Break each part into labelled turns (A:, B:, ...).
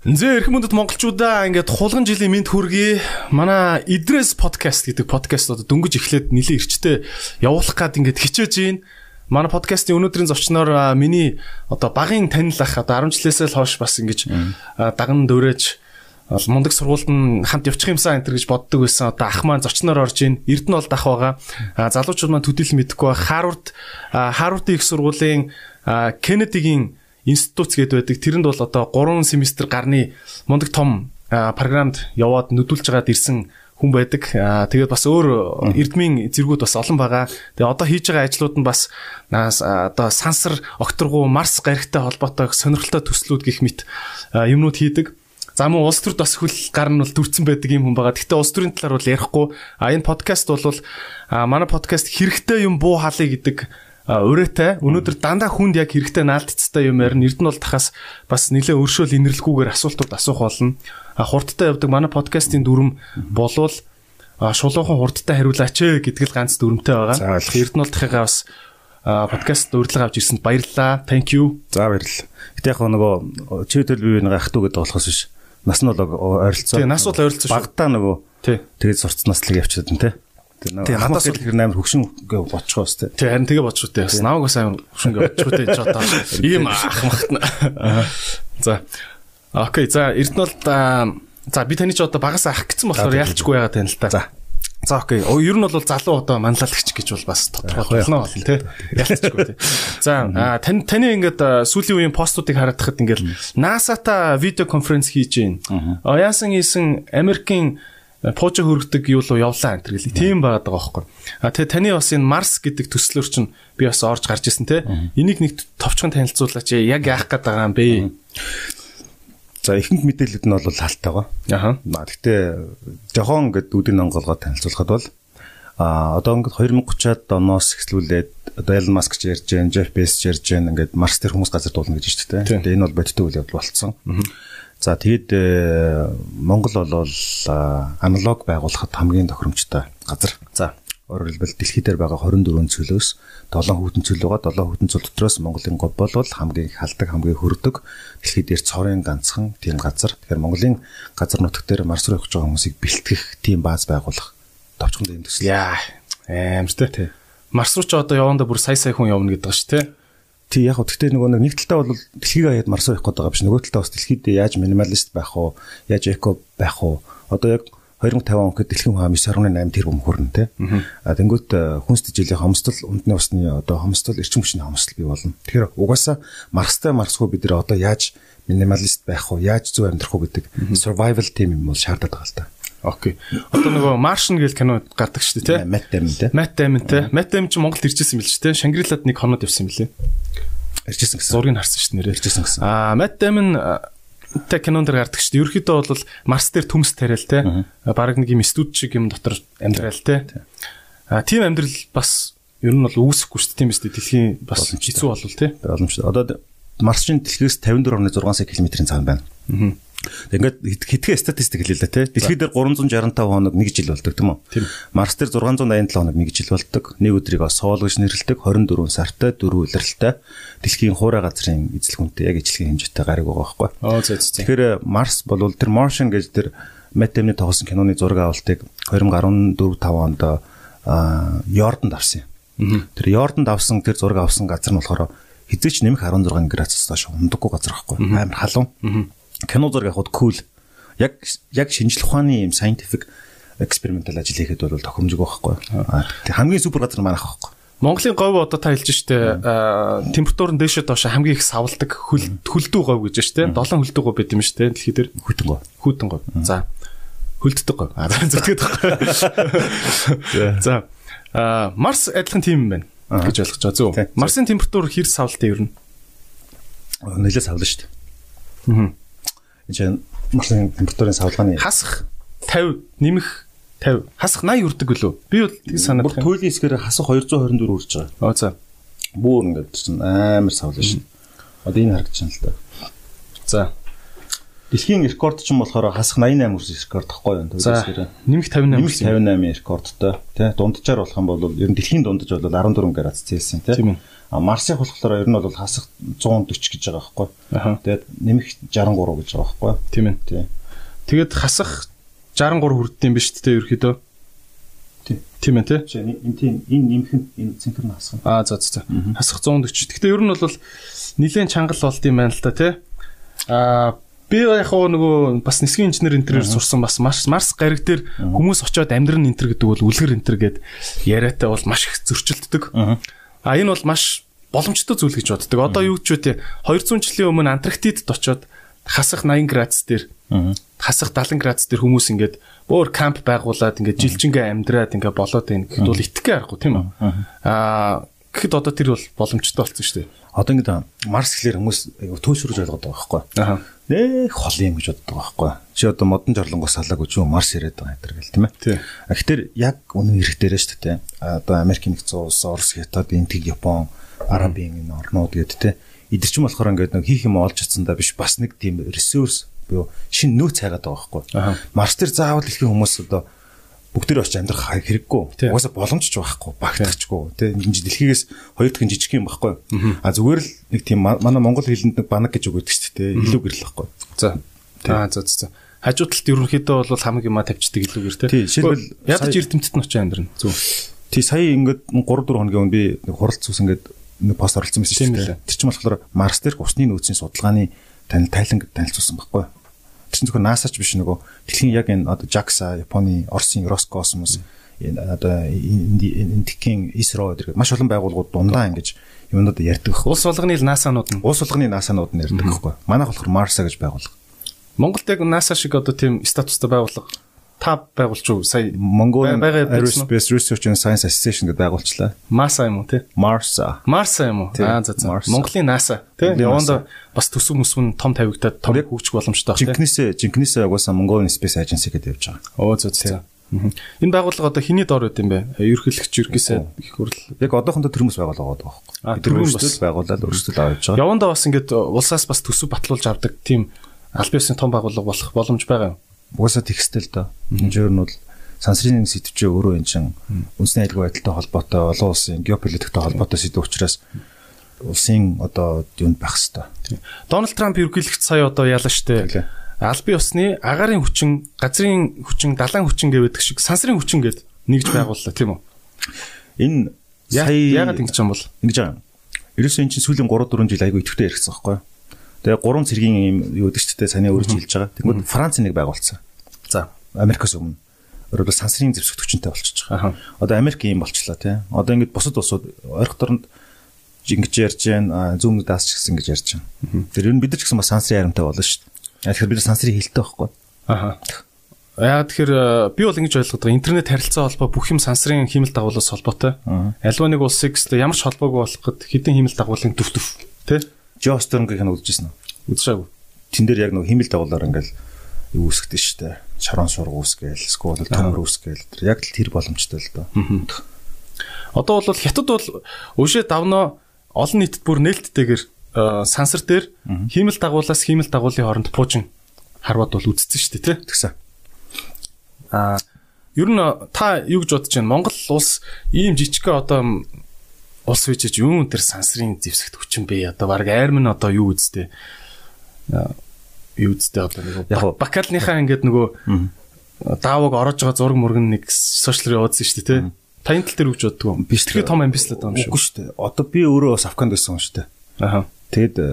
A: Нзээ эрхэм мөндөд монголчуудаа ингээд хулган жилийн мэд хүргэе. Манай Идрес подкаст гэдэг подкаст одоо дөнгөж эхлээд нэлээд эрчтэй явуулах гад ингээд хичээж байна. Манай подкастын өнөөдрийн зочноор миний одоо багын танил ах одоо 10 жилээсээ л хойш бас ингэж даган дөрөөж мундаг сургуульд нь хамт явчих юмсан энэ гэж боддог байсан. Одоо ах маань зочноор орж ийн. Эрдэнэ бол дах байгаа. Залуучууд маань төдийлөн мэдэхгүй ба Харвард Харвардын их сургуулийн Кеннедигийн институц гэдэг байдаг. Тэрэнд бол одоо 3 семестр гарны мундаг том програмд яваад нүдүүлж байгаад ирсэн хүн байдаг. Тэгээд бас өөр эрдмийн зэргүүд бас олон байгаа. Тэгээд одоо хийж байгаа ажлууд нь бас одоо сансар, окторгуу, Марс гаригтай холбоотой сонирхолтой төслүүд гих мэт юмнууд хийдэг. За мөн улс төрд бас хөл гар нь бол дүрцэн байдаг юм хүн байгаа. Гэхдээ улс төрийн талаар бол ярихгүй. А энэ подкаст бол манай подкаст хэрэгтэй юм буу халыг гэдэг урээтай өнөөдөр дандаа хүнд яг хэрэгтэй наалтцтай юм ярина. Эрдэнэ бол тахаас бас нэлээ өршөөл инэрлэхгүйгээр асуултууд асуух болно. Хурдтай явдаг манай подкастын дүрм болвол шулуухан хурдтай хариулаач гэдэг л ганц дүрмтэй байгаа. За ойлгох. Эрдэнэ бол тахыгаа бас подкаст урьдлага авч ирсэнд баярлалаа. Thank you.
B: За баярлалаа. Гэтэ яг нөгөө чи төл бие нэг ах トゥ гэдэг болохоос биш. Нас нь бол ойролцоо.
A: Тий, нас бол ойролцоо шүү.
B: Багтаа нөгөө. Тий. Тэгээд сурцнаас л явчихад нь тий.
A: Тэгээ надаас л
B: амар хөвшин боцгоо өстэй.
A: Тий харин тэгээ боцгоотэй бас намайг бас амар хөвшин боцгоотэй ч одоо ийм ах махтна. За. Окей за Эрдэнэ бол за би таны ч одоо багаас ах гэсэн болохоор яалчгүй байгаа тань л та. За. За окей. Ер нь бол залуу одоо манлайлагч гэж бол бас тодорхой болно болно тий. Ялцчихгүй тий. За тань таны ингээд сүүлийн үеийн постуудыг харахад ингээд NASA-та видео конференц хийж байна. Яасан хийсэн Америкийн пуужа хөргөдөг юу руу явлаа энэ гэл. Тийм байгаад байгаа байхгүй. А тэгээ таны бас энэ Марс гэдэг төслөөр чинь би бас орж гарч исэн те. Энийг нэг товчхон танилцуулаач яг яах гээд байгаа юм бэ?
B: За ихэнх мэдээлэлд нь бол халтайгаа.
A: Аха.
B: Гэхдээ жохон ингээд үүдийн онголгоо танилцуулахад бол а одоо ингээд 2030-аад оноос эхлүүлээд одоо Elon Musk ч ярьж Jeff Bezos ч ярьж. Ингээд Марс дээр хүмүүс газар дуулна гэж байна шүү дээ. Тэгээ энэ бол бодиттой үйл явдал болцсон. За тэгэд э, Монгол бол аналог байгуулахад хамгийн тохиромжтой газар. За өөрөөр хэлбэл дэлхий дээр байгаа 24 цөлөөс 7 хүйтэн цөл байгаа. 7 хүйтэн цөл дотроос Монголын говь бол хамгийн халдаг, хамгийн хөрдөг дэлхий дээр цорын ганцхан тийм газар. Тэгэхээр Монголын газар нутаг дээр Марс руу явж байгаа хүмүүсийг бэлтгэх тийм бааз байгуулах товчхон дэм төсөл.
A: Яа, аимштай тий. Марс руу ч одоо явандаа бүр сая сая хүн явна гэдэг ба ш тий.
B: Тий яг гэхдээ нөгөө нэг талдаа бол дэлхийг хаяад марс явах гээд байгаа биш нөгөө талдаа бас дэлхийд яаж минималист байх уу яаж эко байх уу одоо яг 2050 он гэхэд дэлхийн хүн 9.8 тэрбум хүрнэ те. А тэнгуут э, хүнс дэжилийн хомсдол үндэсний усны одоо хомсдол эрчим хүчний хомсдол бий болно. Тэгэхээр угаасаа марстай марсгүй бид нэр одоо яаж минималист байх уу яаж зөв амьдрах уу гэдэг survival team юм бол шаардаад байгаа л та.
A: Окей. Одоо нөгөө Martian гэл кино гардаг шүү дээ, тий?
B: Matt Damon тий.
A: Matt Damon тий. Matt Damon ч Монголд ирчихсэн юм л шүү дээ. Шангрилад нэг хоноод явсан юм
B: Ирчихсэн гэсэн.
A: Зургийг харсан шүү дээ нэрээ.
B: Ирчихсэн гэсэн.
A: Аа, Matt Damon тэ кинон дээр гардаг шүү дээ. Ерөнхийдөө бол Марс дээр төмс тариал тий. Бараг нэг юм студ шиг юм дотор амьдрал тий. Аа, тийм амьдрал бас ер нь бол үүсэхгүй шүү дээ. Тийм дээ. Дэлхийн бас хэцүү болвол тий.
B: Боломжтой. Одоо Марсын дэлхээс 54.6 сая км-ийн цаана байна. Аа Ингээд хитгэн статистик хэлээ л да тий. Дэлхийд дээр 365 хоног 1 жил болдог тийм үү? Марс дээр 687 хоног 1 жил болдог. Нэг өдрийг соол гэж нэрлэдэг 24 сартай 4 улиралтай дэлхийн хуурай газрын эзлэх хүнтэй яг ижлэгийн хэмжээтэй гариг байгаа байхгүй.
A: Оо зөө зөө.
B: Тэгэхээр Марс бол тэр Martian гэж тэр Damon тоглосон киноны зураг авалтыг 2014 5 онд Йорданд авсан юм. Тэр Йорданд авсан тэр зураг авсан газар нь болохоор хизээч нэмэх 16 градусаас доош ундаггүй газар байхгүй. Амар халуун кино зураг явахд cool. Яг яг шинжлэх ухааны юм scientific experimental ажил хийхэд бол тохиромжгүй байхгүй. Хамгийн супер газар манайх байхгүй.
A: Монголын говь одоо та хэлж штэ температур нь дээшээ доош хамгийн их савладаг хөлдөө говь гэж штэ. 7 хөлдөө говь байт юм штэ дэлхий дээр
B: хүйтэн говь
A: хүйтэн говь за. Хөлддөг говь а зүтгээд за. А марс адилхан тийм юм байна гэж ойлгож байгаа. Зөв. Марсын температур хэр савлтай ер нь
B: нэлээд савлаа штэ энэ машин температурын савлгааны
A: хасах 50 нэмэх 50 хасах 80 үрдэг гэлөө. Би бол тийм санаад
B: байна. Туйлын хэсгээр хасах 224 үрж байгаа.
A: Аа за.
B: Бүүр ингээд чинь амар савлаа шин. Одоо энэ харагдаж байна л та.
A: За.
B: Дэлхийн рекорд ч юм болохоор хасах 88 хүрсэн рекорд тахгүй юу?
A: За нэмэх 58.
B: Нэмэх 58 рекордтой тий. Дунджаар болох юм бол ер нь дэлхийн дундаж бол 14 градус Цельсийн тий.
A: Тийм ээ.
B: Марсыг болохоор ер нь бол хасах 140 гэж байгаа байхгүй. Тэгээд нэмэх 63 гэж байгаа байхгүй.
A: Тийм ээ. Тий. Тэгээд хасах 63 хүрддэм биш үү ерөөхдөө? Тийм ээ тий.
B: Энэ тийм энэ нэмэх нь энэ цэнхэр нь хасах.
A: Аа за за. Хасах 140. Гэхдээ ер нь бол нилээн чангал болд юм байна л да тий. Аа би яг хоо нөгөө бас нисгийн инженер энтерээр сурсан бас Марс Марс гариг дээр хүмүүс очиод амьдрын энтер гэдэг бол үлгэр энтер гэд яриатай бол маш их зөрчилддөг. А энэ бол маш боломжтой зүйл гэж боддог. Одоо юу ч үгүй 200 жилийн өмнө Антарктидд очиод хасах 80 градус дээр хасах 70 градус дээр хүмүүс ингээд өөр камп байгуулад ингээд жилжингээ амьдраад ингээд болоод байна гэхэд бол итгэхгүй аргагүй тийм үү? Аа гэхэд одоо тэр бол боломжтой болсон шүү дээ.
B: Одоо ингээд Марс гэхэлэр хүмүүс төөсрөж ойлгоод байгаа байхгүй. Аа нэг хол юм гэж боддог байхгүй. Чи одоо модон жорлонгоос салаагүй ч юм Марс яриад байгаа энэ гэл тийм ээ.
A: Тийм.
B: Тэгэхээр яг үнэн хэрэгтээрээ шүү дээ. Одоо Америк нэгдсэн улс, Орос, Хятад, Индиг, Япон, Арабын энэ орнууд гэдэг тийм. Идэр чинь болохоор ингээд нэг хийх юм олж чадсандаа биш бас нэг тийм ресурс буюу шин нөөц хайгаад байгаа байхгүй. Марс дээр заавал дэлхийн хүмүүс одоо бүгдээр очиж амьдрах хэрэггүй. Угаасаа боломж ч байхгүй, багтахчгүй. Тэ ингэж дэлхийгээс хоёр дахин жижиг юм байхгүй. А зүгээр л нэг тийм манай монгол хэлэнд нэг банаг гэж үг өгдөг шүү дээ. Илүү гэрэл байхгүй.
A: За. Аа за за. Хажуу талд ерөнхийдөө бол хамаг юма тавьчихдаг илүүгээр те.
B: Тий, жишээлбэл
A: ядаж эрдэмтэд нь очиж амьдрна. Зөв.
B: Тий, сая ингээд 3 4 хоногийн өмнө би нэг хуралц ус ингээд нэг пост оруулсан байсан шүү дээ. Тэр чинь болохоор Марс дээр усны нөөцийн судалгааны танил тайлан танилцуулсан байхгүй. Чинь зөвхөн NASA ч биш нөгөө дэлхийн яг энэ одоо JAXA, Японы, Оросын Роскосмос энэ одоо Индикийн ISRO гэдэг маш олон байгууллагууд дундаа ингэж юмнууд ярьдаг.
A: Улс болгоны NASA-нууд
B: нь улс болгоны NASA-нууд нь ярьдаг байхгүй. Манайх болохоор Марса гэж байгууллага.
A: Монголд яг NASA шиг одоо тийм статустай байгууллага та байгуулж уу сая
B: Mongolian Aerospace Research and Science Association гэдэг байгуулчлаа.
A: MASA юм уу те?
B: Marsa.
A: Marsa юм уу? Аа за за. Монголын NASA те? Яванда бас төсөв мөсвөн том тавигдаад том хөгжих боломжтой
B: байна. Жинкнээсээ жинкнээсээ угаасаа Mongolian Space Agency гэдэг явж байгаа.
A: Оо за за. Энэ байгууллага одоо хэний дор байт юм бэ? Ерхийлэгч ерхээсээ их хурл.
B: Яг одоохондоо төрмөс байгууллага байгаа байхгүй. Тэр өөрсдөө байгуулаад өөрсдөө авч байгаа.
A: Яванда бас ингээд улсаас бас төсөв батлуулж авдаг тийм аль биесийн том байгууллага болох боломж байгаа юм.
B: Угаасаа тэгстэл доо. Энэ жөр нь бол сансрын сэдвчээ өөрөө энэ чин үндэсний аюулгүй байдалтай холбоотой олон улсын геополитиктэй холбоотой сэдв учраас улсын одоо юунд байх хэвээр.
A: Дональд Трамп ерөнхийлөгч сая одоо яалаа штэ. Албан ёсны агарын хүчин, газрын хүчин, далайн хүчин гэдэг шиг сансрын хүчин гэд нэгж байгууллаа тийм үү?
B: Энэ
A: сая яагаад ингэж юм бол?
B: Ингэж байгаа. Ерөөсөө эн чинь сүүлийн 3 4 жил айгүй идэвхтэй яригдсан байхгүй юу? Тэгээ гурван цэргийн юм юу гэдэг ч гэдэг саний өөрөж хэлж байгаа. Тэгмээд Франц нэг байгуулсан.
A: За,
B: Америкаас өмнө өөрөөр сансрын зэвсэгтгчэнтэй болчихж байгаа. Одоо Америк юм болчлаа тий. Одоо ингэж бусад улсууд ойрох дорнд ингэж ярьж байна, зүүн даас ч гэсэн ингэж ярьж байна. Тэр ер нь бид нар ч гэсэн бас сансрын харамтай болно шүү дээ. Тэгэхээр бид нар сансрын хилтэй байхгүй.
A: Аха. Яа тэгэхээр би бол ингэж ойлгоод байгаа. Интернет харилцаа холбоо бүх юм сансрын хиймэл дагуулаас холбоотой. Альва нэг улсыг ямар ч холбоогүй болгоход хэдэн хиймэл дагуулын төв төв тий
B: Жостернгийг нь үзчихсэн
A: үү? Үзшаагүй.
B: Тэн дээр яг нэг химэл дагуулаар ингээл юу үсгдэж штэ. Шарон шург үсгээл, сквол төмөр үсгээл. Яг л тэр боломжтой л доо.
A: Одоо бол хятад бол өшөө давнаа олон нийтэд бүр нээлттэйгээр сансар дээр химэл дагуулаас химэл дагуулын хооронд пуужин харваад бол үдцсэн шүү дээ тий.
B: Тэгсэн.
A: Аа ер нь та юу гэж бодож байна? Монгол улс ийм жижигхэн одоо улс үжиж юун тэр сансрын зэвсэгт хүчин бэ? Одоо баг айрм нь одоо юу үздэй? Юу үздэй одоо нэг яг бакалныхаа ингээд нөгөө дааваг орож байгаа зураг мөргөн нэг сошиал явуулсан шүү дээ, тий? Таны тал дээр үгж боддгоо. Биш тэгээ том амбицлаад байгаа юм шүү.
B: Үгүй шүү дээ. Одоо би өөрөө бас Афганд байсан шүү дээ.
A: Аха.
B: Тэгэд э,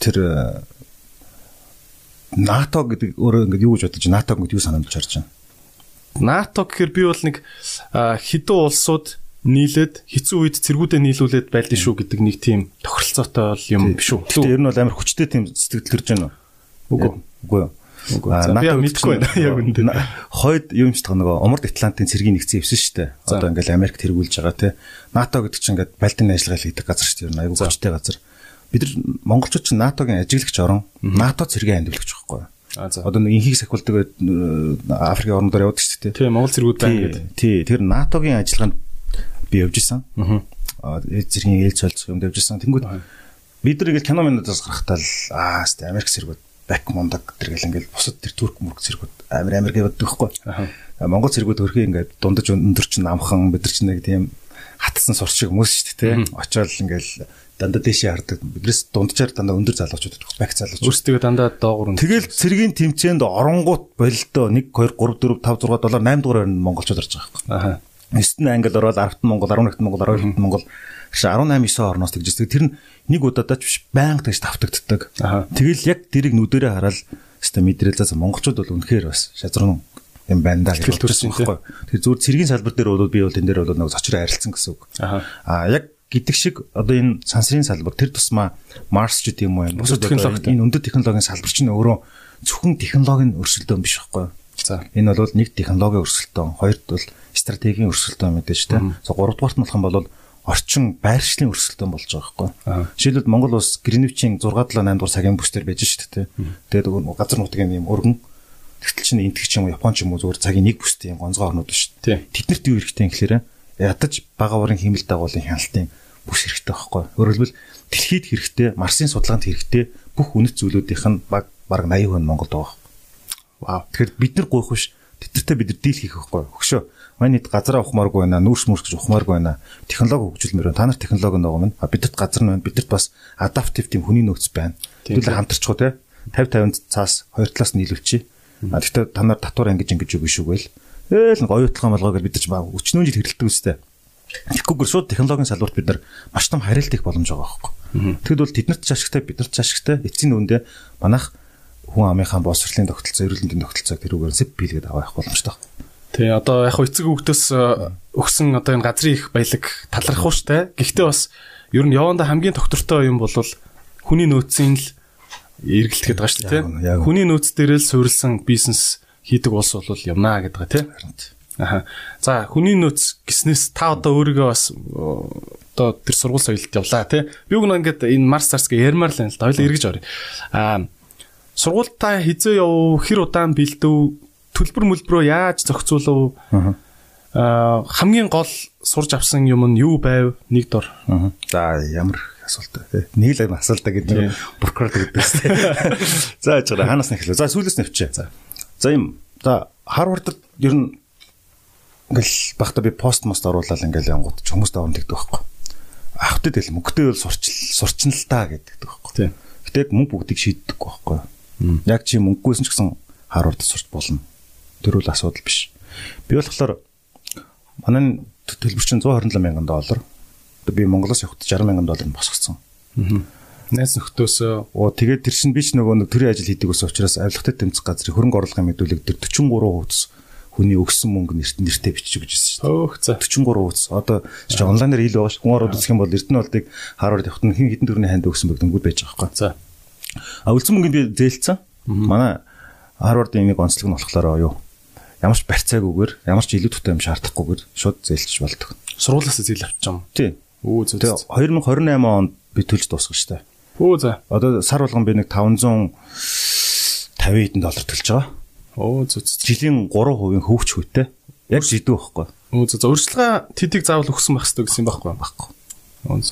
B: тэр э, НАТО гэдэг өөрөө ингээд юу гэж бодож НАТО гэдэг юу санамж харж байна.
A: НАТО гэхээр би бол нэг хэдэн улсууд нийлээд хэцүү үед цэргүүдээ нийлүүлээд байлдаа шүү гэдэг нэг тийм тохиролцоотой юм биш үү?
B: Тэр нь бол амар хүчтэй тийм сэтгэл төрж байна
A: уу? Үгүй.
B: Үгүй.
A: НАТО мэдгүй байна яг үндэ.
B: Хойд юм ч нөгөө Умард Атлантын цэргийн нэгдсэн ивсэн шүү дээ. Одоо ингээл Америк тэргүүлж байгаа те. НАТО гэдэг чинь ингээд Балтийн ажиллагаа хийдэг газар шүү дээ. Аюу хүчтэй газар. Бид нар монголчууд чинь НАТОгийн ажиглагч орон, НАТО цэргийн андивлагч байхгүй юу? Одоо нэг инхийг сахиулдаг Африкийн орнуудаар явдаг шүү дээ.
A: Тийм, Монгол цэргүүд байна гэдэг.
B: Тий, тэр НАТОгийн ажиллагаанд би явж исэн. Аа зэргийн ээлж солилцох юм явж исэн. Тэнгүүд бид нар ингээд кино минутаас гарахтаа л аа сте Америк зэрэг бак мундаг тэр гэл ингээл бусад тэр турк мөрк зэргүүд амар амар гэвэд байхгүй. Монгол зэргүүд хөрхий ингээд дундаж өндөр чинь амхан бид нар чинь нэг тийм хатсан сурч шиг хүмүүс шүү дээ тий. Очоод ингээл дандаа дээшээ хардаг. Биднээс дунджаар дандаа өндөр залуучууд байдаг. Бак залууч.
A: Өөрсдөө дандаа доогуур.
B: Тэгэл цэргийн тэмцээнд оронгууд бололдоо 1 2 3 4 5 6 7 8 дугаар нь монголчууд орж байгаа байхгүй. Аха. 9-т англи ороод 10-т монгол 11-т монгол 12-т монгол 18 9 орноос тэгж байгаа. Тэр нь нэг удаадаа ч биш байнга тэгж тавтагддаг. Тэгэл яг тэрийг нүдэрээ хараад хэвээ мэдрээлээс монголчууд бол үнэхээр бас шазрын юм байна даа гэж төрсөн байхгүй. Тэр зүгээр цэргийн салбар дээр бол би бол энэ дээр бол нэг зочроо арилцсан гэсэн үг. Аа яг гэдэг шиг одоо энэ сансрын салбар тэр тусмаа Марс ч гэдэг юм уу энэ өндөр технологийн салбар чинь өөрөө зөвхөн технологийн өрсөлдөөн биш байхгүй. За энэ бол нэг технологийн өрсөлдөөн, хоёрд бол стратегийн өрсөлдөөн мэдээж тийм. За гуравдугаарт нь болох юм бол орчин байршлын өрсөлдөөн болж байгаа байхгүй. Жишээлбэл Монгол улс Гринвичийн 6 7 8 дугаар цагийн бүсдэр байж шүү дээ. Тэгээд газар нутгийн юм өргөн тэгтэл чинь энтэг ч юм уу Япон ч юм уу зүгээр цагийн нэг бүстэй юм гонцгой орнууд шүү дээ. Тэднэрт юу хэрэгтэй юм гэхээр ядаж бага уурын хэмэл дагуулын хяналтын бүс хэрэгтэй байхгүй. Хэлбэл дэлхийд хэрэгтэй, Марсын судалгаанд хэрэгтэй бүх үнэт зүйлүүдийнх нь баг баг 80% Монголд байгаа. Вау. Тэгэхээр бид нар гойх биш. Тэдэртээ бид нар дийл хийх байхгүй. Хөшөө. Манай хэд газараа ухмааргүй байна, нүүрс мөрс гэж ухмааргүй байна. Технологи хөгжүүлмээр байна. Та нар технологи нөгөө минь. Бидэрт газар нь байна. Бидэрт бас адаптив тийм хүний нөөц байна. Тэгвэл хамтарчихгүй те. 50 50 цаас хоёр талаас нь нийлүүлчихье. А тэгтээ та нар татвар ангиж ингэж үг шүү гээл. Ээл оюутлага малгай гэж бид нар ч баг өчнөө жил хэрэлдэг үстэй. Тэгэхгүйгээр шууд технологийн салбарт бид нар маш том харилт их боломж байгаа байхгүй. Тэгэд бол тэднэрт ч ашигтай биднэрт ч ашигтай эцсийн үндэ манайх хүн амынхаа боловсролын тогтолцоо, эрүүл мэндийн тогтолцоог тэрүүгээр сэп биелгээд авах боломжтой.
A: Тий, одоо яг хөө эцэг хүүхдөөс э, өгсөн одоо энэ газрын их баялаг талархах уу штэ. Гэхдээ бас ер нь яванда хамгийн тогтвортой юм бол хүний нөөцийн л эргэлтэхэд байгаа шүү дээ. Хүний нөөц дээр л суурилсан бизнес хийдэг улс бол юмнаа гэдэг тий. Аха. За хүний нөөц гиснээс та одоо өөрийгөө бас одоо тэр сургууль соёлд явлаа тий. Би үгүй ингээд энэ Марс Царсгээ ярмаар л байна л да. Хоёул эргэж орё. Аа сургуультаа хизээ яв хэр удаан бэлдэв төлбөр мөлбрөө яаж зохицуулав? Аа хамгийн гол сурж авсан юм нь юу байв? Нэг дор.
B: За ямар асуулт тий. Нэг л асуулт гэдэг прокурор гэдэг тий. За яж ханаас нь эхлэв. За сүүлээс нь авчаа. За. За юм. За Харвардд ер нь ингээл багта би пост мост оруулаад ингээл янгууд ч хүмүүст аван тэгдэг байхгүй. Ахтад л мөнгөтэй бол сурч сурчин л та гэдэг байхгүй. Тийм. Гэтэ мөнгө бүгдийг шийддэггүй байхгүй. Яг чи мөнгөгүйсэн ч гэсэн Харвард сурч болно. Тэр үл асуудал биш. Би болохоор манай төлбөр чинь 127 мянган доллар. Би Монголоос явахдаа 60 мянган доллар босгоцсон.
A: Аа. Найз нөхдөсөө
B: оо тэгээд тэр чинь би ч нөгөө нэг төрийн ажил хийдэг ус учраас авилгатай тэмцэх газрын хөрөнгө оруулалтын мэдүүлэг дээр 43% хүний өгсөн мөнгө нэрт нэртээ бичиж өгч байсан
A: шүү дээ. Өөх за
B: 43 үз. Одоо чи онлайнаар ил байгаа ш. Хүн ороод үзэх юм бол Эрдэнэ болдыг хараад явахт нь хин хитэн төрний ханд өгсөн бэгдэнгүүд байж байгаа байхгүй.
A: За.
B: А үлдсэн мөнгөнд би зээлцсэн. Манай Харвардын нэг онцлог нь болохоор юу? Ямар ч барьцаагүйгээр, ямар ч илүү тутай юм шаардахгүйгээр шууд зээлчих болдог.
A: Сургуулиас зээл авчих юм.
B: Тий.
A: Өө зөв.
B: Тэгээ 2028 онд би төлж дуусгах штэ.
A: Өө за.
B: Одоо сар болгон би нэг 550 хэдэн доллар төлж байгаа.
A: Зү зү.
B: Жилийн 3% хөвч хүйтэй. Яг жидүү байхгүй.
A: Зү зү. Урьдчилгаа тэдийг заавал өгсөн байх хэрэгтэй гэсэн юм байхгүй байхгүй.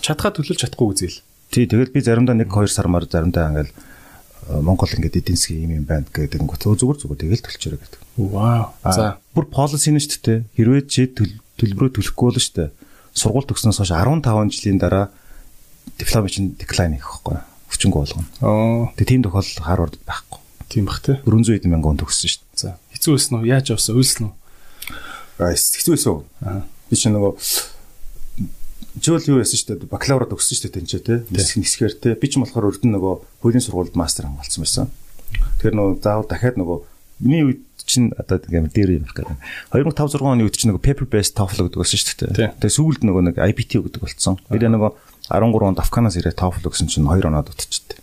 A: Чадхаа төлөвлөж чадахгүй үзэл.
B: Тий, тэгэл би заримдаа 1 2 сар мар заримдаа ингээл э, Монгол ингээд эдийн засгийн юм юм байна гэдэг нь зүгээр зүгээр тэгэл төлчөөрэй гэдэг.
A: Вау.
B: За бүр policy нь шүү дээ. Хэрвээ чи төлбөрөө төлөхгүй бол шүү дээ. Сургууль төгснөөс хойш 15 жилийн дараа диплом чинь decline хийх байхгүй. Хүчингү болгоно.
A: Оо.
B: Тэгээ тийм тохиолдол Харвард байхгүй.
A: Тийм бах те.
B: 400 хэдэн мянган төгссөн шүү дээ.
A: За. Хэцүү байсан уу? Яаж явсан? Үйлсэн үү?
B: Аа, хэцүү байсан? Аа. Би чинь нөгөө Жил юу яасан шүү дээ. Бакалавра төгссөн шүү дээ тэнцээ те. Нисгээр те. Би ч болохоор өрдөн нөгөө хуулийн сургуульд мастер хамгаалсан байсан. Тэгэхээр нөгөө заавал дахиад нөгөө миний үед чинь одоо ингээм дээр юм хэрэг. 2005 6 оны үед чинь нөгөө paper based TOEFL гэдэг байсан шүү дээ. Тэгээ сүүлд нөгөө нэг IBT гэдэг болсон. Би нөгөө 13 онд Афганаас ирээд TOEFL гэсэн чинь 2 оноо дутчихтэй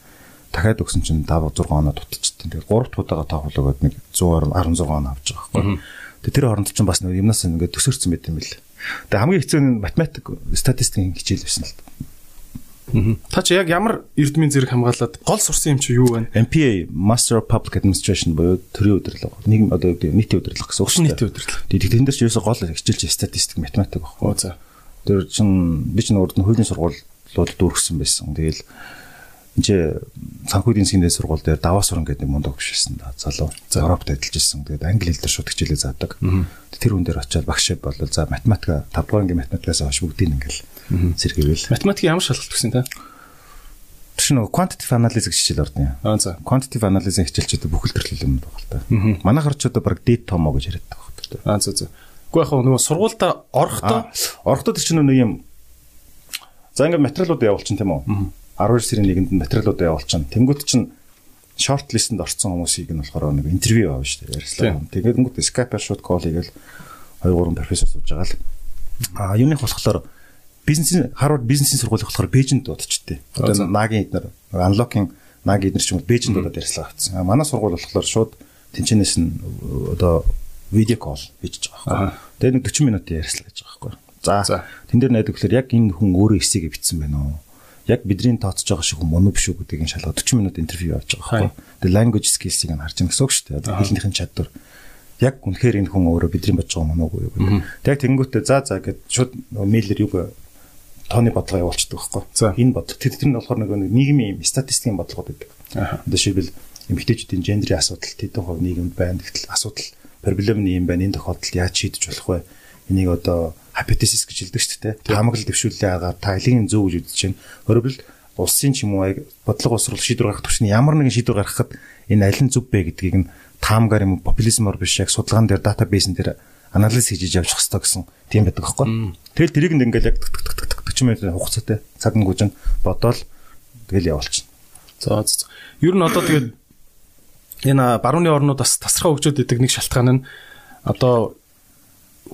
B: дахиад өгсөн чинь 5 6 оноо дутчихсан. Тэгээд 3 дахь удаага тоглоод өгөөд нэг 116 оноо авч байгаа байхгүй. Тэгээд тэр хооронд чинь бас нэг юмнаас ингээд төсөрсөн байт юм бэл. Тэгээд хамгийн хэцүү нь математик статистикийн хичээл байсан л та.
A: Та чи яг ямар эрдмийн зэрэг хамгаалаад гол сурсан юм чи юу вэ?
B: MPA Master of Public Administration буюу төрийн удирдлага. Нийгэм одоо нийтийн удирдлага гэсэн үг
A: шүү дээ. Нийтийн удирдлага.
B: Тэгээд тэн дээр чи ерөөсө гол хичээлж статистик математик байхгүй.
A: Оо за.
B: Тэр чин би ч нөрд нь хуулийн сургуулиуд дүүргэсэн байсан. Тэгэл энэ санхүү эдийн засгийн дэд сургууль дээр даваа суран гэдэг нэг мундаг бишсэн да залуу. Европт ажиллаж ирсэн. Тэгээд англи хэл дээр шууд хичээлээ заадаг. Тэр хүн дээр очиад багш бол за математика 5 дугаар ангийн математикаас хойш бүгдийг ингээл сэргээвэл.
A: Математикийн ямар шалгалт гэсэн та?
B: Тэр нэг quantitative analysis гэж хичээл ордны.
A: Аа за.
B: Quantitative analysis хичээлчүүд бүхэл төрлийн юм байна л та. Манайхаар ч одоо баг data томо гэж яриад байгаа
A: байна. Аа за за. Гэхдээ яг нөгөө сургуультай орохдоо
B: орохдоо тэр чинь нэг юм За ингээд материалууд явуулчин тийм үү? 12 сарын 1-нд материалууд явуулчин. Тэнгүүт чинь шорт листэнд орсон хүмүүсийг нь болохоор нэг интервью авна шүү дээ. Ярьслаа. Тэгээд тэнгүүт Skype-аар шууд кол хийгээл 2 3 профессор сууж байгаа л. А юуных болохоор бизнесийн Harvard бизнесийн сургуулийг болохоор Бээжинд дуудчихтэй. Одоо нагийн эднэр unlocking нагийн эднэр ч юм уу Бээжинд дуудаад ярьслаа гэсэн. Манай сургууль болохоор шууд тэнчнээс нь одоо видео кол хийж байгаа байхгүй. Тэгээд нэг 40 минутын ярьслаа гэж байгаа байхгүй. За. Тэн дээр найдаг гэхээр яг энэ хүн өөрөө эсэгээ бичсэн байна уу? Яг бидний тооцож байгаа шиг мөн үү биш үү гэдгийг шалгаад 40 минут интервью авч байгаа байхгүй. Тэгээ language skills-ийг нь харж байгаа гэсэн үг шүү дээ. Хэлнийхэн чадвар. Яг үнэхээр энэ хүн өөрөө бидний бодож байгаа мөн үү юу гэдэг. Тэг тэгэнгүүтээ за за гэд шууд мэйлэр юг тооны бодлого явуулчихдаг байхгүй. Энэ бодлого тэр тэр нь болохоор нэг нийгмийн статистикийн бодлогод байдаг. Одоо шийдвэл эмэгтэйчүүдийн гендрийн асуудал тэдэн хувь нийгэмд байна гэтэл асуудал проблем нь юм байна. Энэ тохиолдолд яаж шийдэж болох вэ? Энийг одоо hypothesis гэж хэлдэг шүү дээ. Таамаглал дэвшүүлээ агаар тайлын зөв гэж үзэж байна. Өөрөөр улсын ч юм уу бодлого усрал шийдвэр гаргах төвчний ямар нэгэн шийдвэр гаргахад энэ аль нь зөв бэ гэдгийг нь таамгаар юм популизмор биш яг судалгаан дээр датабейсэн дээр анализ хийж явчих хэрэгтэй гэсэн тийм байдаг аахгүй. Тэгэл тэрийг нь ингээл яг 40 минутын хугацаатай цагангүйж нь бодоол тэгэл явуулчихна.
A: За ер нь одоо тэгээд энэ барууны орнууд бас тасархаа хөгжөөд идэг нэг шалтгаан нь одоо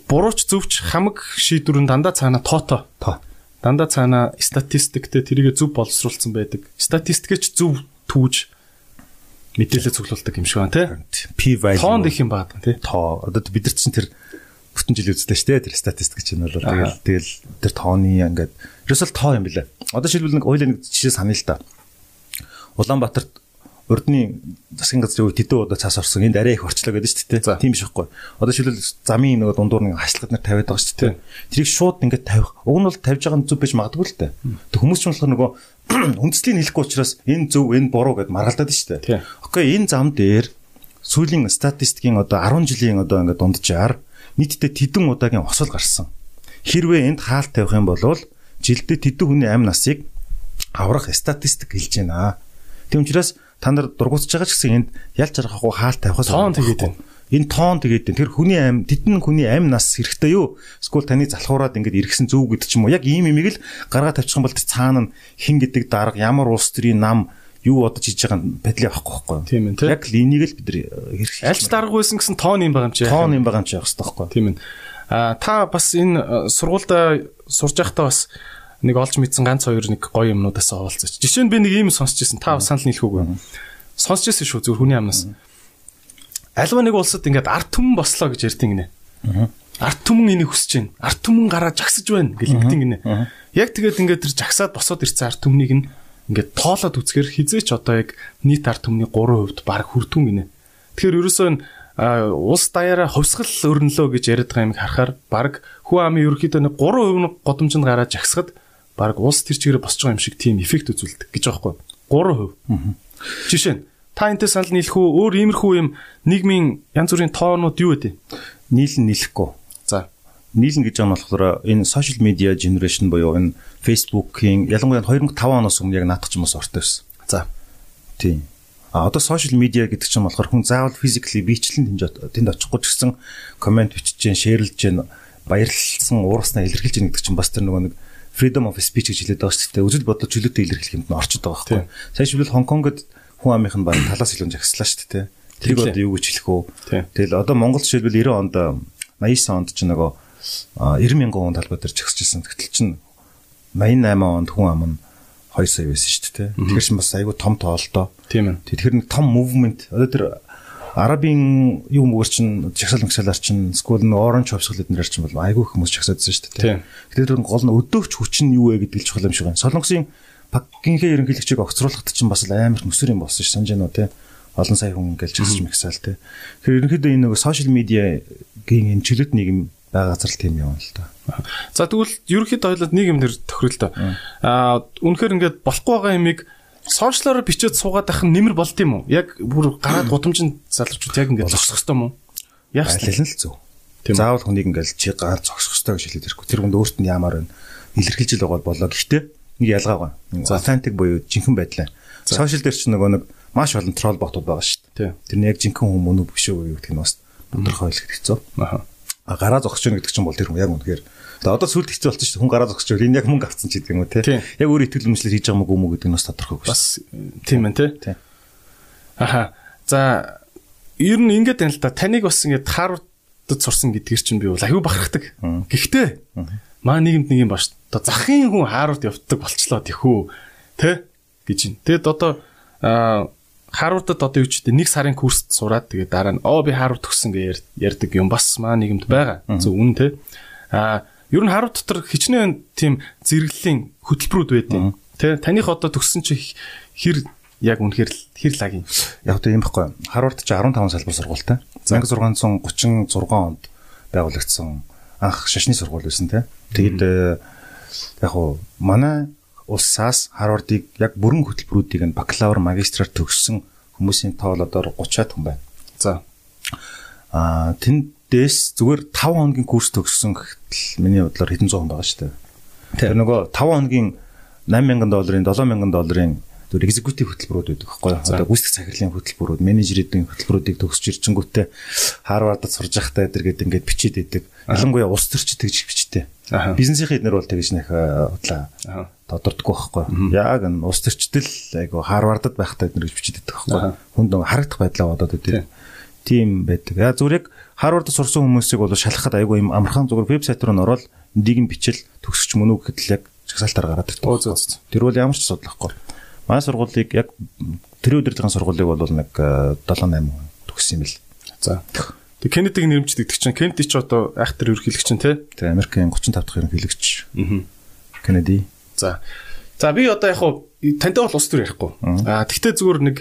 A: бурууч зөвч хамаг шийдвэр нь дандаа цаана тоото тоо. Дандаа цаана статистиктэй тэрийг зөв боловсруулсан байдаг. Статистикч зөв түүж мэдээлэл цуглуулдаг юм шиг байна тий.
B: P value.
A: Тоонд их юм байна тий.
B: Тоо. Одоо бид нар чинь тэр бүтэн жил үздэг шүү дээ. Тэр статистик чинь бол тэгэл тэгэл тэр тооны ингээд ерөөсөл тоо юм билээ. Одоо шилбэл нэг ойлоо нэг жишээ санаа л да. Улаанбаатарт урдны засгийн газрын үед тэдэн удаа цаас орсон энд арай их орчлоо гэдэг шүү дээ. Тийм биш үхгүй. Одоо шилбэл замын нэг дундуур нэг хашлахад нар тавиад байгаа шүү дээ. Тэрийг шууд ингээд тавих. Уг нь бол тавьж байгаа нь зүв биш магадгүй л дээ. Хүмүүс ч болохоор нөгөө үндслийг хэлэхгүй учраас энэ зөв энэ буруу гэд маргалдаад шүү дээ. Окей энэ зам дээр сүүлийн статистикийн одоо 10 жилийн одоо ингээд дунджаар нийтдээ тэдэн удаагийн осол гарсан. Хэрвээ энд хаалт тавих юм бол жилдээ тэдэн хүний амь насыг аврах статистик хэлж байна. Тэм учраас та нар дургуутж байгаа ч гэсэн энд ялж харахгүй хаалт тавихаас
A: тоон тэгээд.
B: Энэ тоон тэгээд. Тэр хүний амь тэдэн хүний амь нас хэрэгтэй юу? Эсвэл таны залхуураад ингээд иргэсэн зөв гэдэг ч юм уу. Яг ийм имийг л гаргаа тавьчих юм бол цаана нь хин гэдэг дарга ямар улс төрийн нам юу одож хийж байгаа нь бэдлээ авахгүй байхгүй юу?
A: Тийм ээ.
B: Яг л энийг л бид нар
A: хэрэг альч дарга байсан гэсэн тоон юм байгаа юм чи.
B: Тоон юм байгаа юм чи явах хэрэгтэй байхгүй?
A: Тийм ээ. А та бас энэ сургуультай сурж байхдаа бас нэг олж мэдсэн ганц хоёр нэг гоё юмнуудаас оолцооч. Жишээ нь би нэг ийм сонсч ирсэн. Та санал нийлэх үгүй. Сонсч ирсэн шүү зөв хүний амнаас. Альва нэг улсад ингээд арт түмэн бослоо гэж ярьдیں۔ гинэ. Арт түмэн энийг хүсэж байна. Арт түмэн гараа жагсаж байна гэж ингэдэг гинэ. Яг тэгээд ингээд тэр жагсаад босоод ирсэн арт түмнийг нь ингээд тоолоод үзэхэр хизээч одоо яг нийт арт түмний 3% баг хүртүн гинэ. Тэгэхээр ерөөсөө улс даяараа хувьсгал өрнөлөө гэж яриад байгаа юм харахаар баг хүү амын ерөөхдөө нэг 3% нь годомжинд гараад жагсахад баг улс төр чигээрээ босч байгаа юм шиг тийм эффект үзүүлдэг гэж байгаа хгүй 3%. Жишээ нь та энтэй санал нийлэх үү өөр иймэрхүү юм нийгмийн янз бүрийн тоонууд юу вэ?
B: Нийлэн нийлэхгүй.
A: За
B: нийлнэ гэж байгаа нь болохоор энэ social media generation буюу энэ Facebook-ийн ялангуяа 2005 оноос өмнө яг наадах ч юм уу ортой байсан.
A: За.
B: Тийм. А одоо social media гэдэг чинь болохоор хүн заавал physically бичлэн тэнд тэнд очихгүй ч гэсэн комент бичиж, шеэрлж, баярлалсан уурснаа илэрхийлж гэдэг чинь бас тэр нөгөө нэг freedom of speech гэж хэлээд байгаа шүү дээ. Үзэл бодлоо чөлөөтэй илэрхийлэх юмд орчод байгаа байхгүй. Сайн шивлэл Хонконгод хүн амынх нь баг талаас илүү жагслаа шүү дээ. Тэрийг одоо юу гэж хэлэх вэ? Тэгэл одоо Монгол жишээлбэл 90 онд 89 онд ч нөгөө 90 мянган хүн талбай дээр жагсчихсан. Тэгтэл чинь 88 онд хүн ам нь 2 сая байсан шүү дээ. Тэгэхээр чинь бас айгүй том тоолтоо.
A: Тийм ээ.
B: Тэгэхээр нэг том мувмент одоо тэр Арабын юу мөгөр чин жагсаал мэгсэлэр чин скул нь оранж хувьсгал эднэр чин бол айгүй хүмүүс жагсаадсан шүү дээ. Тэгэхээр тэр гол нь өдөөгч хүч нь юу вэ гэдэг л чухал юм шиг байна. Солонгосын Пакинхээ ерөнхийлөгчийг огцруулахад чинь бас амар мөсөр юм болсон ш санаж байна уу те. Олон сая хүн ингээл жагсаж мэгсаал те. Тэгэхээр ерөнхийдөө энэ нөгөө сошиал медиагийн энэ чөлөөт нийгэм байгаа газар л тийм юм л да.
A: За тэгвэл ерөнхийдөө ойлоод нэг юм нэр тохирол та. Аа үнэхээр ингээд болохгүй байгаа юмыг сошиалоор бичээд суугаад ах нь нэмэр болд юм уу? Яг бүр гараад гудамжинд залуучууд яг ингээд зогсох хэвээр юм уу?
B: Яг алил нь л зөв. Заавал хүнийг ингээд чи гар зогсох хэвээр гэж хэлээд ирэхгүй. Тэр хүнд өөрт нь ямар байна? Илэрхийлж л байгаа болоо. Гэхдээ нэг ялгаа байна. Authentic буюу жинхэнэ байдлаа. Сошиал дээр ч нөгөө нэг маш олон трол ботууд байгаа шүү дээ. Тэр нь яг жинхэнэ хүн мөн үү биш үү гэдэг нь бас тодорхой хэлэх хэцүү. Аха. А гараа зогсож гэнэ гэдэг чинь бол тэр хүн яг үнэхээр одоо сүлд хэцүү болсон шүү дээ. Хүн гараа зогсож байвал энэ яг мөнгө авцсан ч гэдэг юм уу те. Яг өөр итгэл үнэмшлэр хийж байгаа мөг юм уу гэдэг нь бас тодорхой
A: биш. Бас тийм ээ те. Аха. За ер нь ингэж байна л да. Таныг бас ингэ тааруудад сурсан гэдгээр чинь би бол аюу бахархдаг. Гэхдээ маа нийгэмд нэг юм бааш. Одоо захын хүн хаарууд явдаг болчлоо тэхүү. Тэ гэж юм. Тэгэд одоо Харвардад одоо юу ч гэдэг нэг сарын курст сураад тэгээд дараа нь оо би Харвард төгссөн гэж ярьдаг юм бас маа нийгэмд байгаа. Зөв үн тэ. Аа ер нь Харвард дотор хичнээн тийм зэрэглэлийн хөтөлбөрүүд байдیں۔ Тэ таних одоо төгссөн чи хэр яг үнэхээр хэр лаг юм.
B: Яг тэ юм баггүй. Харвард чи 15 салбар сургуультай. 1636 онд байгуулагдсан анх шашны сургууль байсан тэ. Тэгээд э, яг уу манай улсаас Харвардыг яг бүрэн хөтөлбөрүүдийг нь бакалавр, магистраар төгссөн хүмүүсийн тоол одоо 30-аад хүн байна.
A: За.
B: Аа тэндээс зүгээр 5 хоногийн курс төгссөн гэхтэл миний бодлоор хэдэн зуун байгаа шүү дээ. Тэр нөгөө 5 хоногийн 8000 долларын 7000 долларын зөв экзекутив хөтөлбөрүүд байдаг байхгүй юу? Одоо гүйцэтгэх захирлын хөтөлбөрүүд, менежерийн хөтөлбөрүүдийг төгсөж ирчингүүтээ Харвардад сурж байхдаа эдэр гээд ингээд бичиж идэг. Ялангуяа улс төрчид тэгж бичтэй. Бизнесийн эднэр бол тэгж нэх удлаа тодордохгүй байхгүй. Яг энэ улс төрчдөл айгу Харвардад байхдаа эднэр гэж бичиж идэг байхгүй. Хүнд нөгөө харагдах байдлаа бодоод идэг. Тийм байдаг. Яа зүгээр яг Харвардд сурсан хүмүүсийг бол шалгахад айгу юм амархан зүгээр вебсайт руу н ороод эндийг нь бичил төгсөж мөн үү гэхэд л яг жагсаалтаар гараад ирдэг. Тэр бол ямар ч асуудал байхгүй. Манай сургуулийг яг тэр өдрийн сургуулийг бол нэг 7 8 төгссөн юм л.
A: За. Тэг Кеннедиг нэрмждэг чинь Кеннеди ч одоо айхтар ерөнхийлөгч нь тий.
B: Тэг Америкийн 35 дахь ерөнхийлөгч. Аа. Кеннеди.
A: За. За би одоо яг хуу тантай бол ус төр ярихгүй. Аа тэгтээ зүгээр нэг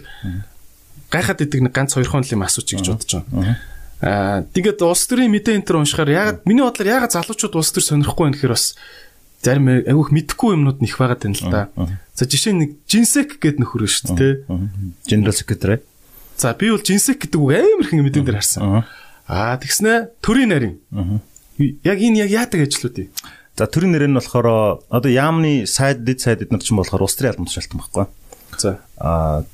A: гайхаад идэг нэг ганц хоёр хон юм асуучих гэж бодож байна. Аа тэгээд улс төрийн мэдээ энэ төр уншихаар яг миний бодлоор яг залуучууд улс төр сонирхгүй байх гэхээр бас зарим айгүйх мэдхгүй юмнууд нэх байгаад байна л да. За жишээ нэг жинсек гэдэг нөхөр шүү дээ.
B: General Secretary.
A: За би бол жинсек гэдэг үг амар их мэдэн дээр харсан. Аа тэгснэ төрийн нарийн. Яг энэ яг яадаг ажлууд юм.
B: За төрийн нэр нь болохоор одоо яамны сайд дэд сайд эднэр чинь болохоор улс төрийн албан тушаалтан байхгүй.
A: За
B: аа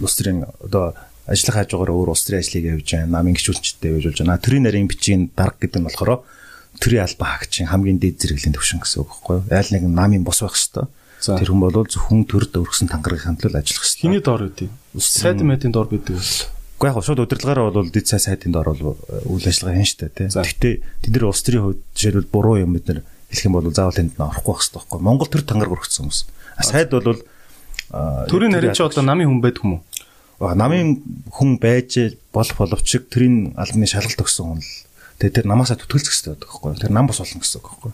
B: улс төрийн одоо ажиллах хажуугаар өөр улс төрийн ажлыг явьж байна. Намын гişүүлчтэй явж болж байна. Төрийн нарийн бичгийн дарга гэдэг нь болохоор төрийн албан хаагчийн хамгийн дээд зэрэглэлийн төвшин гэсэн үг байхгүй юу? Айл нэг намын бос байх хэвээр. Тэр хүн бол зөвхөн төрд өргөсөн тангаргийн хамтлал ажиллах хэвээр.
A: Хиний дор үгүй. Сайд мэдийн дор бидэг бол.
B: Уу яг шууд удирдлагаараа бол дэд цай сайдын дор бол үйл ажиллагаа хийн штэ тий. Гэхдээ тэд нар улс төрийн хувьд жишээлбэл буруу юм бид нар хэлэх юм бол заавал тэнд орохгүй байх хэрэгтэй байхгүй. Монгол төр тангараг өргөцсөн хүмүүс. Сайд бол
A: төрийн нарийн чи одоо намын хүн байдаг юм уу?
B: намын хүн байж болох боловч төрийн албаны шалгалт өгсөн хүн л Тэгээ тэр намаасаа түтгэлцэх хэрэгтэй байдаг байхгүй? Тэр нам бос болно гэсэн үг байхгүй?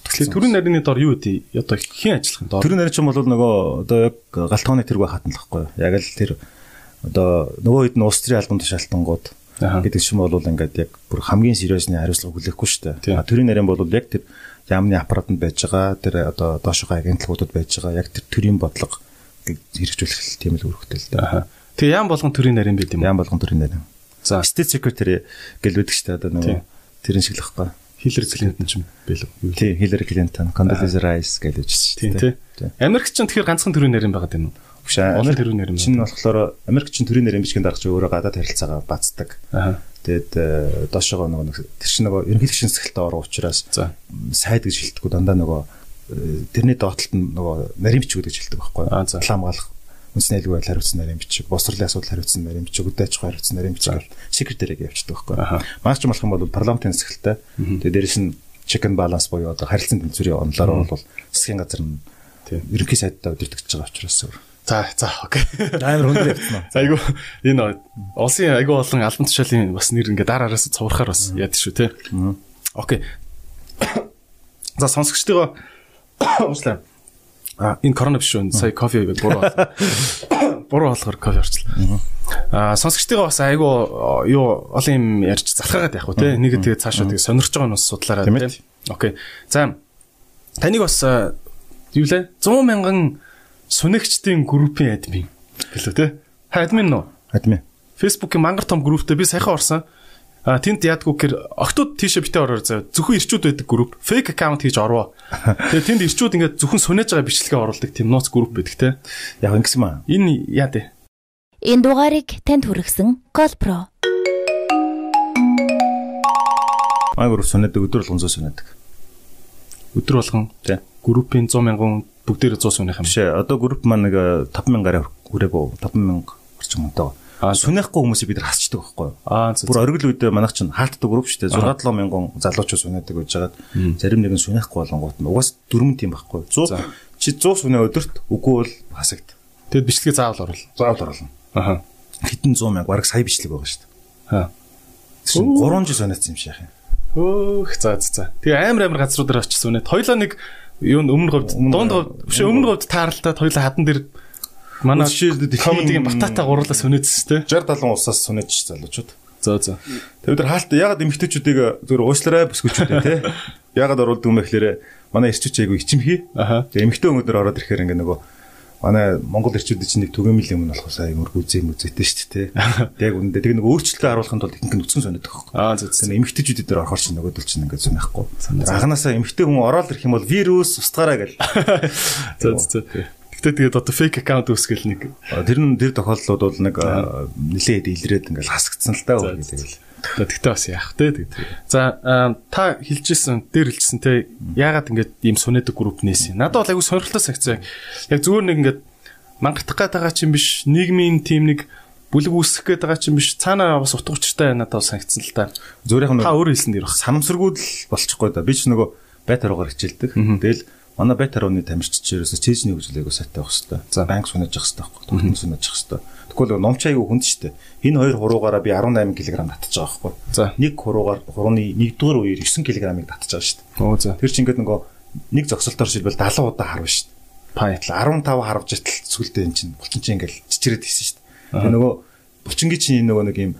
A: Тэгэхээр төрийн нарийн дор юу вэ? Одоо хэн ажиллах дор?
B: Төрийн нарийн чинь бол нөгөө одоо яг галтгооны тэрэг хатна л байхгүй? Яг л тэр одоо нөгөө хэд нь улс төрийн албан тушаалтангууд гэдэг чинь бол ингээд яг бүр хамгийн сериусны хариуцлага хүлээхгүй шүү дээ. Төрийн нарийн бол яг тэр яамны аппаратанд байж байгаа тэр одоо доошогоо агентлагуудад байж байгаа яг тэр төрийн бодлого хэрэгжүүлэх тийм л үүрэгтэй л дээ.
A: Тэгээ яам болгон төрийн нарийн байд юм.
B: Яам болгон төрийн нарийн. За state secretary гэлвэдэг дээ одоо нөгөө тэрэн шиг л байхгүй.
A: Хиллер Клинтон ч юм бэлээ.
B: Тий, Хиллер Клинтон, Condoleezza Rice үжиж
A: шүү дээ. Тий. Америк ч тэгэхээр ганцхан төрийн нарийн байгаа юм уу?
B: Биш аа. Америк төрийн нарийн. Чин болохоор Америк чин төрийн нарийн бичгийн даргач өөрөө гадаад харилцаагаа бацдаг. Аа. Тэгээд доошогоо нөгөө тэр чинь нөгөө ерөнхийлөгч шинсгэлтэй орох учраас сайд гэж хэлдэггүй дандаа нөгөө тэрний доотлолт нь нөгөө нарийн бичиг гэж хэлдэг байхгүй. Рекламгаалах үндэсний айлгой байдлаар хариуцсан нарийн бичиг, босрлын асуудал хариуцсан нарийн бичиг, үдэ аж ахуй хариуцсан нарийн бичиг секретарийг явуулдаг байхгүй. Маш ч болох юм бол парламентын засаглалтай. Тэгээ дээрэс нь check and balance буюу одоо харилцан тэнцвэрийн онлоор бол засгийн газар нь ерөнхий сайдтай удирдах гэж байгаа учраас
A: За за окей.
B: Амар хөндөр явцсан уу.
A: За айгу энэ улсын айгу болон албан тушаалын бас нэр ингээ дараараас цуврахаар бас яд шүү те. Окей. За сонсогчдоо уучлаа. А энэ корона биш шүү. Сая кофе буруу. Буруу болохоор кофе орчлоо. А сонсогчдоо бас айгу юу олон юм ярьж залхаагаад явах уу те. Нэг тэгээ цаашаа тэгээ сонирхож байгаа нь бас судлаарай те. Окей. За таныг бас юу лээ 100 мянган Сүнэгчдийн группийн админ гэлээ те. Админ нөө?
B: Админ.
A: Facebook-ийн мангар том групптэй би саяхан орсон. А тэнд яадгүй гэхээр октод тийшээ битээ ороор зав. Зөвхөн ирчүүд байдаг групп. Fake account хийж орвоо. Тэгээ тэнд ирчүүд ингээд зөвхөн сунаж байгаа бичлэгээ оруулдаг тийм нууц групп байдаг те.
B: Яг ингэсэн маа.
A: Энэ яа дээ.
C: Энэ дугаарыг танд хүргэсэн Colpro.
B: Маа групп сүнэдэг өдөр болгон зөө сүнэдэг.
A: Өдөр болгон
B: Тий.
A: группийн 100 мянган бүгдээрээ 100 сууных юм.
B: Биш ээ. Одоо групп маань нэг 5000-аар хүрээгүй 5000 орчим үнэтэй. Сүнэхгүй хүмүүсийг бид нар хасчдаг байхгүй юу?
A: Аа.
B: Бүр оргил үед манайх чинь хаалтдаг групп шүү дээ. 6 7 мянган залуучууд сүнэдэг гэж жагаад зарим нэг нь сүнэхгүй болонгууд нь угаас дөрмөн тийм байхгүй юу? 100 чи 100 сүнэ өдөрт үгүй бол хасагд.
A: Тэгэд бичлэгээ заавал оруулна.
B: Заавал оруулна.
A: Аха.
B: Хитэн 100 мянга бараг сая бичлэг байгаа шүү дээ.
A: Аа.
B: Чинь 3 жил сүнэцсэн юм шиг юм.
A: Өөх за за за. Тэгээ амар амар газруудаар очсон үнэ. Хоёлоо нэг юу өмнө говьд дунд говьд биш өмнө говьд тааралтай хоёлоо хадан дээр манай комедигийн батата гурлаа сүнэдсэн тэ.
B: 60 70 усаас сүнэж залуучууд.
A: За за.
B: Тэр нар хаалт ягаад эмхтэйчүүдийг зөвөр уушлаарай бүсгүүчүүдээ те. Ягаад оруулдаг юм бэ гэхээр манай ирчүүч айгу ичимхий. Тэгээ эмхтэй өнөдөр ороод ирэхээр ингээ нөгөө манай Монгол ирчүүд чинь нэг түгээмэл юм болохоос аймар гүзээ мүзэтэй шүү дээ те. Яг үндэ тэгээ нөгөө өөрчлөлтөө харуулахын тулд ихэнх нь үтсэн сонирдог байхгүй.
A: Аа за за.
B: Тэгээ эмхтэйчүүд дээр орохоор чинь нөгөөдөл чинь ингээ зүнэхгүй. Анханасаа эмхтэй хүн ороод ирэх юм бол вирус устгаараа гэл.
A: За за. Гэтэ тэгээд одоо fake account үүсгэл нэг
B: Тэр нь тэр тохиолдлууд бол нэг нэлээд илрээд ингээл хасагдсан л та үгүй тэгэл.
A: Тэгтээ бас яах те тэгээд. За та хэлжсэн дээр хэлжсэн те яагаад ингэж ийм сүнэдэг групп нээсэн. Надад бол айгүй сонирхолтой санагцсан. Яг зүгээр нэг ингэж мангартах гээд байгаа чинь биш нийгмийн тим нэг бүлэг үүсгэх гээд байгаа чинь биш цаанаа бас утга учиртай надад бол санагдсан л та.
B: Зүгээр яг
A: Та
B: нэг
A: өөрөө хэлсэн дэр баг.
B: санамсаргууд л болчихгүй да. Би ч нөгөө байтаруугаар хичээлдэг. Тэгэл манай байтарууны тамирчид ч ерөөсө чэйжний хөгжлөөгөө сайтай байх хэвээр.
A: За.
B: банк сүнэж явах хэвээр байхгүй. Төлөв сүнэж явах хэвээр. Тэгвэл номч аягүй хүнд штэ. Энэ хоёр хуруугаараа би 18 кг татчих байгаа байхгүй.
A: За.
B: Нэг хуруугаар хурууны 1-р үеэр 9 кг-ыг татчих байгаа штэ.
A: Оо за.
B: Тэр чинь ингээд нөгөө нэг зогсолтоор шилбэл 70 удаа харна штэ.
A: Пай.
B: 15 харвж ятал сүлдээ эн чинь булчин чинь ингээл чичрээд хийсэн штэ. Тэгээ нөгөө булчингийн чинь энэ нөгөө нэг юм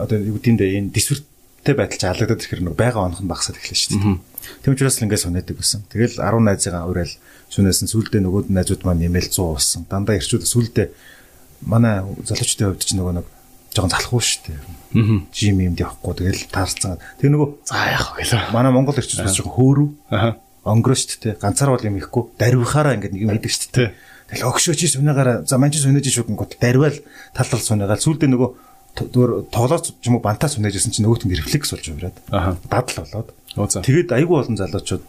B: одоо юу гэмдэ энэ дисвэртэй байдал чи алагдаад ирэхээр нөгөө байга онох нь багасаад эхлэв штэ. Тэм учраас л ингээд сонедаг байсан. Тэгэл 10 найзыгаа уриал сүнэсэн сүлдээ нөгөөд найзууд маань нэмэл 100 болсон. Дандаа ирчүүд сүлдээ манай залуучдын хувьд ч нөгөө нэг жоохон залхуу шүү дээ.
A: Аа.
B: Жим юмд явахгүй тэгэл таарцсан. Тэг нөгөө
A: За яах вэ гэлээ.
B: манай монгол ирчүүд бас жоохон хөөрөв.
A: Аха.
B: Онгороо шүү дээ. Ганцаар бол юм ихгүй. Дарвихаараа ингээд нэг юм хийдэг шүү дээ. Тэгэл огшоо чи сүнэгаараа за манч сүнэж шүү гингот дарвал талтал сүнэгаал сүлдээ нөгөө зүгээр тоглооц ч юм уу бантаа сүнэжсэн чинь нөгөөт нь рефлекс болж.
A: Аха.
B: Дадал болоод. Тэгээд айгүй болон залуучууд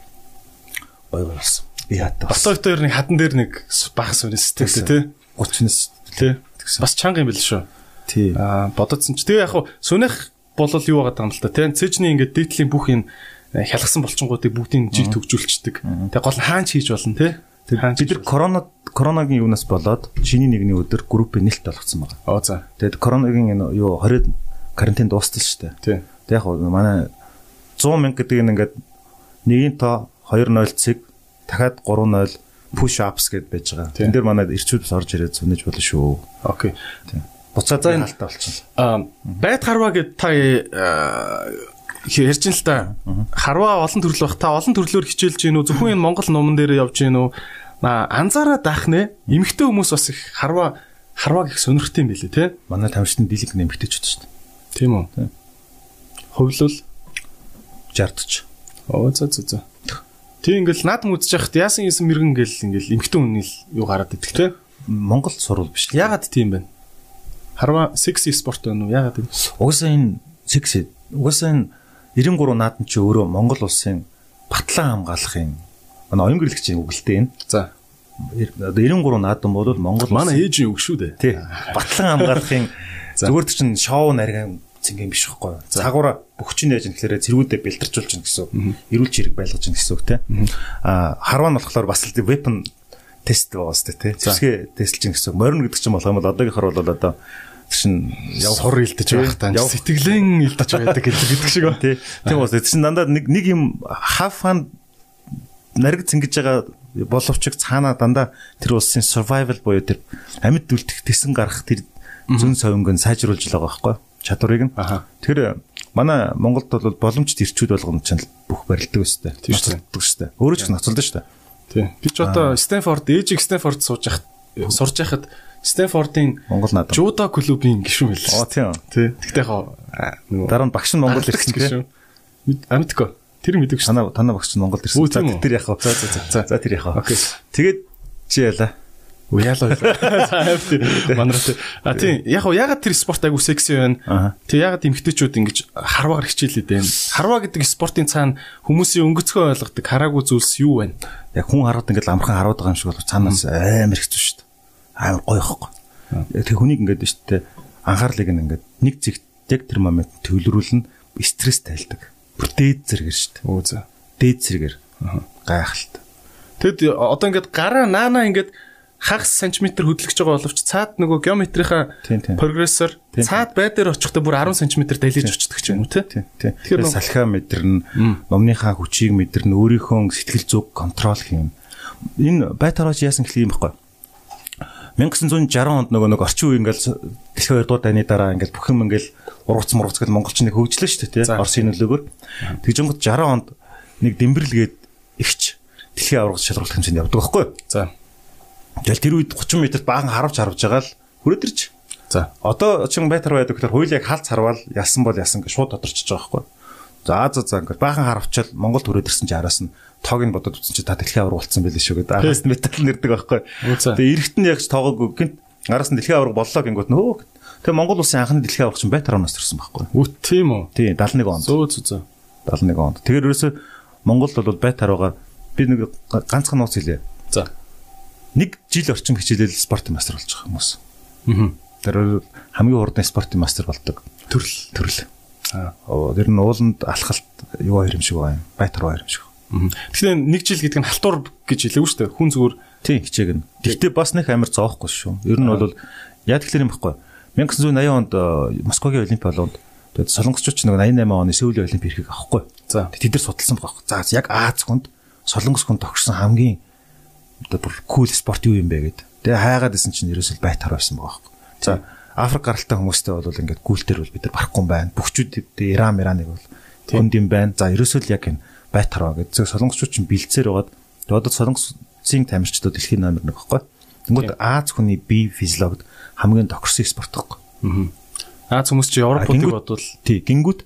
B: ой болсон. Би хатаа.
A: Босоо хоёр нэг хадан дээр нэг баг сүнэстэй тий.
B: 30-наас
A: Тий. Бас чанга юм бэл шүү.
B: тий.
A: Аа бодоцсон ч. Тэгээ яг хуу сүнэх болол юу байгаа юм л та. Тэ цэжний ингээд дээдлийн бүх юм э, хялгсан болчингуудыг бүгдийг жиг төгжүүлчихдэг. Тэгээ гол хаанч хийж болно те.
B: Бид нар корона коронагийн юунаас болоод шиний нэгний өдөр группийн нэлт болгоцсон байгаа.
A: Оо за.
B: Тэгээд коронагийн энэ юу 20 карантин дуустал шүү дээ.
A: Тий.
B: Тэг яг манай 100 мянга гэдэг нь ингээд нэгin тоо 20 цэг дахиад 30 push ups гэд байж байгаа. Тэн дээр манай ирчүүд бас орж ирээд сүнэж болно шүү.
A: Окей.
B: Буцаад
A: За, энэ-
B: хаалтаа болчихно.
A: Аа байд харваа гэд та э, ярьж ин л та. Харваа олон төрөл бах. Та олон төрлөөр хичээлж гин үү? Зөвхөн энэ Монгол номон дээр явж гин үү? Аа анзаараа даах нэ. Эмэгтэй хүмүүс бас их харваа харваа гэх сонирхтой юм билэ те.
B: Манай тамирчдын дийлэнх нэмэгтэйчүүд шүү дээ.
A: Тийм үү?
B: Тийм.
A: Хувлал
B: 60 ч.
A: Оо за за за. Тийм ингээл наадам үзэж яхад яасан юм мэрэгэн гэл ингээл эмхтэн хүний юу гараад идэх те.
B: Монгол сурвал биш.
A: Ягаад тийм бэ? Харва секси спорт байна уу? Ягаад?
B: Угсаа энэ секси угсаа энэ 93 наадан чи өөрөө Монгол улсын батлан хамгаалахын манай оюун гэрлэгчийн үгэлтэй энэ.
A: За.
B: Одоо 93 наадан бол Монгол
A: Манай ээжийн үг шүү дээ.
B: тий батлан хамгаалахын зүгээр чинь шоу нарийн цэнгийн биш хэвгүй. Цагуура бөхчин яаж гэхээр зэргүүдэд бэлтэрчүүлж гин гэсэн. Эрүүл чирэг байлгаж гин гэсэн үг тий. Аа харваа нь болохоор бас л weapon тест байгаа сте тий. Зүсгээ тестлж гин гэсэн. Морин гэдэг чинь болох юм бол одоогийнхор бол одоо чинь
A: Яв хор илдэж байх.
B: Яв-
A: Сэтгэлэн илдэж байдаг гэдэг шиг ба.
B: тий. Тийм бас чинь дандаа нэг нэг юм half fun нариг цэнгэж байгаа боловч цаана дандаа тэр улсын survival буюу тэр амьд үлдэх тесэн гарах тэр зүн совинг нь сайжруулж л байгаа байхгүй чадварыг нь. Тэр манай Монголд бол боломжит ирчүүд болгоно ч бүх барилдаг өстэй.
A: Тийм.
B: Ноцолдог өстэй. Өөрөө ч ноцолдог шүү дээ.
A: Тий. Би ч одоо Стэнфорд, ээжийг Стэнфорд сууж яхад сурж байхад Стэнфордын
B: Монгол наадам.
A: жудо клубын гишүүн байлаа.
B: Оо тийм.
A: Тий. Тэгтээ яг нөгөө
B: Дараа нь багш нь Монгол ирсэн
A: гишүүн. Амтко. Тэр мэдээгүй шүү.
B: Танаа танаа багш нь Монгол ирсэн. За тэр вэ?
A: За, за, за, за.
B: Тэр вэ?
A: Окей.
B: Тэгээд чи яла.
A: Уяалаа. Манарт. А тийм яг ягаад тэр спорт айгу секси байна. Тэг ягаад эмгтээчүүд ингэж харваагаар хичээлээд байна. Харваа гэдэг спортын цаана хүмүүсийн өнгөцгөө ойлгодог хараагүй зүйлс юу байна?
B: Яг хүн хараад ингээд амархан хараад байгаа юм шиг бол цаанаас амар хэцүү шүү. Амар гоё ихгүй. Тэг хүнийг ингээд дээ анхаарлыг нь ингээд нэг зэгт яг тэр момент төвлөрүүлнэ стресс тайлдаг. Бүр дээд зэрэгэр дээ.
A: Өө за.
B: Дээд зэрэгэр. Гайхалтай.
A: Тэгэд одоо ингээд гараа наана ингээд хагас сантиметр хөдлөж байгаа боловч цаад нөгөө
B: тийм.
A: прогрессор цаад байдаар очихдоо бүр 10 см далиж очдөг ч юм уу
B: тийм.
A: Тэгэхээр
B: салхиа мэдэрнэ, номныхаа хүчийг мэдэрнэ, өөрийнхөө сэтгэл зүг контрол хийн. Энэ байтараач яасан гэх юм бэ? 1960 онд нөгөө нэг орчин үе ингээл дэлхийн 2 дугаар дайны дараа ингээл бүх юм ингээл ургац мургац гэж монголчныг хөгжлөө шүү дээ тий.
A: За.
B: Оросын нөлөөгөөр. Тэгжэнгот 60 онд нэг дэмбэрлгээд ихч дэлхийн аврагч шалралт хэмжээнд явдаг байхгүй юу?
A: За.
B: Тэгэл тэр үед 30 метрт баахан харавж харавж байгаа л хүрээд ирж.
A: За.
B: Одоо чин байтар байдаг гэхээр хууль яг халц харвал ясан бол ясан гэж шууд тодорчиж байгаа байхгүй. За за за ингээд баахан харавчаал Монголд хүрээд ирсэн чи араас нь тоог нь бодоод утсан чи та дэлхийн авраг болцсон байлээ шүү гэдэг. Араас нь метал нэрдэг байхгүй. Тэгээ эргэт нь яг ч тоогоогүй гинт араас нь дэлхийн авраг боллоо гингүүт нөө. Тэгээ Монгол улсын анхны дэлхийн авраг чинь байтар оноос төрсэн байхгүй.
A: Үт тийм үү.
B: Тий 71 онд.
A: Зөө зөө зөө.
B: 71 онд. Тэгэхээр ерөөсө Монголд бол байтар байгаа би нэг ганцхан нууц хэлье.
A: За.
B: Нэг жил орчим хичээлэл спортын мастер болж байгаа хүмүүс.
A: Аа.
B: Тэр хамгийн хурдан спортын мастер болдог.
A: Төрөл.
B: Төрөл. Тэр нь ууланд алхалт юу хоёр юм шиг байна. Байтар хоёр юм шиг.
A: Тэгэхээр нэг жил гэдэг нь халтур гэж хэлээгүй шүү дээ. Хүн зүгээр
B: Тийм хичээг нь. Гэхдээ бас нэг амар зоохгүй шүү. Ер нь бол яа тэгэхээр юм байхгүй. 1980 онд Москвагийн Олимпи болоод тэгээд солонгосчууд ч нэг 88 оны Сеулийн Олимпи ирэхийг авахгүй.
A: За.
B: Тэд нар судалсан байгаа. За яг Аз хүнд солонгос хүнд тогтсон хамгийн одоо бүр кул спорт юу юм бэ гэд. Тэгээ хайгаад исэн чинь ерөөсөл байтар байсан байгаа байхгүй. За Африк гаралтай хүмүүстэй бол ингээд гүйлтэр бол бид нар барахгүй юм байна. Бүгчүүд Иран, Ираныг бол хүнд юм байна. За ерөөсөл яг энэ байтар байгаа гэдэг. Солонгосчууд чинь бэлцээр байгаад одоо солонгосын тамирчдад дэлхийн номер 1 байхгүй. Тэнгүүд Аз хүний бие физиологид хамгийн тохирсон спорт байхгүй.
A: Аз хүмүүс чи Европуудыг
B: гингүүд-
A: бодвол
B: Тий, гингүүд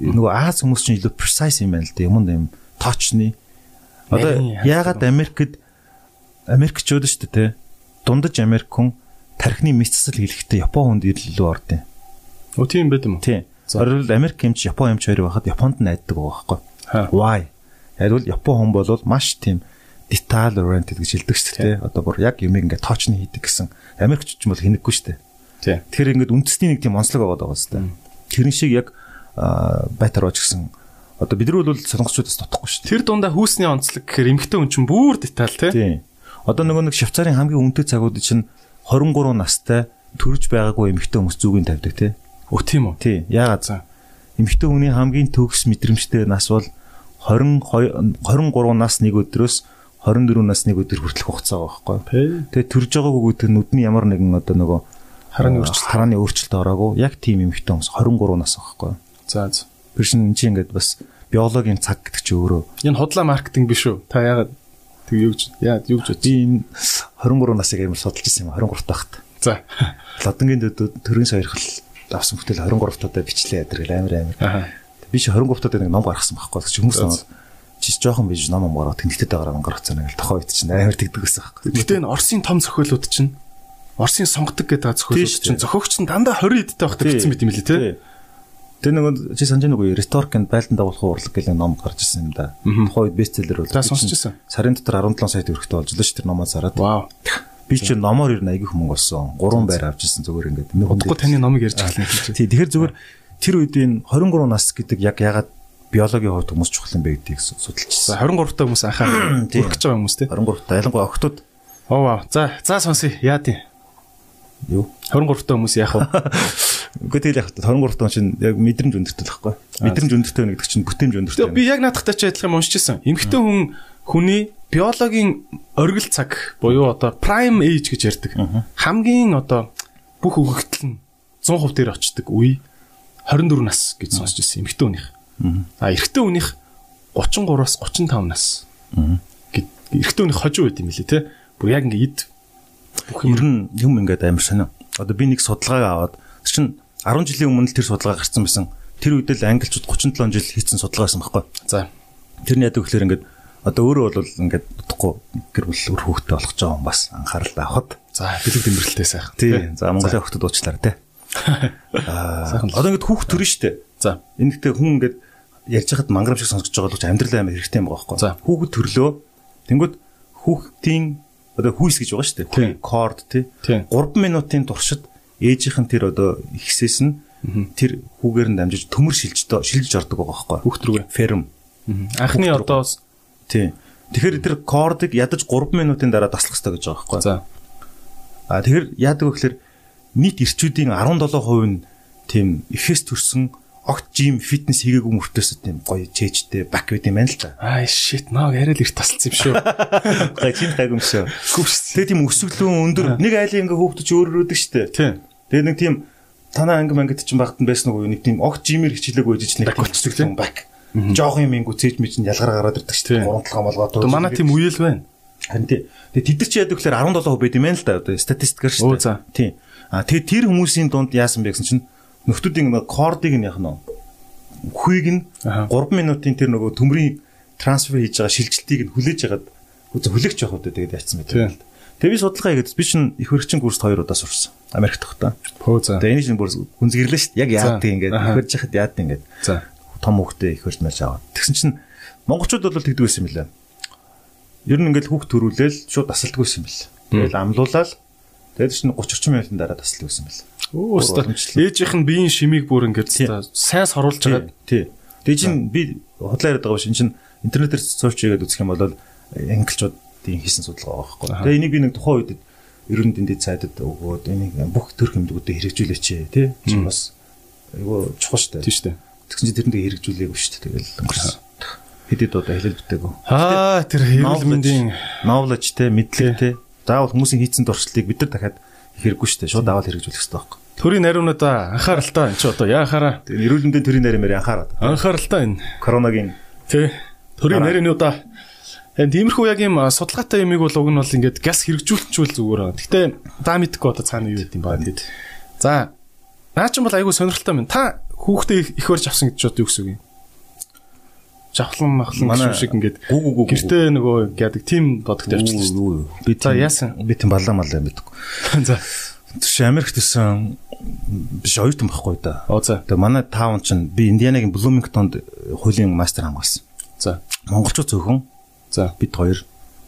B: нөгөө Аз хүмүүс чинь илүү precise юм байна л да. Юм юм точны. Одоо яагаад Америкт Америкчууд шүү дээ те. Дундаж Америк хүн тархины мэдсэл хэлэхдээ Япон хүнд илүү ордын.
A: Өө тийм байд юм уу?
B: Тий.
A: За.
B: Орол Америк юмч Япон юмч хоёр байхад Японд найддаг байгаа байхгүй. Why? Бол Япон хүн бол маш тийм detail oriented гэж хэлдэг шүү дээ. Одоо бүр яг юм ингээд тоочны хийдэг гэсэн. Америкч ч юм бол хинэггүй шүү дээ.
A: Тий.
B: Тэгэхээр ингээд үндэсний нэг тийм онцлог байгаа даа хэвээр. Тэрэн шиг яг байтар ууч гэсэн. Одоо бид нар бол солонгосчуудаас тотохгүй шүү
A: Тэр дундаа хүүсний онцлог гэхээр эмгтэн хүн чинь бүр деталь
B: дээ. Тийм. Одоо нөгөө нэг Швейцарын хамгийн үнэтэй цагууд чинь 23 настай төрж байгаагүй эмэгтэй хүмүүс зүгийн тавьдаг тий.
A: Өө тийм үү?
B: Тий. Яагаад
A: За.
B: эмэгтэй хүний хамгийн төгс мэдрэмжтэй нас бол 22 23 нас нэг өдрөөс 24 нас нэг өдөр хүртэлх хугацаа байхгүй. Тэгээ төрж байгаагүй гэдэг нүдний ямар нэгэн одоо нөгөө
A: Харааны
B: аа,
A: өөрчлөлт.
B: харааны өөрчлөлт ороогүй яг тийм эмэгтэй хүмүүс 23 нас байхгүй.
A: За за.
B: Тэр чинь энэ чинь ингээд бас биологийн цаг гэдэг чинь өөрөө
A: Энэ худлаа маркетинг биш үү? Та яагаад тэг юу гэж яа юу гэж
B: би энэ 23 насыг амар судалж ирсэн юм 23 тахт.
A: За.
B: Лодонгийн дөдөө төрийн сойрхол авсан бүтэл 23 туудаа бичлээ ядрал амар амар. Би чи 23 туудаа нэг ном гаргасан байхгүй. Чи хүмүүс
A: За.
B: намайг чи жоохон биж ном ом гараад тэнхтэд байгаа ном гаргацсан нэг л тохоо ит чинь амар тэгдэг гэсэн байхгүй.
A: Гэтэ энэ Оросын том зохиолууд чинь Оросын сонгодог гэдэг зохиолууд
B: Тий,
A: чинь
B: тий.
A: зохиогч нь дандаа 20 эдтэй байхдаа бичсэн мэт юм лээ те.
B: Тэр нэг чи санаж нэг үе Retork and байлдан дагуулах урлаг гэх ном гарч ирсэн юм да. Тухайн үед бестселлер бол.
A: За, сонсч ирсэн.
B: Сарын дотор 17 сая төгрөгтэй болж л ш тэр номоо зараад.
A: Вау.
B: Би чи номоор ер нь айгүй хүмүүс болсон. Гурван байр авч ирсэн зүгээр ингээд.
A: Удахгүй таны номыг ярьж эхэлнэ гэж.
B: Тий, тэгэхээр зүгээр тэр үед энэ 23 нас гэдэг яг ягаад биологийн хувьд хүмүүс чухал юм бэ гэдгийг судалчихсан.
A: 23 та хүмүүс анхаа
B: Тий.
A: үргэж байгаа хүмүүс те.
B: 23 та ялангуяа охтууд
A: Оо вау. За за сонсъё. Яа тий.
B: юу?
A: 23 та хүмүүс яах вэ?
B: Үгүй тэгэл яг 23 тон чинь яг мэдрэмж өндөртэй л байхгүй. Мэдрэмж өндөртэй байна гэдэг чинь бүтээмж өндөртэй.
A: Би яг наадахтай ч адилхан юм уншижсэн. Эмэгтэй хүн хүний биологийн оргил цаг буюу одоо prime age гэж ярьдаг. Хамгийн одоо бүх өгөгдөл нь 100% дээр очдог үе 24 нас гэж сонсч ирсэн эмэгтэй хүнийх. А эрэгтэй хүнийх 33-аас 35 нас. Эрэгтэй хүнийх хожуу байт юм лээ те. Бүр яг ингээ ид
B: бүх юм юм ингээд амар сонио. Одоо би нэг судалгааг аваад чинь 10 жилийн өмнө л тэр судалгаа гарсан байсан. Тэр үед л англичууд 37 жил хийсэн судалгаа байсан байхгүй.
A: За.
B: Тэр нь яд гэхээр ингээд одоо өөрөө бол ингээд утгагүй гэр бүл өр хөвгтэй болох ч юм бас анхаарал авахд.
A: За бэлэг тэмрэлтэй сайхан.
B: Тий. За Монголын хөвгтөд уучлаарай те. Аа. Одоо ингээд хүүхд төрн штэ.
A: За.
B: Энэхтэй хүн ингээд ярьж хахад мангар шиг сонсож байгаа л амьдрал амар хэрэгтэй юм байгаа байхгүй.
A: За.
B: Хүүхэд төрлөө. Тэнгүүд хүүхдийн одоо хүүс гэж байгаа дээ. Корд тий. 3 минутын туршид ээжийнх нь тэр одоо ихсээс нь тэр хүүгээр нь дамжиж төмөр шилж шилж ордог байгаа байхгүй.
A: Хүүхд рүүгээ.
B: Ферм.
A: Анхны одоо
B: тий. Тэгэхээр тэр кордыг ядаж 3 минутын дараа таслах хэрэгтэй гэж байгаа байхгүй.
A: За.
B: А тэгэхээр яадаг вэ гэхээр нийт ирчүүдийн 17% нь тийм эфес төрсэн огт жим фитнес хийгээгүй мөртөөс тийм гоё чэжтэй бак байт юм байна л да.
A: Аа shit наа яриа л их тасалсан юм шүү.
B: Гай чин гайгүй юм шүү. Тэгээ тийм өсвөлөн өндөр нэг айлын ингээ хөөхдөж өөрөөрөөдөг штэ.
A: Тийм.
B: Тэгээ нэг тийм танаа анги мангад чинь багт нь байсан уу нэг тийм огт жимэр хичээлээгүй гэж нэг
A: болчихдаг тийм
B: бак. Жоох юм ингүү цээж мэд чинь ялгаар гараад ирдэг штэ. Гурван талгаа молгоо
A: тоо. Манай тийм үеэл байна.
B: Харин тий. Тэгээ тэд нар чи яадаг гэхээр 17% байт юм байна л да одоо статистикээр
A: штэ.
B: Тийм. А тэгээ тэр хүмүүсийн дунд яасан бэ гэсэн чинь нөхдүүдийн кордыг нь яах нь хүйг нь 3 минутын тэр нөгөө төмрийн трансфер хийж байгаа шилжилтийг нь хүлээж агаад хүлээгч явах удаа тэгээд яцсан мэт. Тэгээ би судалгаа хийгээд би чинь их хөрөгчин курст хоёр удаа сурсан. Америкт тогтоо.
A: Пөө за.
B: Тэгээ энэ чинь бүр гүнзгирлээ шүү дээ. Яг яадаг ингээд их хөрж яхад яадаг ингээд.
A: За.
B: Том хөхтэй их хөрж марж аваад. Тэгсэн чинь монголчууд бол тэгдэг байсан юм лээ. Ер нь ингээд хүүхд төрүүлээл шууд тасалдаг байсан юм бэл. Тэгэл амлуулаад тэгээд чинь 30 40 минутын дараа тасалдаг байсан юм бэл.
A: Өө өстой. Ээжийнх нь биеийн шимийг бүр ингээд сайн соруулж байгаа.
B: Тий. Тэгээ чинь би худлаа яриад байгаа биш. Энд чинь интернетээр сууч хийгээд үзэх юм бол англичуудын хийсэн судалгаа байгаа байхгүй. Тэгээ энийг би нэг тухайн үед ерөн дэндээ цайдад өгөөд энийг бүх төр хэмжүүдэд хэрэгжүүлээч тий. Чи бас айгу чухал шүү дээ.
A: Тий шүү дээ.
B: Тэгсэн чинь тэрэндээ хэрэгжүүлээгүй шүү дээ. Тэгэл өнгөрсөн. Хэдэд одоо хэлэл бүтээгөө.
A: Аа тэр хэвлэл мэндийн
B: knowledge те мэдлэг те заавал хүмүүсийн хийцэн дуршлыг бид нар дахиад хэрэггүй шүү дээ. Шууд аваад хэрэгжүүлэх хэрэгтэй байхгүй.
A: Төрийн нариунуудаа анхааралтай энэ ч одоо яахаараа.
B: Тэгээ эрүүл мэндийн төрийн нарийн анхаарат.
A: Анхааралтай энэ.
B: Коронагийн
A: тий. Төрийн нариунуудаа энэ тиймэрхүү яг юм судалгаатай юмыг бол уг нь бол ингээд газ хэрэгжүүлчихвэл зүгээр аа. Гэтэ даа мэдхгүй одоо цаана юу гэдэм баа тэгэд. За. Наа ч юм бол айгүй сонирхолтой байна. Та хүүхдээ их барьж авсан гэж бод юу гэсэн үг юм? жавхлан махлан шиг ингээд гэртээ нөгөө яадаг тим бодогт явчихсан шүү дээ.
B: Би за яасан? Би тийм балаа малаа мэдгүй.
A: За.
B: Тийш Америкт исэн биш оюутан байхгүй да. Тэгээ манай таун чинь би Индианагийн Блумингтонд хуулийн мастер хамгаалсан.
A: За.
B: Монголчууд зөвхөн.
A: За.
B: Бид хоёр.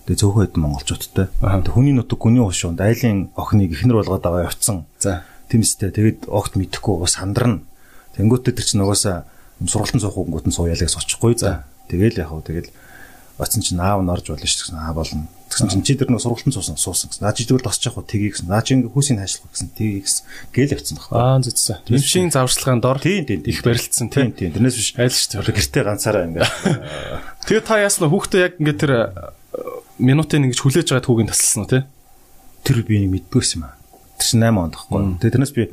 B: Тэгээ зөвхөн хэд монголчуудтай. Хүний нутаг гүний уушуунд айлын охиныг ихнэр болгоод аваа явцсан.
A: За.
B: Тэмстэй. Тэгээд огт мэдхгүй бас сандарна. Тэнгүүтээ тэр чинь угаасаа сургалтын суух хөнгөт нь сууяалыг сочихгүй. За. Тэгэл яг хөө тэгэл оцсон чинь аав нь орж болно шүү дээ. Аа болно. Тэгсэн чинь чи тэр нөө сургалтын суусан суусан гэсэн. Наа чи зүгээр тосч явах тгий гэсэн. Наа чи ингээ хүүсийг хайшлах гэсэн тгий гэсэн. Гээл явцсан баг.
A: Аа зүтсэн. Тэмшийн завшлагын дор их барилдсан тийм.
B: Тийм. Тэрнээс биш
A: айл шүү
B: дээ. Гэртээ ганцаараа ингээ.
A: Тэгээ та яасна хүүхдээ яг ингээ тэр минутын ингэж хүлээж байгаад хүүгийн тасалсан уу тий?
B: Тэр би нэг мэддгүйсэн юм аа. Тэр чинь 8 онд тахгүй. Тэгээ тэрнээс би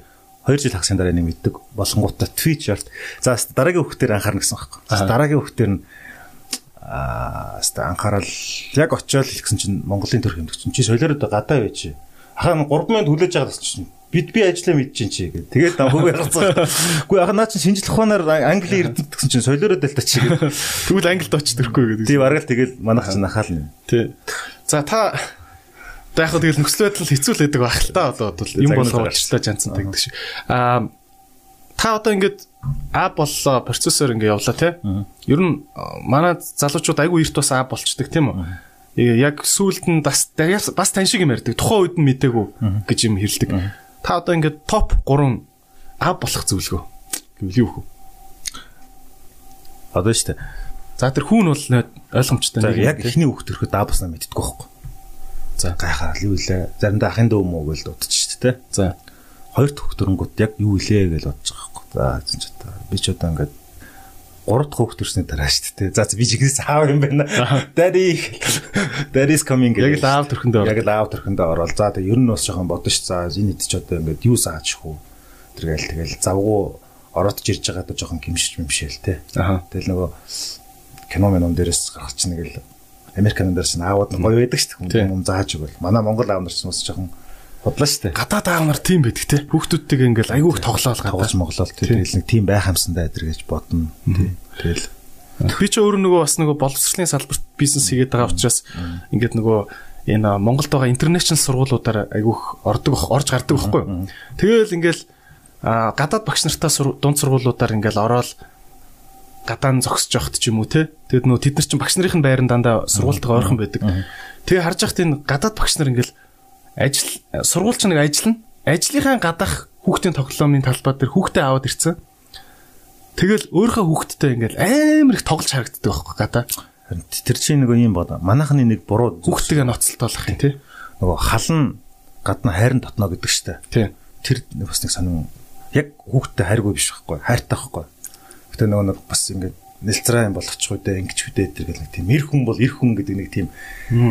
B: 2 жил хагасны дараа нэг мэддэг болонгуудаа ярт. За дараагийн хүүхдээр анхаарна гэсэн байхгүй. Дараагийн хүүхдээр нь аа хаста анхаарал яг очиод хэлсэн чинь Монголын төр хэмдэг чинь чи солиороо гадаа байж. Ахаа 3 минут хүлээж байгаа гэсэн чинь бид би ажиллаа мэдчихин чи гэдэг. Тэгээд нам хөвөө гарцгаа. Үгүй яхаа наа чи шинжлэх ухаанаар англи эрдэнэ гэсэн чинь солиороо дэлтэ чи гэдэг.
A: Тэгвэл англид очдөрхгүй гэдэг.
B: Тийм аргаал тэгэл манайх чинь анхаална.
A: Тий. За та яг хөө тэгэл нөхцөл байдал хэцүү л байдаг байх л та одоо бол юм болгоо уучлаа жанцсан гэдэг шиг. Аа та одоо ингээд А боллоо процессор ингээ явлаа те. Ер нь манай залуучууд айгүй эрт бас А болчдөг тийм үү? Яг сүүлд нь бас бас тань шиг юм ярьдаг. Тухайн үед нь мдээгүй гэж юм хэлдэг. Та одоо ингээд топ 3 А болох зөвлөгөө гэвэл юу вэ?
B: Одоо шүү дээ.
A: За тэр хүүн бол ойлгомжтой
B: нэг яг эхний хүүхд төрөхөд А босноо мэддэггүй байхгүй. За гайхаад юу илээ. Заримдаа ахын дөө мөө гэж дутчих шүү дээ.
A: За
B: хоёр төгөх дөрөнгөд яг юу илээ гэж бодож байгаа байхгүй. За эзэн ч одоо би ч одоо ингээд гурав дахь хүүхд төрсний дараа шүү дээ. За би чигээс аав юм байна. Daddy Daddy is coming.
A: Яг л аав төрхөндөө.
B: Яг л аав төрхөндөө орол. За тэг ер нь бас жоохон бодно ш. За энэ хэд ч одоо ингээд юу саачих уу. Тэргээл тэгэл завгуу ороодж ирж байгаа одоо жоохон гимшиж мэмшээл те. Тэгэл нөгөө кино мином дээрээс гаргач нэг л Американ дээрс нь гоё байдаг шүү дээ. Хүн зааж өгвөл. Манай Монгол аав нар ч бас жоохон Бодлоо шүү дээ.
A: Гадаад аав нар тийм байдаг те. Хүүхдүүдтэйгээ ингээл айгүй их тоглоол
B: Тоглож моглол тэгэл нэг тийм байх юмсандаа адэр гэж бодно. Тэгэл
A: би ч өөр нөгөө бас нөгөө боловсролын салбарт бизнес хийгээд байгаа учраас ингээд нөгөө энэ Монголд байгаа интернэшнл сургуулиудаар айгүйх ордог орж гардаг байхгүй юу. Тэгэл ингээл гадаад багш нартай дунд сургуулиудаар ингээл ороод гадаан зогсож явахт ч юм уу те. Тэгэд нөгөө тэд нар чинь багш нарын байран дандаа сургуультайгаа ойрхон байдаг. Тэгээ харж байхад энэ гадаад багш нар ингээл ажил сургуульч нэг ажиллана. Ажлынхаа гадах хүүхдийн тоглоомын талбай дээр хүүхдээ аваад ирсэн. Тэгэл өөрийнхөө хүүхдтэй ингээл амар их тоглож харагддаг байхгүй гадаа.
B: Тэр чинь нөгөө юм бод. Манайхны нэг буруу
A: хүүхдтэйгээ ноцтолтоолох юм тий.
B: Нөгөө халан гадна хайрын дотно гэдэг штэ.
A: Тий.
B: Тэр бас нэг сонин яг хүүхдтэй хайргүй биш байхгүй. Хайртай байхгүй. Гэтэ нөгөө нэг бас ингээд нэлцраа юм болгочих үү дээ ингэж үдээ тэр гэл нэг тийм эр хүн бол эр хүн гэдэг нэг тийм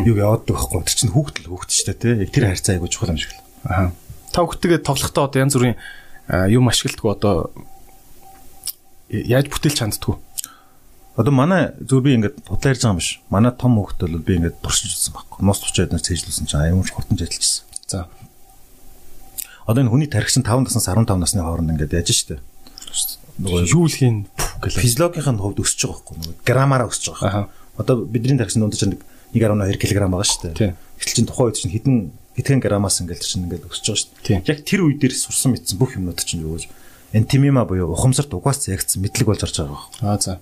B: юу явааддаг байхгүй. Тэр чинь хүүхдэл хүүхд штэ тий. Яг тэр хайрцаа айгуу чухал юм шиг л.
A: Аа. Та хүүхдтэйгээ тоглохдоо одоо янз бүрийн юм ашигладаг одоо яаж бүтээлч ханддаггүй.
B: Одоо манай зөв би ингээд бодлоо ярьж байгаа юм биш. Манай том хүүхэд бол би ингээд туршиж үзсэн байхгүй. Нус тучаад нар цээжлүүлсэн чинь аюун хурдан ажиллажсэн.
A: За.
B: Одоо энэ хүний тархич нь 5 наснаас 15 насны хооронд ингээд яж штэ.
A: Нөгөө юу лхийн
B: гэл физиологийн хувьд өсөж байгаа байхгүй. Нөгөө грамаараа өсөж байгаа. Одоо бидний тархич нь дундаж нэг 1.2 кг байгаа штэ. Гэтэл чинь тухайн үед чинь хэдэн хэдхэн грамаас ингээд чинь ингээд өсөж байгаа штэ. Яг тэр үе дээр сурсан мэдсэн бүх юмнууд чинь юу гэж энтимима буюу ухамсарт угаас ягц мэдлэг болж орж байгаа байхгүй.
A: Аа за.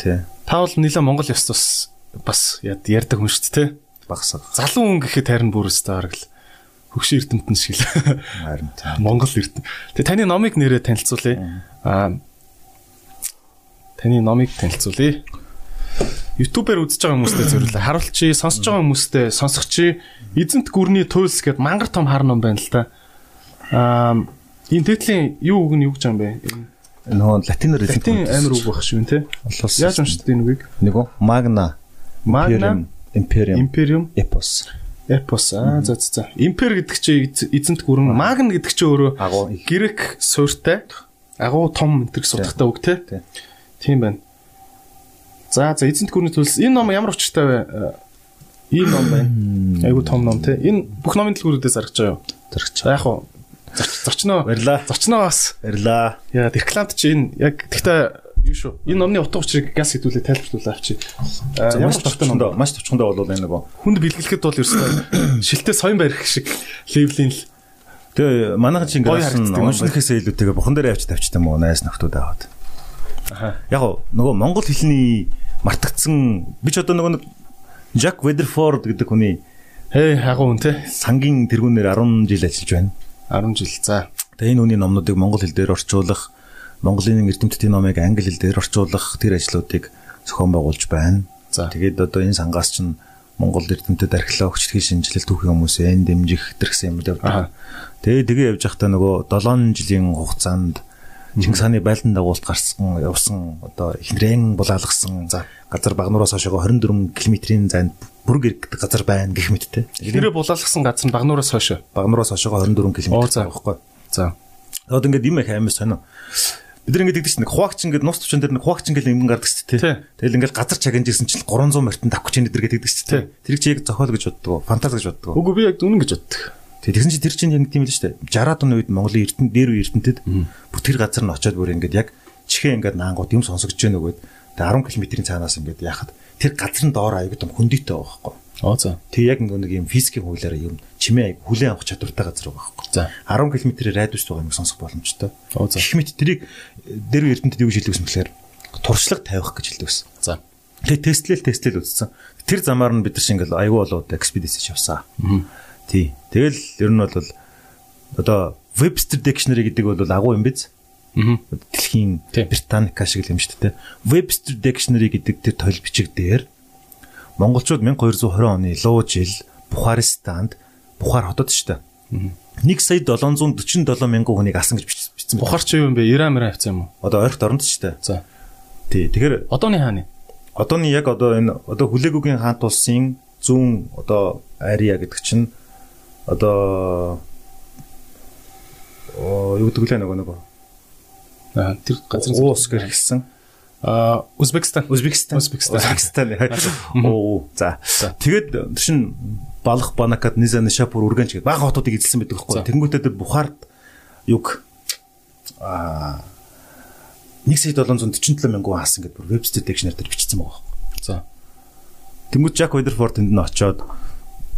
B: Тий.
A: Та бол нэлээ Монгол ёс тус бас ярьдаг хүн шүү дээ, тий?
B: Багсаг.
A: Залуу хүн гэхэд харин бүр өстэй хараг л хөгшин эрдэмтэн шиг л.
B: Харин тий.
A: Монгол эрдэм. Тэгээ таны номыг нэрээ танилцуулъя. Аа таны номыг танилцуулъя. YouTube-ээр үзэж байгаа хүмүүстээ зөвлөлөө. Харуулчи, сонсож байгаа хүмүүстээ сонсогчи. Эзэнт гүрний туйлс гэд мангар том хар ном байна л да. Аа энэ тэтлийн юу үг нь юу гэж юм бэ?
B: Нөгөө латиноор
A: латин амир үг байх шүү те. Яаж уншдаг энэ үгийг?
B: Үү? Magna.
A: Magna
B: Imperium.
A: Imperium
B: Epos.
A: Epos аа за за. Импер гэдэг чинь эзэнт гүрэн, Magna гэдэг чинь өөрөө грек суурьтай агуу том энтер судахтай үг те. Тийм байна. За за эзэнт гүрний төлс энэ ном ямар учиртай вэ? Энэ ном байна. Айгуу том ном те. Энэ бүх номын дэлгүүрүүдээс аргаж байгаа юу?
B: Зарагч.
A: Яг уу зочноо
B: барьлаа.
A: Зочноо бас
B: барьлаа.
A: Яа рекламт чи энэ яг гэхдээ юу шүү. Энэ номны утга учирыг газ хэдүүлээ тайлбарлуулаа авчи.
B: Ямар ч товчхон ном. Маш товчхондоо бол энэ нөгөө
A: хүнд бэлгэлэхэд бол ерөөсөө шилтээ соён барих шиг левлийн л
B: Тэгээ манайхан чи ингээд уншихээс илүүтэйгээ бурхан дээр авч тавьчихсан мó найс нөхдүүд аваад. Аха. Яг нөгөө монгол хэлний мартагдсан би ч одоо нөгөө Жак Ведерфорд гэдэг хүний
A: хээ хагуу хүн те
B: сангийн тэргүүнээр 10 жил ажиллаж байна.
A: 10 жил. За.
B: Тэгээ энэ хүний номнуудыг монгол хэл дээр орчуулах, Монголын эрдэмтдийн номыг англи хэл дээр орчуулах тэр ажлуудыг зохион байгуулж байна.
A: За.
B: Тэгээд одоо энэ сангаас чинь Монгол эрдэмтэд археологчдын шинжилэл түүхийн хүмүүсээ дэмжих гэсэн юм дээр. Тэгээ тэгээ явж байхдаа нөгөө 7 жилийн хугацаанд Чингис хааны байлдан дагуулт гарсан явсан одоо ихнэрэн булаалгасан газар багнуураас хойшоо 24 км-ийн зайд бүрэг гэдэг газар байна гэх мэттэй.
A: Ихнэрээ булаалгасан газар нь багнуураас хойшоо.
B: Багнуураас хойшоо 24 км
A: байхгүй. За.
B: Одоо ингээд юм их аймаг сонио. Бид ингээд гэдэг чинь нэг хуваагч ингээд нус төвчөн дээр нэг хуваагч ингээд юм гардаг шүү дээ. Тэгэл ингээд газар чагнаж ирсэн чинь 300 морьтон давхч энэ дэр гэдэг шүү дээ. Тэрийг чи яг зохиол гэж боддог. Фантаз гэж боддог.
A: Үгүй би яг үнэн гэж боддог.
B: Тэгсэн чи тэр чинь яг тийм л шүү дээ. 60-аад оны үед Монголын эрдэнэ дээр үе эрдэнтэд бүр тэр газар нь очиод бүр ингээд яг чихээ ингээд наангууд юм сонсогдож байна өгөөд тэгээ 10 км-ийн цаанаас ингээд яхад тэр газар нь доор аягүй том хөндийтэй байгаа байхгүй.
A: Оо за.
B: Тэг яг нэг юм физикийн хуулиараа юм чимээ аяг хүлээн авах чадвартай газар байгаа байхгүй.
A: За.
B: 10 км-ээр радиус байгаа юм сонсох боломжтой.
A: Оо за.
B: Их мэт тэрийг дээр үе эрдэнтэд юу гэж хэлдэг юм бэхээр туршлага тавих гэж хэлдэг байсан.
A: За.
B: Тэгээ тестлэл тестлэл үзсэн. Тэр замаар нь бид нар шиг ингээл аягүй болоод экспедиц явсан. Аа Тий. Тэгэл ер нь бол одоо Webster Dictionary гэдэг бол агуу юм биз?
A: Аа.
B: Дэлхийн Британика шиг юм шүү дээ. Webster Dictionary гэдэг тэр тойл бичиг дээр монголчууд 1220 оны луу жил Бухаристанд Бухар хотод шүү дээ. 1 сая 747 мянган хүнийг алсан гэж бичсэн.
A: Бухар чи юу юм бэ? Иран мэрэ авсан юм уу?
B: Одоо ойрт оронд шүү дээ.
A: За.
B: Тий. Тэгэхээр
A: одооны хааны.
B: Одооны яг одоо энэ одоо хүлээгүүгийн хаант улсын зүүн одоо Ария гэдэг чинь одоо оо юу гэдэг лээ нөгөө нөгөө
A: аа тэр газар
B: уус гэр хэлсэн
A: А Узбекистан.
B: Узбекистан.
A: Узбекистан.
B: Узбекистан. Оо. За. Тэгээд шин балах банакад низа нишапур үргэнч гэдэг бага хотуудыг эзэлсэн байдаг байхгүй. Тэнгүүтээ Бухард юг а 1747 мянган хаасан гэдэг бүр Webster Dictionary дээр бичсэн байгаа байхгүй.
A: За.
B: Тэнгүүд Jack Weatherford тэнд нь очоод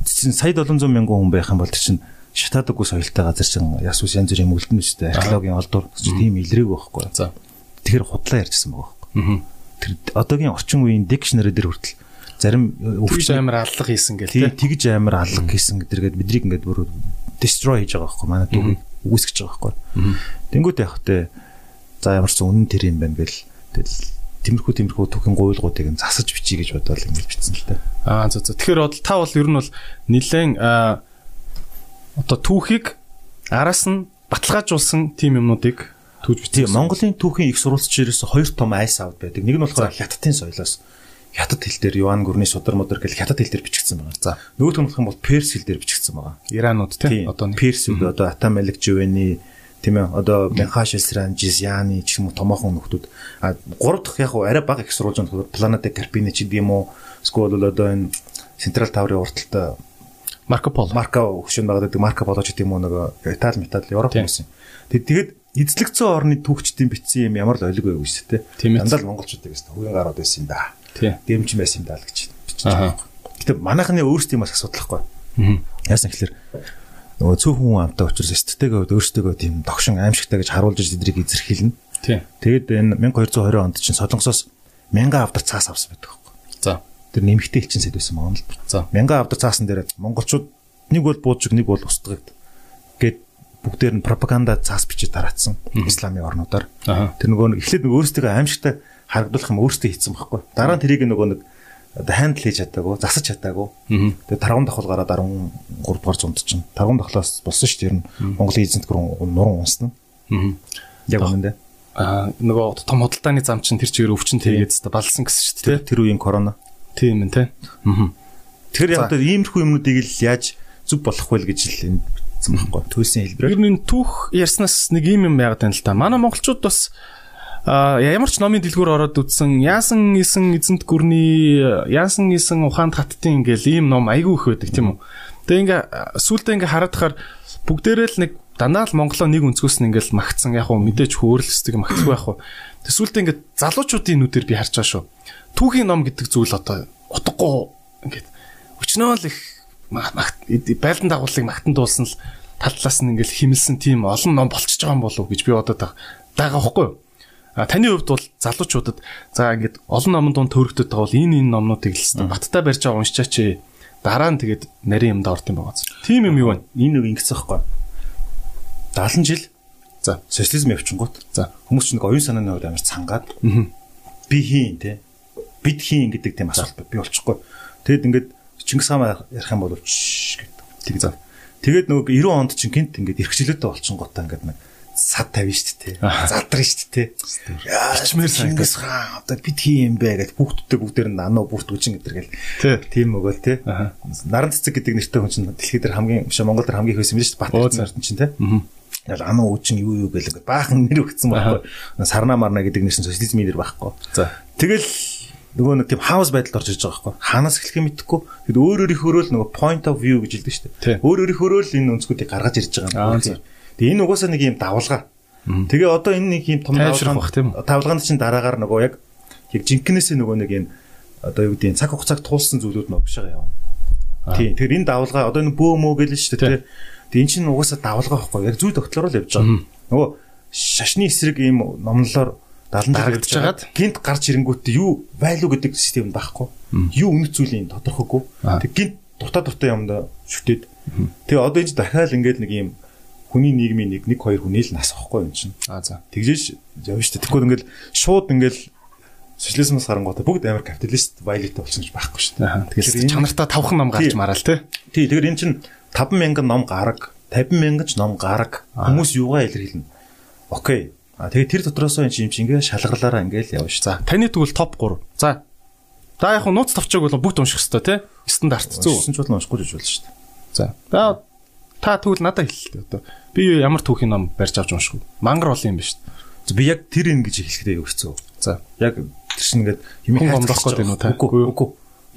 B: чинь сая 700 мянган хүн байх юм бол чинь шатаадаг ус соёлтой газар чинь яс ус янз бүрийн үлдэн үстэй археологийн олдуур тийм илрээг байхгүй.
A: За.
B: Тэгэхээр худлаа ярьжсэн байгаа байхгүй. Тэр одоогийн орчин үеийн dictionary дээр хүртэл зарим
A: өвч амар аллах хийсэн гэл
B: тий тэгж амар аллах хийсэн гэдэргээд бидрийг ингээд бүр destroy хийж байгаа байхгүй манай дүүгийг үүсгэж байгаа байхгүй. Тэнгүүд явах те за ямар ч үнэн тэр юм байна гэл тэгэл тиймэрхүү тиймэрхүү түүхийн гуйлгуудыг нь засаж бичиж гэж бодоод ингэж бичсэн л дээ.
A: Аа за за. Тэгэхээр бол та бол ер нь бол нэлээд одоо түүхийг араас нь баталгаажуулсан тийм юмнуудыг түүж
B: бичсэн. Монголын түүхийн их сурвалжчээрээс хоёр том айс авд байдаг. Нэг нь болохоор хятадын соёлоос хятад хэл дээр Юан гүрний судар мудар гэл хятад хэл дээр бичигдсэн байгаа. За нөгөөх нь бол перс хэл дээр бичигдсэн байгаа.
A: Иранууд тийм
B: одоо перс үү одоо Атамалик Живэний тийм ээ одоо Мехаш Элсран Жизяны ч юм уу томоохон нөхдүүд а гурав дахь яг арай бага их сурвалж нь Планета Карпини ч гэдэм үү эсвэл одоо энэ Централ таврын урталтай
A: Марко Поло.
B: Марко хөшөнд байгаа гэдэг Марко Поло ч гэдэм үү нэг Итали метал Европ хүмүүс юм. Тэгээд эзлэгцэн орны түүхчдийн бичсэн юм ямар л ойлгоо юу шүү дээ. Дандаа л монголчуудыг гэсэн хувийн гарууд байсан юм да. Дэмж байсан юм даа л гэж байгаа. Гэтэ манайхны өөрсдийн бас асуудал байхгүй. Яасан гэхэлэр нөгөө цөөхөн хүн амтаа учраас эстетэйгээ өөрсдөө тийм тогшин аимшигтай гэж харуулж тэдрийг эзэрхийлнэ. Тэгээд энэ 1220 онд чинь Солонгосоос 1000 авдар цаас авсан байдаг байхгүй.
A: За
B: тэр нэмэгтэй элчин сэд байсан Монголд.
A: За
B: 1000 авдар цаасан дээр монголчууд нэг бол буужиг нэг бол устгагд гээд бүгдээр нь пропаганда цаас бичиж тараацсан исламын орнуудаар. Тэр нөгөө эхлээд нөгөө өөрсдөө аимшигтай харагдуулах юм өөрсдөө хийцэн байхгүй. Дараа нь тэрийг нөгөө нэг одоо хандл хийж чадаагүй, засаж чадаагүй. Тэгээ таргун давхал гараад 13 дугаар зуунд чинь таргун давхлаас болсон шүү дээ. Монголын эзэнт гүрэн нуран унсна. Яг үнэндээ.
A: Аа нөгөө том худалдааны зам чинь тэр чигээр өвчин тэгээд балсан гэсэн шүү дээ.
B: Тэр үеийн корона.
A: Тийм ээ, тэ. Аа.
B: Тэгэхээр яг одоо иймэрхүү юмнуудыг л яаж зүг болох вэ гэж л энд хэлсэн байхгүй. Төлсөн хэлбэрээр.
A: Ер нь түүх ярьснаас нэг юм юм яагаад тань л та. Манай монголчууд бас ямар ч номын дэлгүүр ороод үтсэн яасан исэн эзэнт гүрний яасан исэн ухаанд хаттын ингээл ийм ном айгүй их байдаг тийм үү. Тэгээ ингээ сүултээ ингээ хараад тахаар бүгдээрээ л нэг дандаа л Монголоо нэг өнцгөөс нь ингээл магтсан яг хөө мэдээж хөөрөлсдөг магтгүй байх уу. Тэг сүултээ ингээ залуучуудын нүдээр би харж байгаа шүү. Түүхийн ном гэдэг зүйл одоо утгагүй ингээд өчнөө л их байлдан дагуулыг магтан дуулсан л тал талаас нь ингээл химэлсэн тийм олон ном болчихж байгаа юм болов уу гэж би бодоод байгаа байхгүй юу. Таны хувьд бол залуучуудад за ингээд олон номон дунд төрөгдөд бол энэ энэ номнуудыг л баттай барьж байгаа уншчаач дараа нь тэгээд нарийн юмд орд юм байгаа. Тийм юм юу вэ?
B: Энэ нэг ингэсэн байхгүй. 70 жил
A: за
B: социализм явчихгоот.
A: За
B: хүмүүс ч нэг оюун санааны хувьд амар цангаад би хийн те бид хийн гэдэг тийм асуулт би болчихгүй. Тэгэд ингээд Чингис хаан ярих юм бол гэдэг. Тэг за. Тэгээд нөгөө 90 онд чинь гинт ингээд эрхчлөөтэй болчихгоотаа ингээд нэг сад тавина шүү дээ. Залдрна шүү дээ.
A: Ичмэр
B: Чингис хаан одоо бид хий юм бэ гэж хүүхдүүдтэй бүгдээр нь ануу бүртгүүчин гэдэр гэл. Тийм өгөөл те. Наран цэцэг гэдэг нэртэй хүн чинь дэлхийд дээр хамгийн биш Монгол дээр хамгийн их байсан юм шүү дээ. Бат нарт чинь те. Яг ануу үчин юу юу гэл баахан нэр өгсөн байхгүй. Сарна марна гэдэг нэрсэн социализмын нэр байхгүй.
A: За.
B: Тэгэл нөгөө нэг тийм хаус байдалд орж иж байгаа байхгүй. Хаанаас эхлэхээ мэдэхгүй. Тэгэд өөр өөрийнхөө л нөгөө point of view гэж хэлдэг шүү дээ. Өөр өөрийнхөө л энэ өнцгүүдийг гаргаж ирж байгаа юм. Тэгээ энэ угаасаа нэг юм давлгаа. Тэгээ одоо энэ нэг юм том
A: давлгаа
B: тавлгаанд чинь дараагаар нөгөө яг яг жинкнээсээ нөгөө нэг юм одоо юу гэдэг цаг хугацааг туулсан зүйлүүд нь өгшөөгөө явна. Тийм. Тэгэхээр энэ давлгаа одоо нэг бөөмөө гэлэн шүү дээ. Тэгээ энэ чинь угаасаа давлгаа байхгүй. Яг зүй тогтлороо л явж байгаа. Нөгөө шашны эсрэг ийм номлолоор 70
A: дарагдж хагаад
B: гинт гарч ирэнгүүтээ юу value гэдэг систем байхгүй. Юу үнэт зүйлийн тодорхойгүй. Тэг гинт дутаа дутаа юмдаа шүтээд. Тэгээ одоо энэ дахиад ингээд нэг юм хүний нийгмийн нэг нэг хоёр хүний л нас ахгүй юм чинь.
A: Аа за.
B: Тэгжээш явна шүү дээ. Тэгэхгүй ингээд шууд ингээд социализмоос харангуйтай бүгд амар капиталист вайлет болсон гэж байхгүй шүү
A: дээ. Тэгэхээр чанартаа тавхан ном гарч мараал те.
B: Тий, тэгэхээр эн чинь 50000 ном гараг, 50000 ч ном гараг. Хүмүүс юугаа илэрхийлнэ. Окей. А тэгээ тэр дотроос энэ юм чи ингээ шалгарлаараа ингээл явна ш.
A: За таны тэгвэл топ 3. За. За яг нууц тавчааг бол бүгд унших хэвээр тий. Стандарт зөв.
B: Уншсан ч бол уншихгүй гэж болно ш.
A: За. За та тэгвэл надад хэлээ одоо. Би ямар түүхийн ном барьж авч уншихгүй. Мангар олон юм ба ш.
B: Би яг тэр ингэж хэлэхдээ юу хэцүү.
A: За.
B: Яг тэр чинь ингээд юмыг
A: хайрцагч байгаа юм уу та?
B: Үгүй үгүй.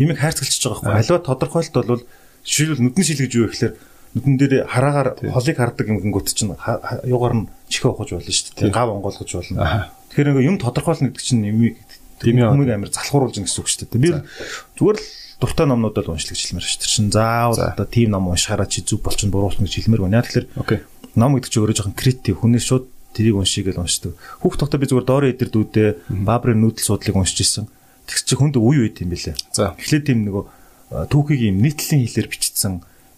B: Юмыг хайрцагч байгаа байхгүй. Аливаа тодорхойлт бол жишээлбэл нүдний шил гэж юу гэхээр нүдэн дээр хараагаар холыг хардаг юм гингүүт чинь юугаар нь чихээ ухаж болно шүү дээ. Гав онгойлгож болно. Тэгэхээр нэг юм тодорхойлно гэдэг чинь юмыг хүмүүс амар залхууруулж байгаа гэсэн үг шүү дээ. Би зүгээр л дуртай номнуудад уншлах гэж хэлмээр шүү дээ. Чин заавал одоо тийм ном уншихаараа чи зүг болчихно буруулна гэж хэлмээр байна. Тэгэхээр ном гэдэг чинь өөрөө жоохон креатив хүнээс шууд тэрийг уншиг гэж уншдаг. Хүүхд тогтоо би зүгээр доорын эдэр дүүдээ баабрын нүүдэл судлыг уншиж исэн. Тэгс чи хүнд үе үйт юм бэлээ. За эхлээд тийм нөгөө түүхийг юм нийтлэлийн хэлээр бичсэн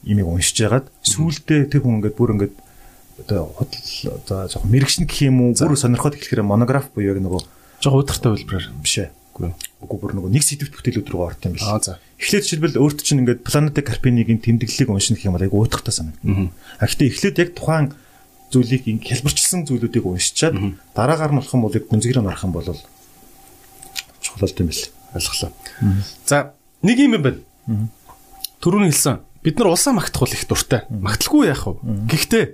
B: имийг уншиж ягаад сүүлдээ тэр хүн ингээд бүр ингээд одоо за жоохон мэрэгшин гэх юм уу бүр сонирхоод эхлэхээр монограф буюу яг нөгөө
A: жоохон удиртай хэлбэрээр
B: биш ээ. Үгүй үгүй бүр нөгөө нэг сэдвт бүтээлүүд рүү орт юм биш. Аа за. Эхлээд жишээлбэл өөрт чинь ингээд планетик карпинигийн тэмдэглэлийг унших юм бол айгу уутахтай санагдана. А гэхдээ эхлээд яг тухайн зүйлийг ин хэлбэрчилсэн зүйлүүдийг уншичаад дараагаар нь болох юм бол яг гүнзгийрээ нарах юм бол чухал юм бэл.
A: Ойлголоо. За нэг юм байна. Төрөний хэлсэн. Бид нар улсаа магтах бол их дуртай. Магтлахгүй яах вэ? Гэхдээ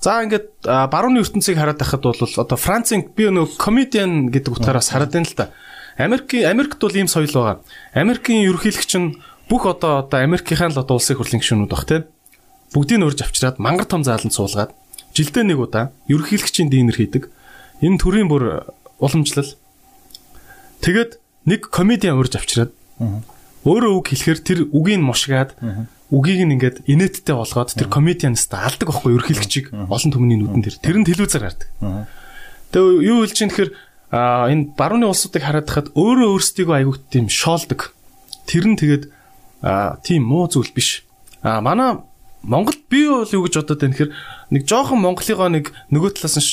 A: За ингээд барууны ертөнцийг хараад байхад бол одоо Францын би нөгөө комедиан гэдэг утгаараас хараад байна л да. Америкийн Америкт бол ийм соёл байгаа. Америкийн ерөнхийлөгч нь бүх одоо одоо Америкийн л одоо улсын хурлын гишүүнүүд баг тийм бүгдийг урьж авчираад мангар том зааланд суулгаад жилдээ нэг удаа ерөнхийлөгчийн диинер хийдэг. Энэ төрийн бүр уламжлал. Тэгээд нэг комедиан урьж авчираад өөрөө үг хэлэхээр тэр үгийг мушгаад үгийг нь ингээд инээдтэй болгоод тэр комедианист алдаг байхгүй ерөнхийлөгчийг олон түмний нүдэн тэр тэр нь телевизээр гардаг. Тэгээ юу хэлж чинь тэгэхээр энэ барууны улсуудыг хараад хахад өөрөө өөрсдийгөө аягүй тийм шоолдог. Тэр нь тэгээд тийм муу зүйл биш. А манай Монголд би бол юу гэж бодоод байна гэхээр нэг жоохон Монголыгоо нэг нөгөө талаас нь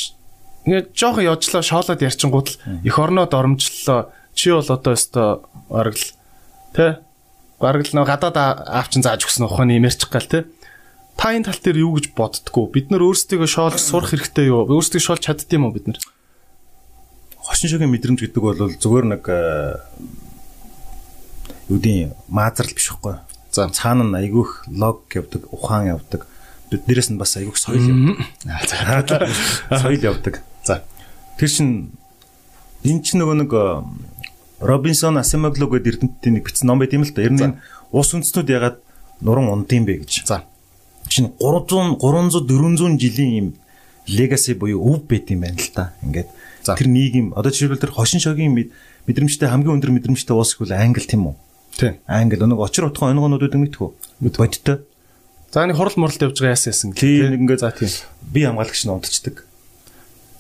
A: ингээд жоохон явжлаа шоолоод ярьчингууд л эх орноод оромжллоо. Чи бол одоо өстой бараг л тэ бараг л нэг гадаад аавчин зааж өгсөн ухааны юмэрчих гал тэ. Та энэ тал дээр юу гэж боддгоо? Бид нар өөрсдийгөө шоолж сурах хэрэгтэй юу? Өөрсдийгөө шоолж чаддсан юм уу бид нар?
B: Хошин шогийн мэдрэмж гэдэг бол зүгээр нэг юу гэдэг маазрал биш үхгүй. За цаана нь айгүйх лог явдаг, ухаан явдаг. Бид дээрэс нь бас айгүйх соёл явдаг. Соёл явдаг. За тэр чин энэ ч нөгөө нэг Робинсон Асимогло гэдэг эрдэмтдийн нэг бичсэн ном байт юм л та. Ер нь ус үндэстнүүд ягаад нуран ундын бэ гэж. За чинь 300 300 400 жилийн юм легаси буюу өв байт юм байна л та. Ингээд тэр нийгэм одоо жишээлбэл тэр хошин шогийн мэдрэмжтэй хамгийн өндөр мэдрэмжтэй уус гэвэл англи тийм үү? Тийм. Англи өнөг очир утхан онгонуудыг мэдтгүү. Бодтой.
A: За нэг хурал муралд явж байгаа яасан яасан.
B: Тийм ингээд за тийм. Би хамгаалагч нь унтцдаг.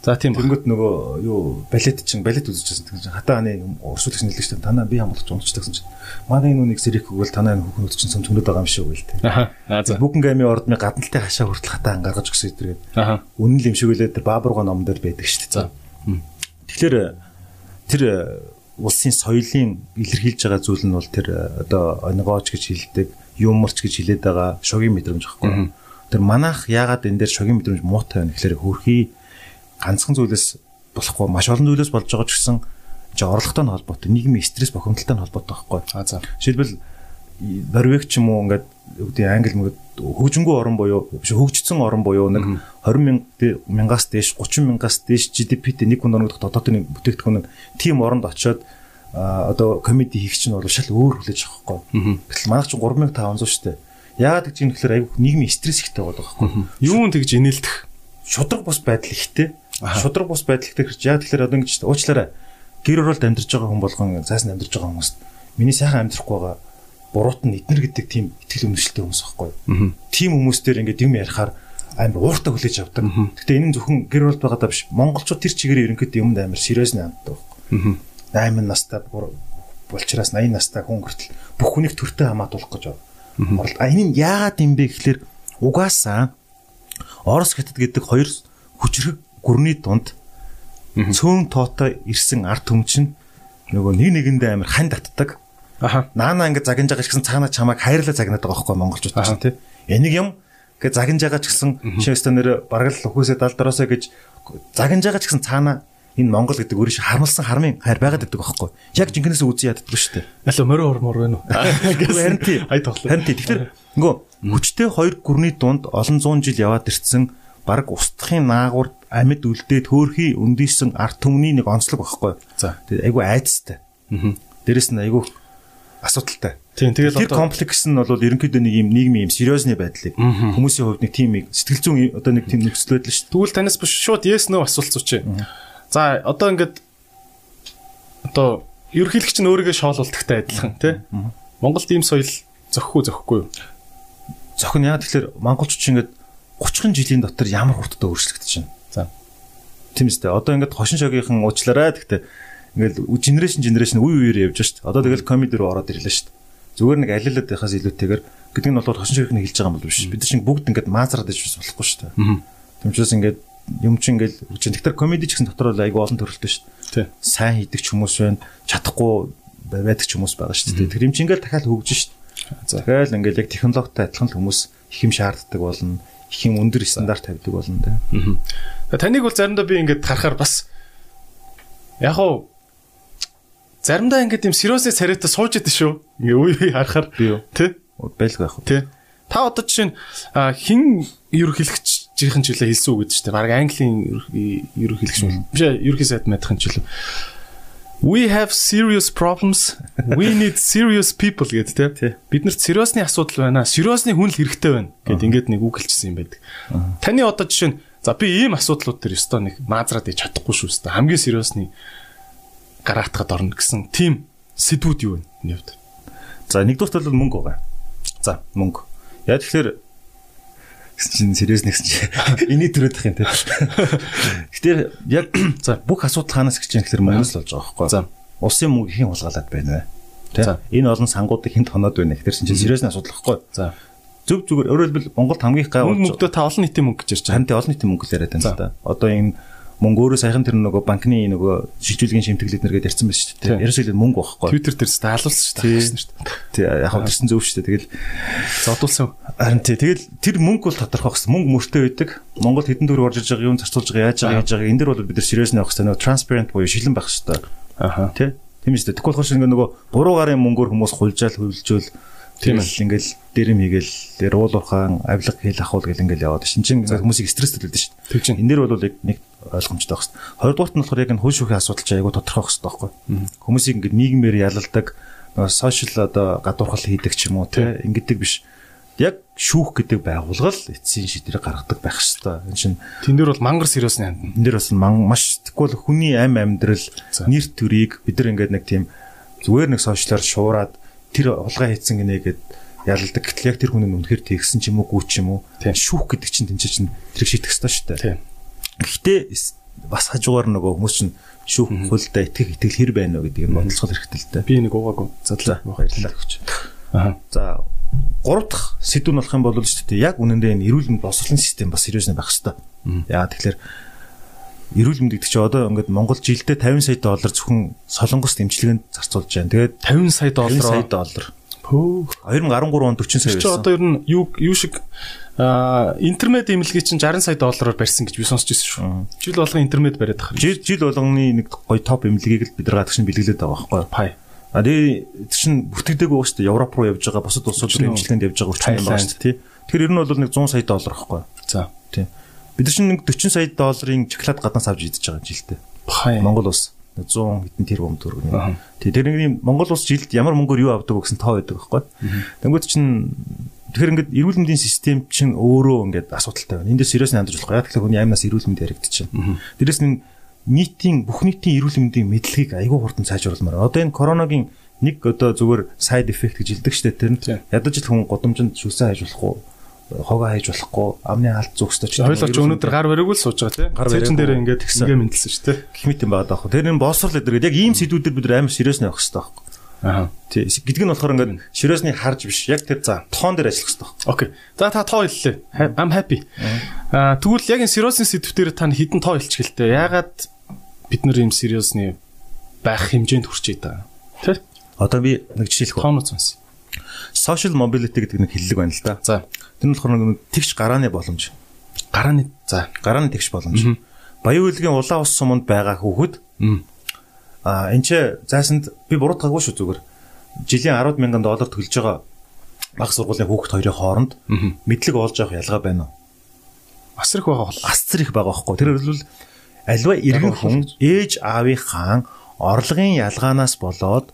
A: За тийм.
B: Тэнгөт нөгөө юу балет чинь балет үзчихсэн. Тэгж хатаа аны урсуулагч дээ. Танаа би хамгаалагч унтчихдаг чинь. Манай энэ нэг зэрэг өгвөл танаа хүүхнүүд чинь цөмцөмнөд байгаа юм шиг үйл тээ. Аа. За. Бүхэн гами ордны гадналтай хашаа хүртэл хатаа ангаргаж өгсөн эдрэгээд. Аа. Үнэн л юм шиг үлээд баабурга ном дээр байдаг шүү дээ. За. Тэгэхээр тэр улсын соёлын илэрхийлж байгаа зүйл нь бол тэр э, одоо онгооч гэж хэлдэг, юмарч гэж хэлээд байгаа шогийн мэдрэмж байхгүй. Тэр манайх яагаад энэ дээр шогийн мэдрэмж муутай байна гэхээр хөрхий ганцхан зүйлээс болохгүй маш олон зүйлээс болж байгаа ч гэсэн чи орлоготой нь холбоотой, нийгмийн стресс бохимдолтой нь холбоотой байхгүй. Жишээлбэл Норвег ч юм уу ингээд үгдийн англи мөрөд хөгжингүү орн буюу биш хөгжсөн орн буюу нэг 20 мянгаас дээш 30 мянгаас дээш GDP-тэй нэг хүн орногдох дотоодын бүтээгдэхүүн тийм оронд очиод одоо комеди хийх чинь бол шал өөр хүлээж авахгүй. Гэтэл манайх чинь 3500 шүү дээ. Яагаад гэж юм гэхээр аюу нийгмийн стресс ихтэй болдог байхгүй.
A: Юун тэгж инээлдэх
B: шудраг бус байдал ихтэй. Шудраг бус байдал ихтэй гэж яа тэгэхээр одоо ингэж уучлаарай. Гэр оролт амьдарч байгаа хүн болгон цаасан амьдарч байгаа хүмүүст миний сайхан амьдрахгүй байгаа буруут нь эднэр гэдэг тийм ихтгэл үнэмшилтэй хүмүүс байхгүй. Тийм хүмүүстээр ингээд юм ярихаар амар ууртаа хүлээж авдаг. Гэтэ энэ нь зөвхөн гэр оролт байгаадаа биш. Монголчууд тэр чигээр ерөнхийдөө юмд амар сериус наамдаг. 8 настай болчраас 80 настай хүн хүртэл бүх хүнийг төртөө хамаатуулах гэж байна. А энэ нь яагаад юм бэ гэхэлэр угаасаа Орос хятад гэдэг хоёр хүчрэг гүрний дунд цөөн тоотой ирсэн ард түмчин нөгөө нэг нэгэндээ амар хань татдаг. Аха. Наана ингэ загинж байгаа ч гэсэн цаанаа чамайг хайрлаа загнаад байгаа байхгүй монголчууд чинь тий. Энийг юм гэ загинж байгаа ч гэсэн шинэстэ нэр бараг л хөөсөө далдараасаа гэж загинж байгаа ч гэсэн цаанаа энэ Монгол гэдэг өөрөөр харамлсан хармын хайр байгаад байдаг байхгүй. Яг жинкнээс үзий яддаг шүү дээ.
A: Алуу морио ормор вэ нү?
B: Харин тий. Ай тоглоо. Харин тий. Тэгэхээр нөгөө хүчтэй хоёр гүрний дунд олон зуун жил яваад ирсэн баг устдахын наагур амьд үлдээд хөөрхий өндийсэн арт түмний нэг онцлог багхгүй.
A: За.
B: Тэгээд айгүй айцтай.
A: Аа.
B: Дээрэс нь айгүй асуудалтай.
A: Тийм тэгэл
B: Тэр комплекс нь бол ерөнхийдөө нэг юм нийгмийн юм сериозны байдлыг хүмүүсийн хувьд нэг тийм сэтгэл зүйн одоо нэг тийм нөхцөл байдал шүү
A: Тэгвэл танаас биш шууд yes no асуулт сууч. За одоо ингээд одоо ерөнхийлөгч нь өөрийгөө шоолуулдагтай адилхан тий. Монголд ийм соёл зөхгүй зөхгүй юу?
B: Зохин яа тэгэхээр монголчууд чинь ингээд 30 жилийн дотор ямар хурдтай өөрчлөгдөж байна.
A: За.
B: Тийм үстэй. Одоо ингээд хошин шогийнхан уучлаарай гэхдээ ингээд генерашн генерашн үе үеэр явж шít. Одоо тэгэл комеди руу ороод ирлээ шít. Зүгээр нэг алилаад байхаас илүүтэйгээр гэдэг нь бол хошин шогийнхан хэлж байгаа юм бол биш. Бид чинь бүгд ингээд маазраад иж бас болохгүй шít. Тэмчээс ингээд юм чинь ингээд чинь тэгэхээр комеди ч гэсэн дотор бол айгүй олон төрөлтэй.
A: Тий.
B: Сайн хийдэг ч хүмүүс байна. Чадахгүй байдаг ч хүмүүс байгаа шít. Тэгэхээр юм чинь ингээд дахиад хөгжиж шít.
A: За.
B: Тэгэл ингээд яг технологитой адилхан хүмүүс их юм шаарддаг болно. Их юм өндөр стандарт тавьдаг болно тэ.
A: Таныг бол заримдаа би ингээд харахаар бас яг уу заримдаа ингээд юм сериосны царайтай сууж идэв шүү. Ингээ үе үе харахаар
B: Би юу?
A: тий.
B: Байлгүй байх.
A: Тий. Та одоо жишээ нь хин ерөнхийлөгч жийнхэн ч үлээ хэлсэн үг гэдэг чинь баг Английн ерөнхийлөгч юм. Биш ерөнхий сайд мэдхэн ч үлээ. We have serious problems. We need serious people гэдэг тий. Биднэрт сериосны асуудал байна. Сериосны хүн л хэрэгтэй байна гэд ингээд нэг үг хэлчихсэн юм байдаг. Таны одоо жишээ нь за би ийм асуудлууд төр өстой нэг маазраад ий чадахгүй шүү өстой. Хамгийн сериосны гараатахад орно гэсэн тийм сэдвүүд юу вэ? Нэвд.
B: За нэгдүгürt бол мөнгө байгаа. За мөнгө. Яа тэгэхээр гэсэн чинь сериус нэгсэн чинь энийг төрөөд байх юм те. Тэгэхээр яг за бүх асуудал хаанаас гэж чинь тэгэхээр мөнгөөс л болж байгаа байхгүй.
A: За.
B: Улсын мөнгө хэн хулгайлаад байна вэ? Тэ?
A: За.
B: Энэ олон сангуудыг хэн тоноод байна? Тэгэхээр чинь сериусны асуудал байхгүй.
A: За.
B: Зөв зүгээр хэлбэл Монголд хамгийн их гай болж
A: мөнгөдөө та олон нийтийн мөнгө гэж ярьж байгаа.
B: Харин тэ олон нийтийн мөнгө л яриад байна л да. Одоо энэ мөнгө өөрөө саяхан тэр нөгөө банкны нөгөө шилжүүлгийн шимтгэлүүд нэргээд ярьсан байна шүү дээ. Ерөөсөө л мөнгө байхгүй.
A: Twitter дээр ч таалуулсан шүү дээ.
B: Тий яг хав тэрсэн зөв шүү дээ. Тэгэл
A: Зодуулсан.
B: Харин тий тэгэл тэр мөнгө бол тодорхой гэсэн. Мөнгө мөртөө байдаг. Монгол хэдэн төгрөг орж иж байгаа юм зарцуулж байгаа яаж байгаа яаж байгаа энэ дэр бол бид нар сериус нэх хэрэгтэй нөгөө transparent буюу шилэн байх хэрэгтэй.
A: Аха.
B: Тий. Тийм шүү дээ. Тэгвэл болохоор нөгөө буруу гарын мөнгөөр хүмүүс хулжаал хөвлжөөл
A: Тийм
B: тийм л ингээл дэрэм хийгээл уул уурхаан авилга хийл ахуул гэл ингээл яваад шин чин хүмүүсийг стресс төлөд шүү дээ.
A: Тэг чин.
B: Энэ дэр бол яг нэг ойлгомжтой байх хэрэгтэй. Хоёрдугаарт нь болохоор яг энэ хөл шүүхийн асуудал чинь айгүй тодорхой байх хэрэгтэй байхгүй. Хүмүүсийг ингээд нийгмээр ялалдаг сошиал одоо гадуурхал хийдэг ч юм уу те ингэдэг биш. Яг шүүх гэдэг байгууллага л эцсийн шийдвэрийг гаргадаг байх хэрэгтэй. Энэ чинь
A: Тэн дээр бол мангар сериусны ханд.
B: энэ дэр бас маш тэгвэл хүний амь амьдрал нэр төрийг бид нар ингээд нэг тийм зүгээр нэг сошиалар шуураад тэр улгаа хийцэн гинэ гэд ялалдаг. Гэтэл яг тэр хүн нь үнэхээр тэгсэн ч юм уу гүү ч юм уу шүүх гэдэг чинь тэнцээ чинь тэрийг шийдэх хэрэгтэй шүү дээ. Гэхдээ бас хажуугаар нөгөө хүмүүс чинь шүүх хуульдаа итгэх итгэл хэр байна вэ гэдгийг нь бодлоход хэрэгтэй л дээ.
A: Би нэг уугаагүй. Задлаа.
B: Баярлалаа өгч.
A: Аха.
B: За гурав дахь сэдв нь болох юм бол шүү дээ. Яг үнэндээ энэ эрүүл мэнд боловсролын систем бас сериусны байх хэрэгтэй. Яа тэгэхээр эрүүл мэнд гэдэг чинь одоо ингээд Монгол жилдээ 50 сая доллар зөвхөн солонгос дэмжлэгэнд зарцуулж байна. Тэгээд
A: 50 сая
B: 50 сая
A: доллар.
B: доллар.
A: Пөө.
B: 2013 онд 40 сая
A: Чи
B: байсан.
A: одоо ер нь юу юу шиг аа интернет имлэгийг чинь 60 сая доллараар барьсан гэж би сонсч байсан шүү. Жил болгон интернет бариад байгаа.
B: Жил жил болгоны нэг гоё топ эмнэлгийг л бид нар гадагш нь бэлгэлээд байгаа байхгүй юу?
A: Пай.
B: А тэгээ чинь бүртгэдэг байгаа шүү дээ. Европ руу явж байгаа, бусад улсууд руу эмчилгээнд явж байгаа үрчин юм байна шүү дээ. Тэгэхээр ер нь бол нэг 100 сая доллар байхгүй юу?
A: За.
B: Тий. Бид чинь нэг 40 сая долларын шоколад гаднаас авч идэж байгаа жилдээ. Монгол улс 100 хэдэн тэрбум төгрөг. Тий, тэрний Монгол улс жилд ямар мөнгөөр юу авдаг вэ гэсэн тоо байдаг байхгүй. Тэнгүүд чинь тэгэхээр ингээд эрүүл мэндийн систем чинь өөрөө ингээд асуудалтай байна. Эндээс сериус хандаж болохгүй. Тэгэхээр хүний аймнаас эрүүл мэнд яригдчихэв. Дээрэс нь нийтийн бүх нийтийн эрүүл мэндийн мэдлэгийг айгүй хурдан сайжруулмаар. Одоо энэ коронавигийн нэг одоо зүгээр side effect гэж хэлдэг штэ тэр нь ядаж л хүн годомжинд шүлсэн хайж болохгүй хогоо хайж болохгүй амны алт зүгстэй ч
A: Ойлгож өнөөдөр гар бариаг л сууж байгаа тий.
B: Гар бариагүй.
A: дээр ингээд ингээ мэдлсэн шүү дээ.
B: химит юм байгаа даах. Тэр энэ боловсрол гэдэг яг ийм сэдвүүдээр бид амар сериус нэх хэрэгтэй байхгүй.
A: Аха.
B: Тий. Гэдг нь болохоор ингээд сериусны харж биш. Яг тэр за тоон дээр ажиллах хэрэгтэй байхгүй.
A: Окей. За та тоо хэллээ. I'm happy. Аа тэгвэл яг энэ сериусны сэдвээр та хідэн тоо хэлчихэлтэй. Яагаад бид нар ийм сериусны байх хэмжээнд хүрч байгаа. Тэ?
B: Одоо би нэг жишээлх.
A: Тоонууд сонс.
B: Social mobility гэдэг нэг хиллэг байна л да.
A: За.
B: Тэр нь болохоор нэг тэгш гарааны боломж.
A: Гарааны за.
B: Гарааны тэгш боломж. Баян хөлгийн улаан ус суманд байгаа хүүхэд
A: Мм.
B: а энэ ч заасанд би буруутгаагүй шүү зүгээр. Жилийн 10 мянган доллар төлж байгаа баг сургуулийн хүүхэд хоёрын хооронд мэдлэг олж авах ялгаа байна уу?
A: асар их байгаа бол
B: асар их байгаа байхгүй. Тэр бол альва иргэн хүн ээж аавынхаа орлогын ялгаанаас болоод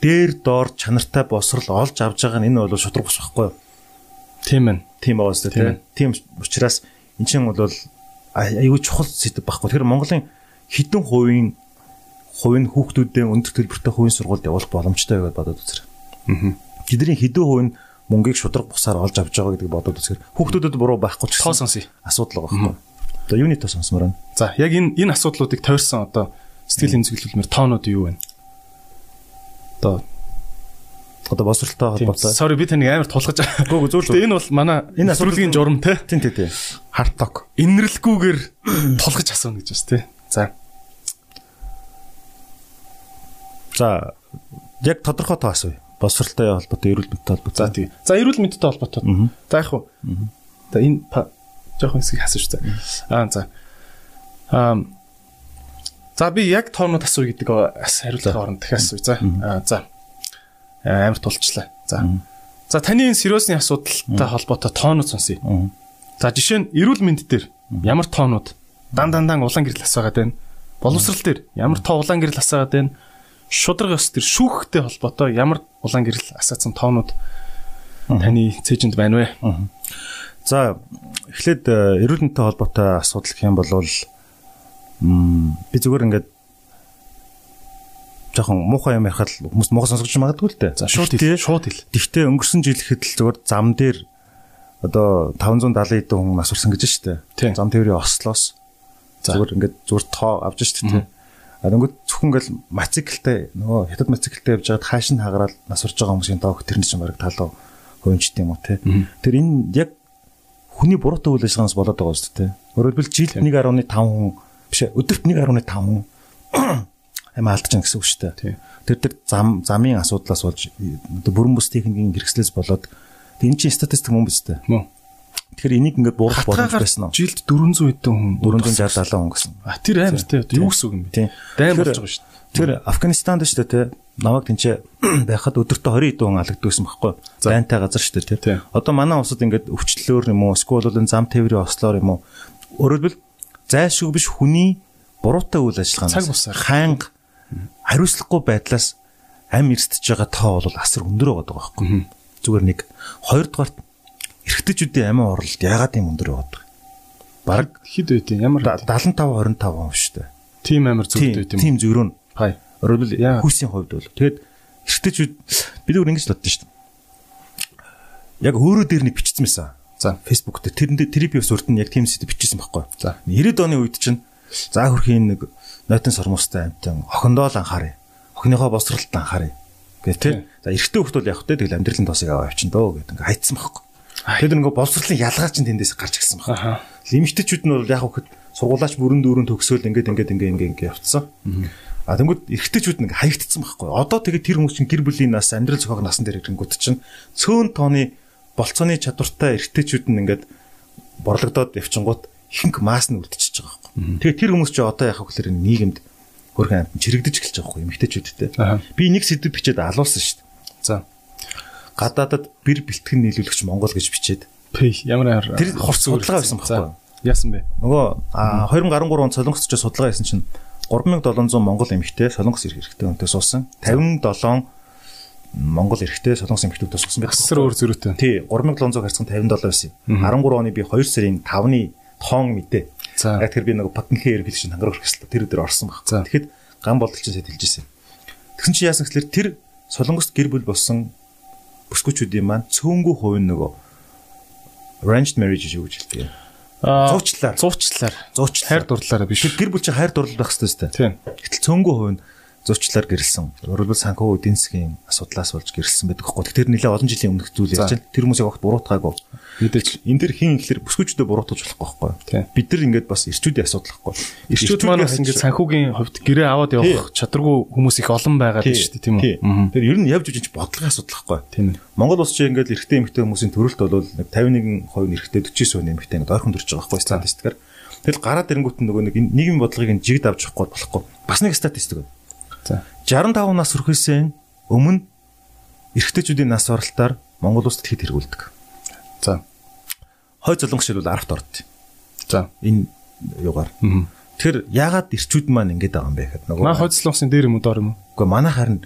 B: дээр доор чанартай босрал олж авж байгаа нь энэ бол шудраг бус байхгүй юу?
A: Тийм ээ.
B: Тийм байгаа үстэй тийм. Тийм учраас эн чинь бол аюу чухал сэдв байхгүй. Тэгэхээр Монголын хэдэн хувийн хувийн хүүхдүүдээ өндөр төлбөртэй хувийн сургуульд явуулах боломжтой гэж бодоод үзэр. Аа. Тэдний хэдэн хувийн мөнгийг шудраг бусаар олж авч байгаа гэдгийг бодоод үзэхээр хүүхдүүдэд буруу байхгүй ч
A: тоо сонсъё.
B: Асуудал байгаа байхгүй. Одоо юуны тоо сонсмоор байна.
A: За яг энэ энэ асуудлуудыг тойрсон одоо сэтгэл хэмжүүлэлмэр тоонууд юу вэ? Одоо
B: одоо босролтой холбоотой.
A: Sorry би таныг амар тулгаж. Гүг зөв л. Энэ бол манай энэ асуулгийн журам те.
B: Тийм тийм тийм.
A: Харток. Инэрлэггүйгээр тулгаж асууна гэж байна те. За.
B: За яг тодорхой тоо асууя. Босролтой холбоотой, эрүүл мэндтэй холбоотой.
A: За тий. За эрүүл мэндтэй холбоотой. За яг уу. За энэ жоохон хэсгийг хасаж за. Аа за. Аа За би яг тоонууд асууя гэдэг хариултын оронд дахиад асууя. За. За амар тулчлаа. За. За таны энэ сериосны асуудалтай холбоотой тоонууд сонсъё. За жишээ нь эрүүл мэнд дээр ямар тоонууд дан дандан улаан гэрэл асаагаад байна. Боловсрал дээр ямар тоо улаан гэрэл асаагаад байна. Шудраг ёс дээр шүүхтэй холбоотой ямар улаан гэрэл асаацсан тоонууд таны цээжинд байна вэ?
B: За эхлээд эрүүл мэндтэй холбоотой асуудал гэх юм бол би зүгээр ингээд жоохон муухай юм ярихад хүмүүс муухай сонсогч магадгүй л дээ.
A: За шууд хэл. Шууд хэл.
B: Гэхдээ өнгөрсөн жил ихэд л зөвөр зам дээр одоо 570 хэдэн хүн нас урсан гэж штэ. Зам тээврийн ослоос зөвөр ингээд зүгээр тоо авч штэ тий. А дөнгөд зөвхөн ингээл мотоциклтэй нөгөө хятад мотоциклтэй явж байгаад хааш нь хагараад нас урж байгаа хүмүүсийн тоог тэр нь ч баг талуу хувьчт юм уу тий. Тэр энэ яг хүний буруутай үйл ажиллагаанаас болоод байгаа шүү дээ. Хэлбэл жилд 1.5 хүн биш өдөрт 1.5 хүн амиа алдчихна гэсэн үг шүү дээ. Тэр тэр зам замын асуудлаас болж бүрэн бүс техникийн хэрэгслээс болоод энэ чинь статистик мөн биз дээ.
A: Мөн.
B: Тэгэхээр энийг ингээд бууруулах боломж байсан уу?
A: Жилд 400 хэдэн хүн
B: 460 70 хүн гэсэн.
A: А тэр амар тий юу гэсэн үг юм бэ? Дайм болж байгаа шүү дээ.
B: Тэр Афганистанд шүү дээ тий. Намайг тэнцээ байхад өдөртөө 20 хэдэн хүн алагдсан байхгүй. Байнтай газар шүү дээ тий. Одоо манай улсад ингээд өвчлөлөөр юм уу? Эсвэл бол зам тээврийн ослоор юм уу? Хэлбэл зайлшгүй биш хүний буруутай үйл ажиллагаанаас
A: цаг бусаар
B: хаанга хариуцлагагүй байдлаас ам эрсдэж байгаа тоо бол асар өндөр байгаа байхгүй. Зүгээр нэг хоёрдугаарт эрэгтэйчүүдийн амин орлолт яагаад юм өндөр байгаа вэ?
A: Бараг хэд байт юм ямар
B: 75 25% шүү дээ.
A: Тим амир зөвд байт юм.
B: Тим зөрөө нь.
A: Хай.
B: Өөрөлд хүүсийн хувьд бол тэгээд эрэгтэйчүүд бид өөр ингэж боддоо шүү дээ. Яг өөрөө дээр нэг бичсэн байсан. За Facebook дээр тэрэнд трипи сурт нь яг тийм сэдв бичсэн байхгүй.
A: За
B: 90-ад оны үед чинь за хөрхийн нэг нойтон сормостой амтан охиндоо л анхаарай. Охиныхоо босролт анхаарай. Гэх тээ. За эрэгтэй хөлт бол явах те тэгэл амьдралын тосыг аваа явчин дөө гэдэг ингээ хайцсан байхгүй. Тэгэхээр ингээ боловсролын ялгаа чинь тэндээс гарч ирсэн байна. Лимитэчүүд нь бол яг хөөхд сургуулаач бүрэн дүүрэн төгсөөл ингээд ингээд ингээ ингээ ингээ явцсан. А тэнгууд эрэгтэйчүүд нэг хаягдсан байхгүй. Одоо тэгээд тэр хүмүүс чинь гэр бүлийн нас амьдрал зохиог насан дээр ирэнгүүт чинь цөөн тооны болцооны чадвартай эрэгтэйчүүд нь ингээд борлогдоод явчингууд ихэнх масс нь үлдчихэж байгаа Тэгээд тэр хүмүүс чинь одоо яхах гэхээр нийгэмд хөрхэн амт чирэгдэж эхэлж байгаа байхгүй эмэгтэйчүүдтэй. Би нэг сэдв бичээд алуулсан шүү дээ.
A: За.
B: Гадаадад бэр бэлтгэн нийлүүлэгч Монгол гэж бичээд.
A: Ямар
B: тэр хурц судалгаа байсан байхгүй.
A: Яасан бэ?
B: Нөгөө 2013 онд Солонгост ч судалгаа хийсэн чинь 3700 монгол эмэгтэй солонгос ирэх хэрэгтэй хүнтэй суусан. 57 монгол эрэгтэй солонгос эмэгтэйгээс суусан байх.
A: Асар өөр зөрүүтэй.
B: Тий, 3700 харьцан 57 байсан. 13 оны би 2 сарын 5-ны тоон мэдээ. Яг тэр би нөгөө потенхийн эрх хэлж хангарах хэрэгсэл тэр өдөр орсон баг. Тэгэхэд ган болтолч сайд хэлж ирсэн. Тэгсэн чи яасан гэхэлэр тэр солонгост гэр бүл болсон бүсгүүчүүдийн маань цөөнгүү хувь нь нөгөө arranged marriage гэж хэлдэг. Зуучлаар.
A: Зуучлаар.
B: Зуучлаар.
A: Хайр дурлалаараа биш.
B: Гэр бүл чинь хайр дурлал байх хэрэгтэй.
A: Тийм.
B: Гэтэл цөөнгөө хувь нь зуучлаар гэрэлсэн. Өөрөлдөл санхүү эдийн засгийн асуудлаас болж гэрэлсэн байдаг хгүй. Тэр нэлээ олон жилийн өмнөх зүйл яаж байна. Тэр хүмүүсийг огт буруутгаагүй.
A: Мэдээж
B: энэ дэр хин ихлэр бүсгүүчдээ буруутгаж болохгүй байхгүй. Бид нар ингээд бас ирчүүдийн асуудал байхгүй.
A: Ирчүүд маань бас ингээд санхүүгийн хувьд гэрээ аваад явах чадваргүй хүмүүс их олон байгаа гэж шүү дээ тийм үү.
B: Тэр ер нь явж үжиж бодлогын асуудал байхгүй.
A: Тийм.
B: Монгол улс чинь ингээд эрэгтэй эмэгтэй хүмүүсийн төрөлт бол нэг 51% эрэгтэй 49% эмэгтэй ингээд ойрхон төрж байгаа байхгүй статистикаар. Тэгэл гараад ирэнгүүт нөгөө нэг нийгмийн бодлогыг жигд авч явахгүй болохгүй. Бас нэг статистик байна.
A: За
B: 65 нас хүрэхээс өмнө эрэгтэйчүүдийн нас баралтаар Монгол улсад хэд хэрэгүүлдэг.
A: За.
B: Хой золонгос шил бол 10-т орд.
A: За.
B: Энэ югаар. Тэгэхээр яагаад ирчүүд маань ингэж байгаа юм бэ гэхэд
A: нөгөө Маа хоцлонсын дээр юм уу доор юм уу?
B: Үгүй манай харин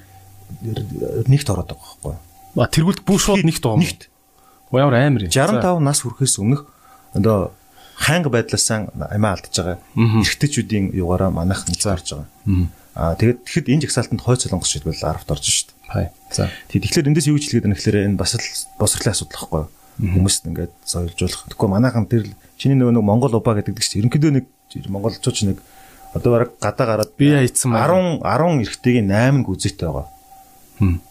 B: нэгт ороод байгаа байхгүй.
A: А тэргүүлд бүр шууд нэгт байгаа юм.
B: Нэгт.
A: Ямар амар юм.
B: 65 нас хүрэхээс өмнөх одоо хаанга байдлаасаа амиа алдаж байгаа. Эрэгтэйчүүдийн югаараа манайх нэлзаарж байгаа. Аа тэгээд тэгэхэд энэ жагсаалтанд хойц солонгос шийдвэл 10-т орж шít.
A: Хай. За.
B: Тэгээд тэгэхээр эндээс юу хэлгээд байна гэхээр энэ бас л босрлын асуудал байхгүй юу? Хүмүүст ингээд соёлжуулах. Тэгэхгүй манайхан тэр чиний нөгөө нэг Монгол убаа гэдэг чинь ерөнхийдөө нэг монголчууд нэг одоо бараг гадаа гараад
A: би хайцсан
B: 10 10 эрэгтэйгийн 8 гүзээтэй байгаа.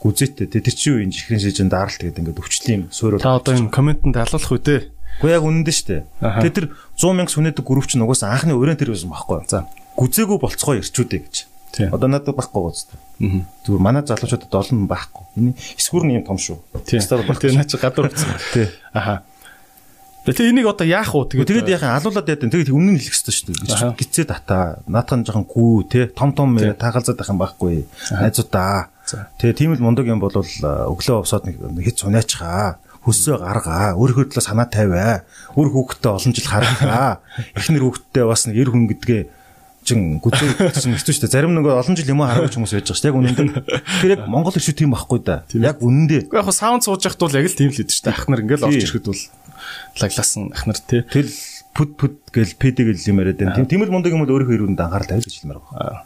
B: Гүзээтэй. Тэр чинь юу энэ чихрийн шижин даралт гэдэг ингээд өвчлөлийн суурь.
A: Та одоо энэ комментэнд алуулах үү те?
B: Гэхдээ яг үнэндээ штэ. Тэгээ тэр 100 мянга сүнэдэг групп чинь угаасаа анхны өрөөнд тэр байсан байхгүй.
A: За.
B: Гүзээгүү болцгоо ирчүүдээ гэж. Одоо надад байхгүй гоц. Зүгээр манай залуучуудад олон байхгүй. Энэ эсвүр нь юм том шүү.
A: Тэгээ наа чи гадуур утсан.
B: Тий.
A: Аха. Тэгээ энийг одоо яах вэ?
B: Тэгээд тэгээд яхаа алуулаад яа гэдэг. Тэгээд өмнө нь хэлэх хэрэгтэй шүү дээ. Гицээ тата. Наатхан жоохон гүү те. Том том таагалзаад байх юм байхгүй. Найзуудаа. Тэгээ тийм л мундаг юм бол өглөө овсоод нэг хэд сунаачихаа хөсөө гаргаа, өөрийнхөө төлөө санаа тавиа, өөр хүүхдтэй олон жил харгаа. Эхнэр хүүхдтэй бас нэг эр хүн гэдгээ чин гүзээ чинь хэцүү шүү дээ. Зарим нэг олон жил юм хараагүй хүмүүс байж байгаа шүү дээ. Яг үнэндээ. Тэр яг Монгол иршүү тийм байхгүй да. Яг үнэндээ.
A: Яг хаа саунд сууж яхад бол яг л тийм л хэд шүү дээ. Ахнар ингээл орж ирэхэд бол лаглаасан ахнар тий.
B: Тэл пүд пүд гэл пэдэг гэл юм яриад байна. Тийм л мундаг юм бол өөрийнхөө ирүүнд анхаарал гэж хэлмээр байна.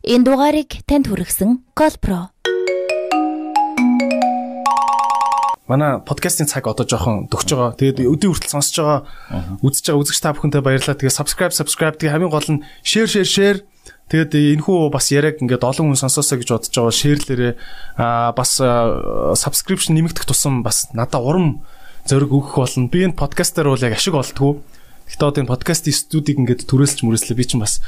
C: Энэ дугаарыг танд хүргэсэн Colpro
A: манай подкастын цаг одоо жоохон төгсөж байгаа. Тэгээд өдөө хүртэл сонсож байгаа, үзэж байгаа үзэгч та бүхэнтэй баярлалаа. Тэгээд subscribe subscribe тэгээд хамгийн гол нь share share share Тэгээд энэхүү бас яриаг ингээд олон хүн сонсоосоо гэж бодож байгаа шеэрлэрээ аа бас subscription нэмэгдэх тусам бас надад урам зориг өгөх болно. Би энэ подкастаар бол яг ашиг олдгоо. Гэхдээ одоо энэ подкастын студийг ингээд түрээсэлж мөрөслөө би чинь бас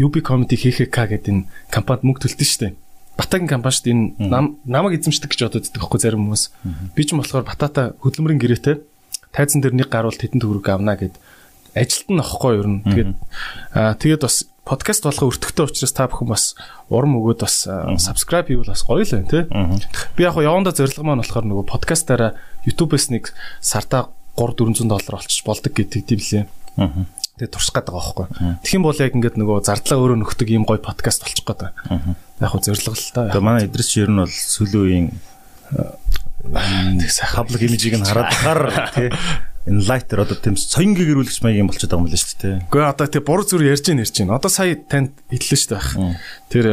A: UB Comedy HHK гэдэг энэ компанид мөнгө төлтөн штэ. Батагийн компани шүү дээ энэ намайг эзэмшдэг гэж бодод байдаг байхгүй зарим хүмүүс. Би ч болохоор Батата хөдөлмөрийн гэрээтэй тайзан дээр нэг гарвал тетэн төгрөг авна гэд ажилт нь ахгүй юу ер нь. Тэгээд аа тэгээд бас подкаст болгоо өртөгтэй учраас та бүхэн бас урам өгөөд бас subscribe хийвэл бас гоё л байна тий. Би яг яванда зорилго маань болохоор нөгөө подкастаараа YouTube-с нэг сартаа 3 400 доллар олчих болдог гэдэг тийм лээ. Тэгээ турших гээд байгаа байхгүй. Тэгэх юм бол яг ингээд нөгөө зардлаа өөрөө нөхдөг ийм гоё подкаст болчих гээд байгаа. Яг хөө зориг л та.
B: Тэгээ манай Идрис ер нь бол сүүлийн үеийн хавлаг имижийг нь хараад хар тий Enlighter одоо тийм соёнгийн гэрүүлэгч маягийн болчиход байгаа юм байна шүү дээ.
A: Гэхдээ одоо тий буруу зүр ярьж ийн ярьж ийн. Одоо сая танд хэллээ шүү дээ. Тэр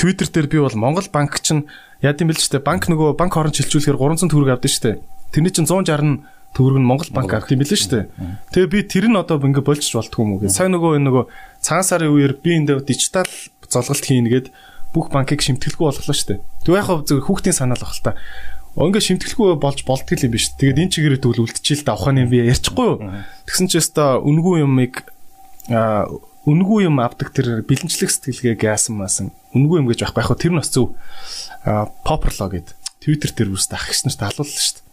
A: Twitter дээр би бол Монгол банк чинь яа гэм бэл шүү дээ. Банк нөгөө банк хооронд шилжүүлэхээр 300 төгрөг авдаг шүү дээ. Тэрний чинь 160 төгрөг нь Монгол банк авт юм билээ шүү дээ. Тэгээ би тэр нь одоо ингээ болчих болтгүй юм уу гэ. Сайн нөгөө нөгөө цагаан сарын үеэр би энэ дижитал золголт хийнгээд бүх банкыг шимтгэлгүй болголоо шүү дээ. Тэг яг хав зөв хүүхдийн санаал баг л та. Ингээ шимтгэлгүй болж болдго юм биш. Тэгээд энэ чигээрээ тэгвэл үлдчихил та ухааны би ярьчихгүй юу. Тэгсэн чинь өстой үнгүй юмыг үнгүй юм авдаг тэр бэлэнчлэх сэтгэлгээ яасан маасан үнгүй юм гэж байхгүй яг тэр нь бас зөв поперлоо гэд Twitter дээр үст ах гис нарт халууллаа шүү дээ.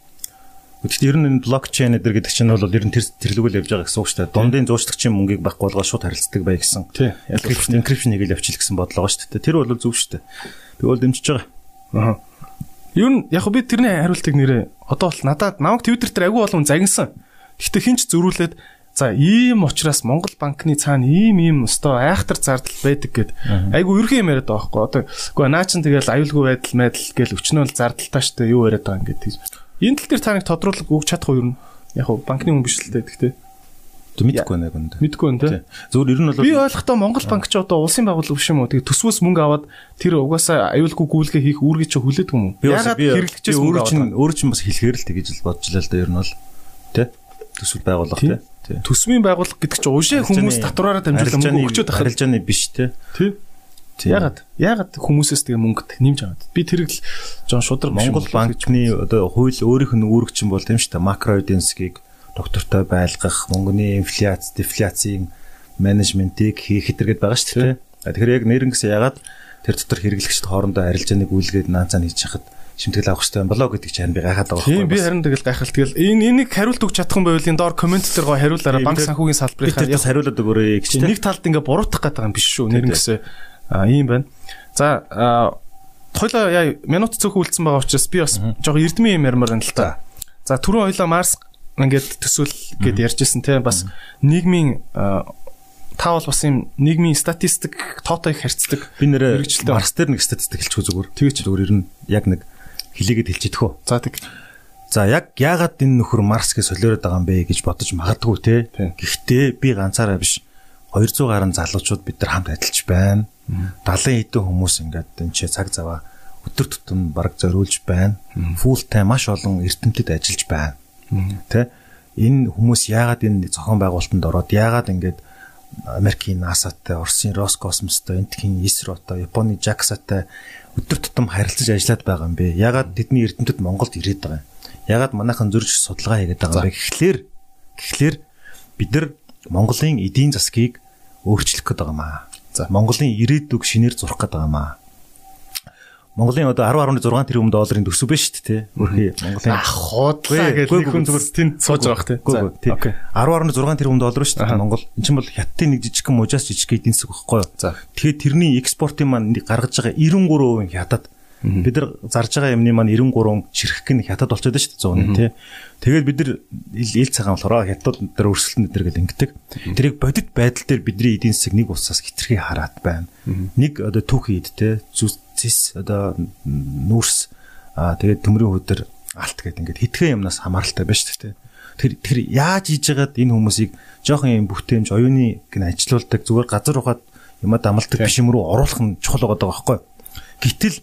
B: Гэхдээ ер нь энэ блокчейн эдэр гэдэг чинь бол ер нь тэр тэрлэгүүл явж байгаа гэсэн үг шүү дээ. Дундын зуучлагчийн мөнгийг байхгүй болгоод шууд харилцдаг бай гэсэн. Encryption encryption хийгээл явчихл гэсэн бодлого шүү дээ. Тэр бол зөв шүү дээ. Би бол дэмжиж байгаа.
A: Аа. Ер нь яг би тэрний хариултыг нэрээ одоо бол надад намайг Twitter дээр агүй болон загинсан. Гэхдээ хинч зөрүүлээд За ийм учраас Монгол банкны цаана ийм ийм өстой айхтар зардал байдаг гэд айгу ерхэн юм яриад байгаа байхгүй. Одоо үгүй наа чин тэгэл аюулгүй байдал мэдл гэл өчнөө зардалтай штэ юу яриад байгаа юм гэдэг. Энэ тал дээр та нэг тодруулах өгч чадах уу юу? Яг нь банкны хүн биш л дээ гэхдээ.
B: Мэдгүй байна гэнэ.
A: Мэдгүй байна те.
B: Зөвөр ер нь бол
A: би ойлгохдоо Монгол банк ч одоо улсын байгууллага биш юм уу? Тэгээ төсвөөс мөнгө аваад тэр угаасаа аюулгүй гүйлгээ хийх үүргээ чи хүлээдэг юм уу?
B: Ягаад хэрэглэгчээс өөрөө чинь өөрөө чинь бас хэлэхээр л тэгэж л бодож л да ер нь бол те. Төсвөл байгууллага те.
A: Төсвийн байгууллага гэдэг чинь уушаа хүмүүс татвараараа дамжуулан мөнгө өгчөөд
B: ахаар. Харилцааны биш те.
A: Тий. Ягаад? Ягаад хүмүүсээс тэгээ мөнгө нэмж аваад. Би тэрийг л жон шудраг
B: Монгол банкны одоо хууль өөрийнх нь үүрэгчин бол тийм шүү дээ. Макро эденсгийг доктортой байлгах, мөнгөний инфляц, дефляцийн менежментийг хийх гэтэргээд байгаа шүү дээ. Тэгэхээр яг нэрнгээс ягаад тэр дотор хэрэглэгчд хоорондоо арилжааныг үйлгээд наацаа хийж хахад шимтгэл авах хэрэгтэй болоо гэдэг чинь би гайхаад байгаа
A: байхгүй. Тийм би харин тэгэл гайхал тэгэл энэ энийг хариулт өгч чадах юм байвал энэ доор комент дээр гоо хариулаараа банк санхүүгийн салбарынхаа
B: яг хариулаад өгөөрэй гэж.
A: Нэг талд ингээ буруутгах гэдэг юм биш шүү. Нэрнгэсээ А ийм байна. За хоёлоо яа минут цөөхөн үлдсэн байгаа учраас би бас жоо эрдмийн юм ярмаар байна л та. За түрүүн хоёлоо Марс ингээд төсөөл гэд ярьжсэн те бас нийгмийн та бол бас юм нийгмийн статистик тоотойг харьцдаг.
B: Би нэрээ Марс дээр нэг статистик хэлчихв зүгээр.
A: Тэгэж
B: зүгээр ер нь яг нэг хилээгээд хэлчихэх үү.
A: За тэг.
B: За яг яагаад энэ нөхөр Марс гэж солиороод байгаа юм бэ гэж бодож магадгүй те. Гэхдээ би ганцаараа биш 200 гаруй залуучууд бид нар хамт ажиллаж байна. 70 хэдэн хүмүүс ингээд энэ ч цаг заваа өдөр тутам баг зориулж байна. Full time маш олон эрдэмтэд ажиллаж байна. Тэ энэ хүмүүс яагаад энэ зохион байгуулалтанд ороод яагаад ингээд Америкийн NASA-тай, Оросын Роскосмостой, Энтхийн ISRO-той, Японы JAXA-тай өдөр тутам харилцаж ажиллаад байгаа юм бэ? Ягаад тэдний эрдэмтэд Монголд ирээд байгаа юм? Ягаад манайхан зөрж судалгаа хийгээд байгаа юм бэ? Гэхдээ тэгэхээр бид нар Монголын эдийн засгийг өөрчлөх байгаа юм аа. За Монголын ирээдүг шинээр зурх байгаа юм аа. Монголын одоо 10.6 тэрбум долларын төсөв байна шүү дээ. Өөрхий Монголын
A: хуудлаа гэж нэг хүн зүгээр тэнд сууж байгаа бах тий.
B: 10.6 тэрбум доллар шүү дээ Монгол. Энд чинь бол хятадын нэг жижигхэн мужаас жижиг эдийн засаг байхгүй юу?
A: За.
B: Тэгэхээр тэрний экспортын маань гаргаж байгаа 93% хятад. Бид нар зарж байгаа юмны маань 93 ширхэг нь хятад болчиход шүү дээ 100 тий. Тэгээд бид нар ил цагаан болохоор хятад дээр өрсөлдөн дээр гэл ингэдэг. Тэрийг бодит байдал дээр бидний эдийн засаг нэг усаас хитрхи хараад байна. Нэг одоо түүхий ид тий. Зүс одоо нүүрс аа тэгээд төмрийн хөдөр алт гэдэг ингээд хитгэн юмнаас хамааралтай байна шүү дээ. Тэр тэр яаж хийж яагаад энэ хүмүүсийг жоохон юм бүтээмж оюуны гэн ажилуулдаг зүгээр газар ухаад юмаа дамалдаг биш юм руу оруулах нь чухал байгаа байхгүй. Гэтэл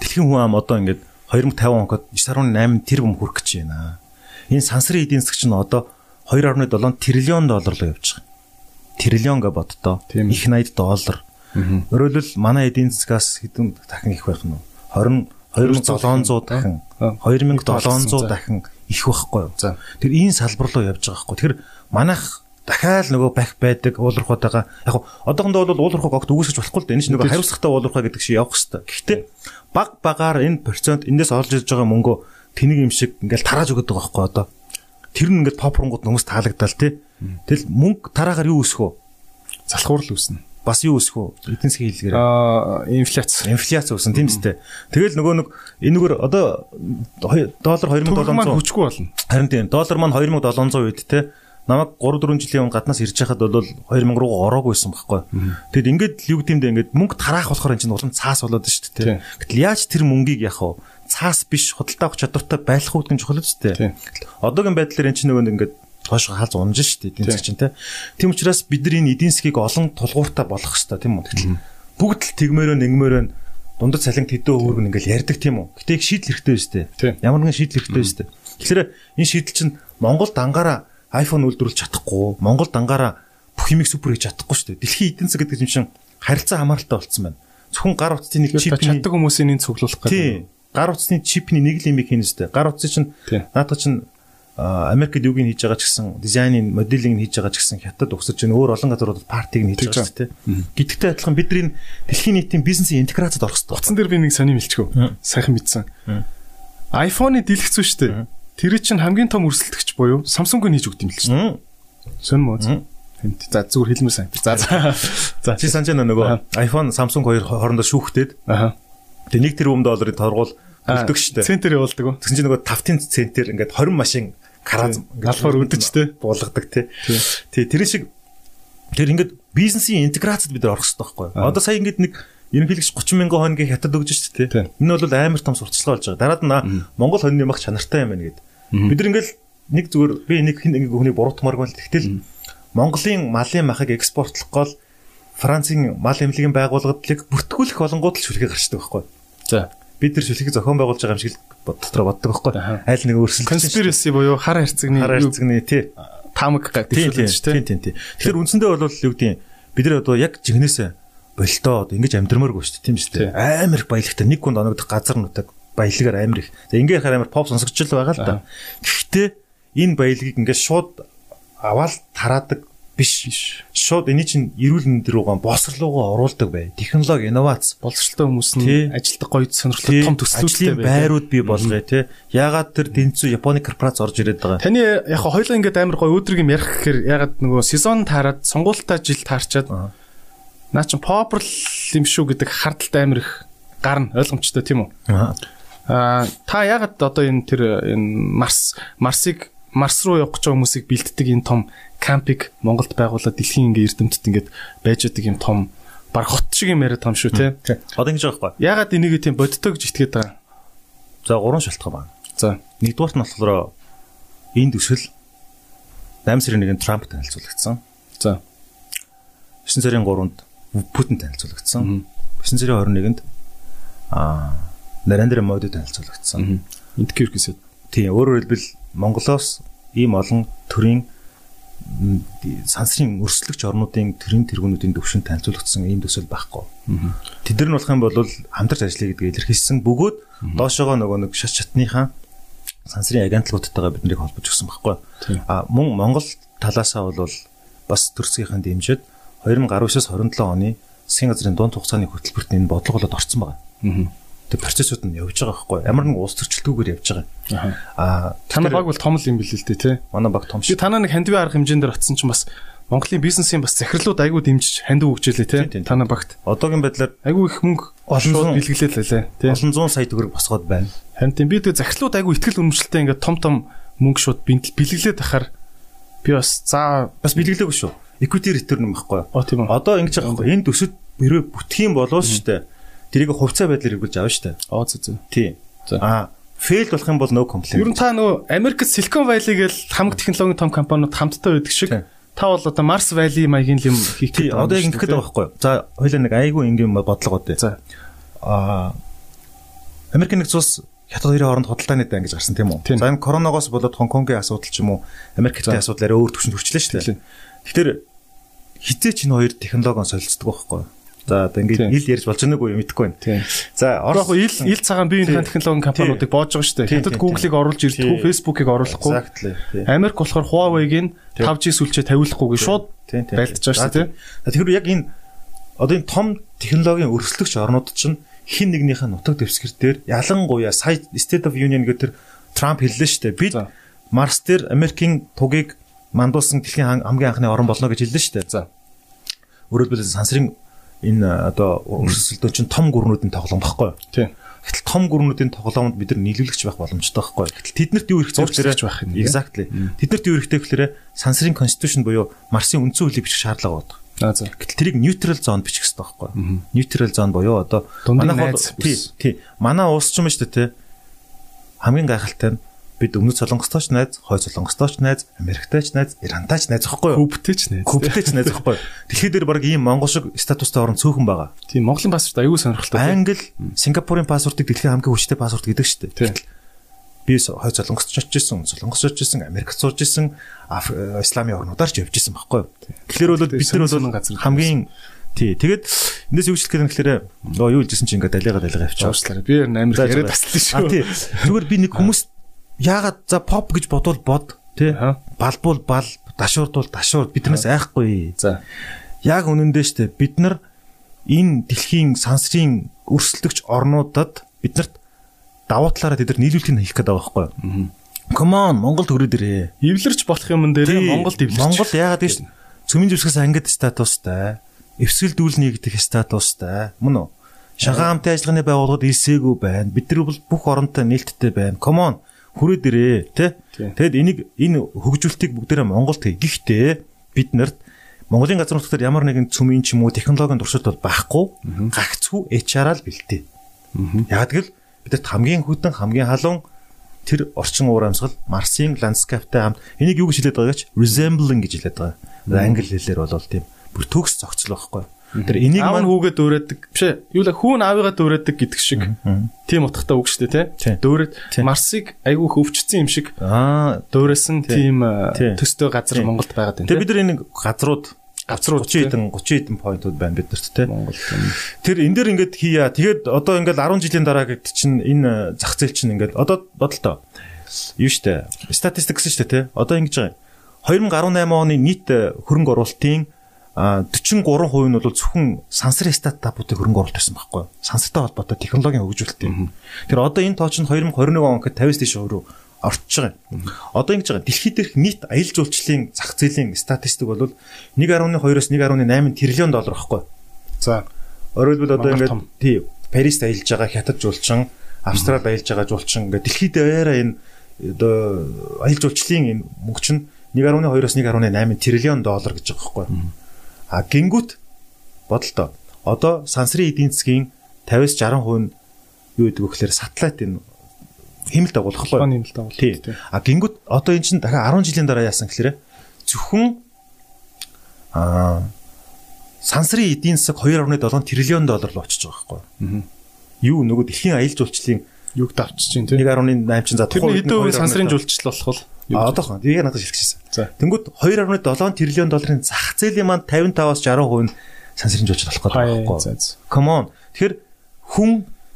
B: дэлхийн хүн ам одоо ингээд 2050 онд 9.8 тэрбум хүрэх гэж байна. Энэ сансрын эдийн засаг чинь одоо 2.7 триллион доллар руу явж байгаа. Триллион гэж боддоо. Их 80 доллар Өөрөөр хэлбэл манай эдийн засгаас хэдэн дахин их байх нь 20 2700 дахин 2700 дахин их байхгүй юу. Тэр энэ салбар руу явж байгаа байхгүй. Тэр манайх дахиад нөгөө бах байдаг уулуурхаатайгаа яг одоохондоо бол уулуурхаг огт үгүйсгэж болохгүй л дээ. Энэ чинь нөгөө хариуцлагатай уулуурхаа гэдэг шиг явах хэрэгтэй. Гэхдээ баг багаар энэ процент эндээс олж иж байгаа мөнгөө тэнийг юм шиг ингээл тарааж өгöd байгаа байхгүй одоо. Тэр нь ингээд попронгууд хүмүүс таалагдал тий. Тэгэл мөнгө тараагаар юу өсөх вэ?
A: Залхуур л үүснэ
B: бас юу өсөх вэ? Эдийн засгийн хэллэгээр.
A: Аа, инфляц.
B: Инфляц өсөн тийм үстэй. Тэгэл нөгөө нэг энэгээр одоо доллар 2700
A: хүчгүй болно.
B: Харин тийм доллар маань 2700 үед те намайг 3 4 жилийн өмнө гаднаас ирж байхад бол 2000 руу ороогүйсэн байхгүй. Тэгэд ингээд юу гэмдэ ингээд мөнгө тараах болохоор энэ чинь улам цаас болоод шүү дээ. Гэтэл яаж тэр мөнгийг яах вэ? Цаас биш худалдаа авах чадвартай байх гэдэг нь чухал шүү дээ. Одоогийн байдлаар энэ чинь нөгөө ингээд хойш хаалж унж штэ эдийн засаг чинь тийм учраас бид нар энэ эдийн засгийг олон тулгууртай болгох хэрэгтэй тийм үү? Тэгэхээр бүгд л тэгмээрөө нэгмээрөө дундад цалин тэдэн өөрөг ингээл ярьдаг тийм үү? Гэтээ их шийдэл хэрэгтэй шүү дээ. Ямар нэгэн шийдэл хэрэгтэй шүү дээ. Тэгэхээр энэ шийдэл чинь Монгол дангаараа iPhone үйлдвэрлэж чадахгүй Монгол дангаараа бүх юмыг супер хийж чадахгүй шүү дээ дэлхийн эдийн засаг гэдэг юм шин харилцаа хамааралтай болцсон байна зөвхөн гар утасны нэг
A: чип чаддаг хүмүүсийн энэ цуглуулах
B: гэдэг гар утасны чипний нэг л юм хийнэ шүү дээ гар утас чинь наадах чинь Америкт юуг нь хийж байгаа ч гэсэн дизайнын моделинг нь хийж байгаа ч гэсэн хятад угсаж байна. Өөр олон газруудад партиг нь хийж байгаа шүү дээ. Гэдэгтэй адилхан бидний дэлхийн нийтийн бизнесийн интеграцид орох хэрэгтэй.
A: Утсан дээр би нэг сони мэлчгөө. Сайхан мэдсэн. iPhone-ы зүй шүү дээ. Тэр чинь хамгийн том өрсөлдөгч буюу Samsung-ыг хийж өгд юм л чинь. Сөн мөн. Тэмт. За зүгээр хэлмээр сайн. За за.
B: За чи санаж байна нөгөө iPhone Samsung хоёр хоорондоо шүүхтээд. Аа. Тэгээ 1 тэрбум долларын торгуул өгдөг дээ.
A: Центр явуулдаг уу?
B: Тэгсэн чинь нөгөө тавтын центр ингээд 20 машин караз
A: галфаар өдөж те
B: буулгадаг те. Тий тэр шиг тэр ингээд бизнесийн интеграцид бид нар орох хэрэгтэй байхгүй юу? Одоо сая ингээд нэг ерөнхийдөө 30 мянган хоногийн хятад өгж шүү дээ. Энэ бол амар том сурталчилгаа болж байгаа. Дараад нь Монгол хоньны мах чанартай юм байна гэд. Бид нар ингээд нэг зүгээр би нэг хин нэг хүний буруутмааргүй л тэгтэл Монголын малын махыг экспортлох гол Францын мал эмнэлгийн байгууллагыг бүртгүүлэх болонгууд л шүлхээ гарчдаг байхгүй.
A: За
B: бид нар шүлхийг зохион байгуулж байгаа юм шиг дотроо боддог байхгүй. Айл нэг өөрсөлдөх.
A: Conspiracy буюу хар хайрцагны
B: хар хайрцагны тий
A: тамаг
B: гэдэг шүү дээ. Тийм. Тэгэхээр үндсэндээ бол юу гэдэг бид нар одоо яг жигнэсээ болтоо одоо ингэж амьдрмааргүй шүү дээ. Тийм шүү дээ. Амар их баялагтай нэг хүнд оногдох газар нутаг баялагаар амар их. За ингээ хараа амар pop сонсогч л байгаа л да. Гэхдээ энэ баялагийг ингээд шууд аваад тараадаг биш. Шууд энэ чинь эрүүл мэнд рүүгээ боловсрлуугаа оруулдаг бай. Технологи, инновац,
A: боловсролтой хүмүүс нь ажилтдаг гоё сонирхолтой том төслүүдтэй
B: бай. Байрууд бий болгоё те. Ягаад тэр тэнцүү Японы корпорац орж ирээд байгаа.
A: Таны яг хоёлаа ингээд амар гоё өдрийг юм ярих гэхээр ягаад нөгөө сезон таарад сонгуультай жил таарчаад наа чин популяр юм шүү гэдэг хардталтай амар их гарна ойлгомжтой тийм үү? Аа та ягаад одоо энэ тэр энэ Марс Марсыг Марс руу явах гэж хүмүүсийг бэлддэг энэ том кампиг Монголд байгуулаад дэлхийн ингээ эрдэмтэд ингээд байж байгаа юм том баг хот шиг юм яриад байгаа юм шүү те.
B: Одоо ингэж байгаа байхгүй.
A: Ягаад энийг тийм бодтоо гэж итгээд байгаа.
B: За гурван шалтгаан байна.
A: За
B: нэгдүгээрт нь болохоор энэ төсөл 8 сарын 1-нд Трамп танилцуулагдсан.
A: За
B: 9 сарын 3-нд Путин танилцуулагдсан. 9 сарын 21-нд аа Нарендра Моди танилцуулагдсан.
A: Энд гэрхээсэд.
B: Тийм өөрөөр хэлбэл Монголоос ийм олон төрийн сансрын өрсөлдөгч орнуудын төрийн тэргүүнүүдийн төвшөнд танилцуулагдсан ийм төсөл байхгүй. Тэд нар нь болох юм бол хамтарч ажиллая гэдгийг илэрхийлсэн бөгөөд доошоогоо нөгөө нэг шат чатныхаа сансрын агентлагуудтайгаа биднийг холбож өгсөн байхгүй. А мөн Монгол талаасаа бол бас төрсгийнхаа дэмжиж 2019-с 27 оны засгийн газрын дунд хугацааны хөтөлбөрт энэ бодлого болоод орсон байгаа. Тэгээ процессууд нь явж байгаа байхгүй ямар нэг уус төрчлөлтүүгээр явж байгаа.
A: Аа танай баг бол том л юм бэл л дээ тий.
B: Манай баг том
A: шиг. Танай нэг хандивын арга хэмжээндээр очсон чинь бас Монголын бизнесийн бас захирлууд айгүй дэмжиж хандив өгчээлээ тий. Танай багт.
B: Одоогийн байдлаар
A: айгүй их мөнгө олон бэлгэлээ лээ тий.
B: Олон зуун сая төгрөг босгоод байна.
A: Харин тийм би тэгээ захирлууд айгүй ихтгэл үнэмшилтэй ингээд том том мөнгө шууд бэлгэлээд тахаар би бас за
B: бас бэлгэлээгүй шүү. Equity return юм
A: үү.
B: Одоо ингэж байгаа байхгүй. Энэ төсөд хэрвээ бүтэх юм болов шүү дээ Тэрийг хувьцаа байдлаар эргүүлж авна шүү дээ.
A: Аа зөө зөө.
B: Тий. Аа фейл болох юм бол no complaint.
A: Ер нь та нөгөө Америкт Silicon Valley гээл хамаг технологийн том компаниуд хамтдаа байдаг шиг та бол одоо Mars Valley маягийн юм хийх
B: гэдэг. Одоо яг ингэхэд байгаа байхгүй юу? За хоёлаа нэг айгүй ингийн бодлого үү.
A: За.
B: Аа Америк нэгдсэн улс хятад хоёрын хооронд худалдааны дан гэж гарсан тийм үү? За энэ коронавигоос болоод Хонконгийн асуудал ч юм уу Америктэй асуудал арай өөр төвшөнд хүрчлээ шүү дээ. Тэгэхээр хизээч энэ хоёр технологион солилцдог байхгүй юу? За одоо ингээд ил ярьж болж байгааг юу мэдэхгүй байна. За
A: орох ил ил цагаан биеийн технологийн компаниудыг боож байгаа шүү дээ. Хятад Google-ыг оруулж ирдэггүй, Facebook-ыг оруулахгүй. Америк болохоор Huawei-г 5G сүлжээ тавиулахгүйг шууд байлдаж байгаа шүү дээ.
B: Тэгэхээр яг энэ одоо энэ том технологийн өрсөлдөгч орнууд чинь хин нэгнийхээ нутаг дэвсгэр дээр ялангуяа сая State of Union гэдэг Трамп хэллээ шүү дээ. Бид Марс дээр Америкийн тугийг мандуулсан дэлхийн хамгийн анхны орн болно гэж хэллээ шүү дээ. За. Өөрөлдвөл сансрын энэ одоо өрсөлдөөн чинь том гүрнүүдийн тоглоом багхгүй юу?
A: Тийм.
B: Гэтэл том гүрнүүдийн тоглоомд бид нар нийлүүлэгч байх боломжтой байхгүй? Гэтэл тэднэрт юу хэрэгтэй
A: зурчлаж байх юм.
B: Exactly. Тэднэрт юу хэрэгтэй гэхээр сансрын constitution буюу Марсын үндсэн хуулийг бичих шаардлага байдаг.
A: Аа за.
B: Гэтэл тэрийг neutral zone бичих хэрэгтэй байхгүй? Neutral zone буюу одоо
A: манай
B: тий, тий. Манай уус ч юм шүү дээ тий. Хамгийн гайхалтай нь бид өмнөд солонгостойч найз, хойд солонгостойч найз, Америктайч найз, Ирантайч найз гэхгүй юу?
A: Кубтэйч найз.
B: Кубтэйч найз гэхгүй юу? Дэлхийд дээр баг ийм монгол шиг статустай орн цөөхөн байгаа.
A: Тийм, Монголын паспорт аюул сонирхолтой.
B: Англи, Сингапурын паспортыг дэлхийн хамгийн хүчтэй паспорт гэдэг шүү дээ. Би хойд солонгост очиж исэн, солонгост очиж исэн, Америкт сууж исэн, исламын орнуудаар ч явж исэн байхгүй юу? Тэгэхээр бол бид нар бол хамгийн Тий. Тэгээд эндээс юу хэлэх гээд нэхлээрээ нөө юу хэлжсэн чи ингээд далигаа далигаа авчаа.
A: Уучлаарай. Би амар яриад таслаа шүү.
B: А тий. Зүгээр би нэг хүмүүс яагаад за pop гэж бодвол бод тий балбуул бал дашуурдвал дашуур биднээс айхгүй.
A: За
B: яг үнэндээ штэ бид нар энэ дэлхийн сансрын өрсөлдөгч орнуудад биднэрт давуу талаараа тэд нар нийлүүлэлтийг хийх гэдэг байгаа байхгүй. Come on Монголд өрөөд ирээ.
A: Эвлэрч болох юм дээр Монголд эвлэрч.
B: Монгол яагаад гэж цөмийн зүсгээс ангид статустай, эвсгэл дүүлний гэдэг статустай. Мөн үү? Шагаан хамтын ажиллагааны байгууллагад ирсээгүй байна. Бид нар бол бүх оронтой нээлттэй байна. Come on хүрээд ирээ тий. Тэгэд энийг энэ хөгжүүлэлтийг бүгдээрээ Монголд хий. Гэхдээ бид нарт Монголын газар нутгаар ямар нэгэн цөмийн ч юм уу технологийн туршилт бол байхгүй. Гагцгүй HR-аа л бэлтээ. Яг тэгэл бидэрт хамгийн хөдөн хамгийн халуун тэр орчин уур амьсгал Марсын ландскаптай хамт энийг юу гэж хэлээд байгаа гэж resembling гэж хэлээд байгаа. Англи хэлээр бол тийм бүр төгс зохицол байхгүй. Тэр энийг
A: маань хүүгээ дөөрэдэг биш ээ. Юу л хүүн аавыгаа дөөрэдэг гэдэг шиг. Тийм утгатай үг шүү дээ, тий. Дөөрэд Марсыг айгүй хөвчсөн юм шиг.
B: Аа,
A: дөөрэсэн тийм төстэй газар Монголд байгаад байна.
B: Тэгээ бид нар энэ газрууд газрууд 30 хэдэн 30 хэдэн поинтууд байна биднэрт тий.
A: Монгол.
B: Тэр энэ дэр ингээд хийя. Тэгээд одоо ингээд 10 жилийн дараа гэд чинь энэ зах зээл чинь ингээд одоо бодлоо. Юу штэ. Статистик гэсэн штэ тий. Одоо ингэж байгаа. 2018 оны нийт хөрөнгө оруулалтын 43% нь бол зөвхөн сансар стартапуудыг хөрөнгө оруулалт байсан байхгүй юу? Сансартай холбоотой технологийн хөгжүүлэлт юм. Тэр одоо энэ тооч нь 2021 он гэхэд 50-с дээш өөрөө орчиж байгаа юм. Одоо ингэж байгаа. Дэлхийд дээрх нийт аялал жуулчлалын зах зээлийн статистик бол 1.2-оос 1.8 тэрлион доллар байхгүй юу?
A: За.
B: Өөрөлдвөл одоо ингээд тий Парист аялж байгаа хятад жуулчин, Австрал аялж байгаа жуулчин ингээд дэлхийд дээрээ энэ одоо аялал жуулчлалын энэ мөнгө чинь 1.2-оос 1.8 триллион доллар гэж байгаа байхгүй. А гингүүт бодолтой. Одоо сансрын эдийн засгийн 50-с 60% нь юу гэдэг вэ гэхээр сателлит энэ хэмэл дагуулах
A: лоо. Хэмэл дагуулах.
B: Тийм. А гингүүт одоо эн чинь дахиад 10 жилийн дараа яасан гэхээр зөвхөн а сансрын эдийн засаг 2.7 триллион доллар руу очиж байгаа байхгүй. Юу нөгөө дэлхийн аялал жуулчлалын
A: юг давчиж чинь тийм
B: 1.8 чин за
A: тухайн үед хэдэн сансрын жуулчлал болох
B: бол одоо хаа яг надад шилжчихсэн. Тэнгүүд 2.7 триллион долларын зах зээлийн маань 55-аас 60% нь сансрын жуулчлал болох гэдэг байхгүй. Come on. Тэгэхээр хүн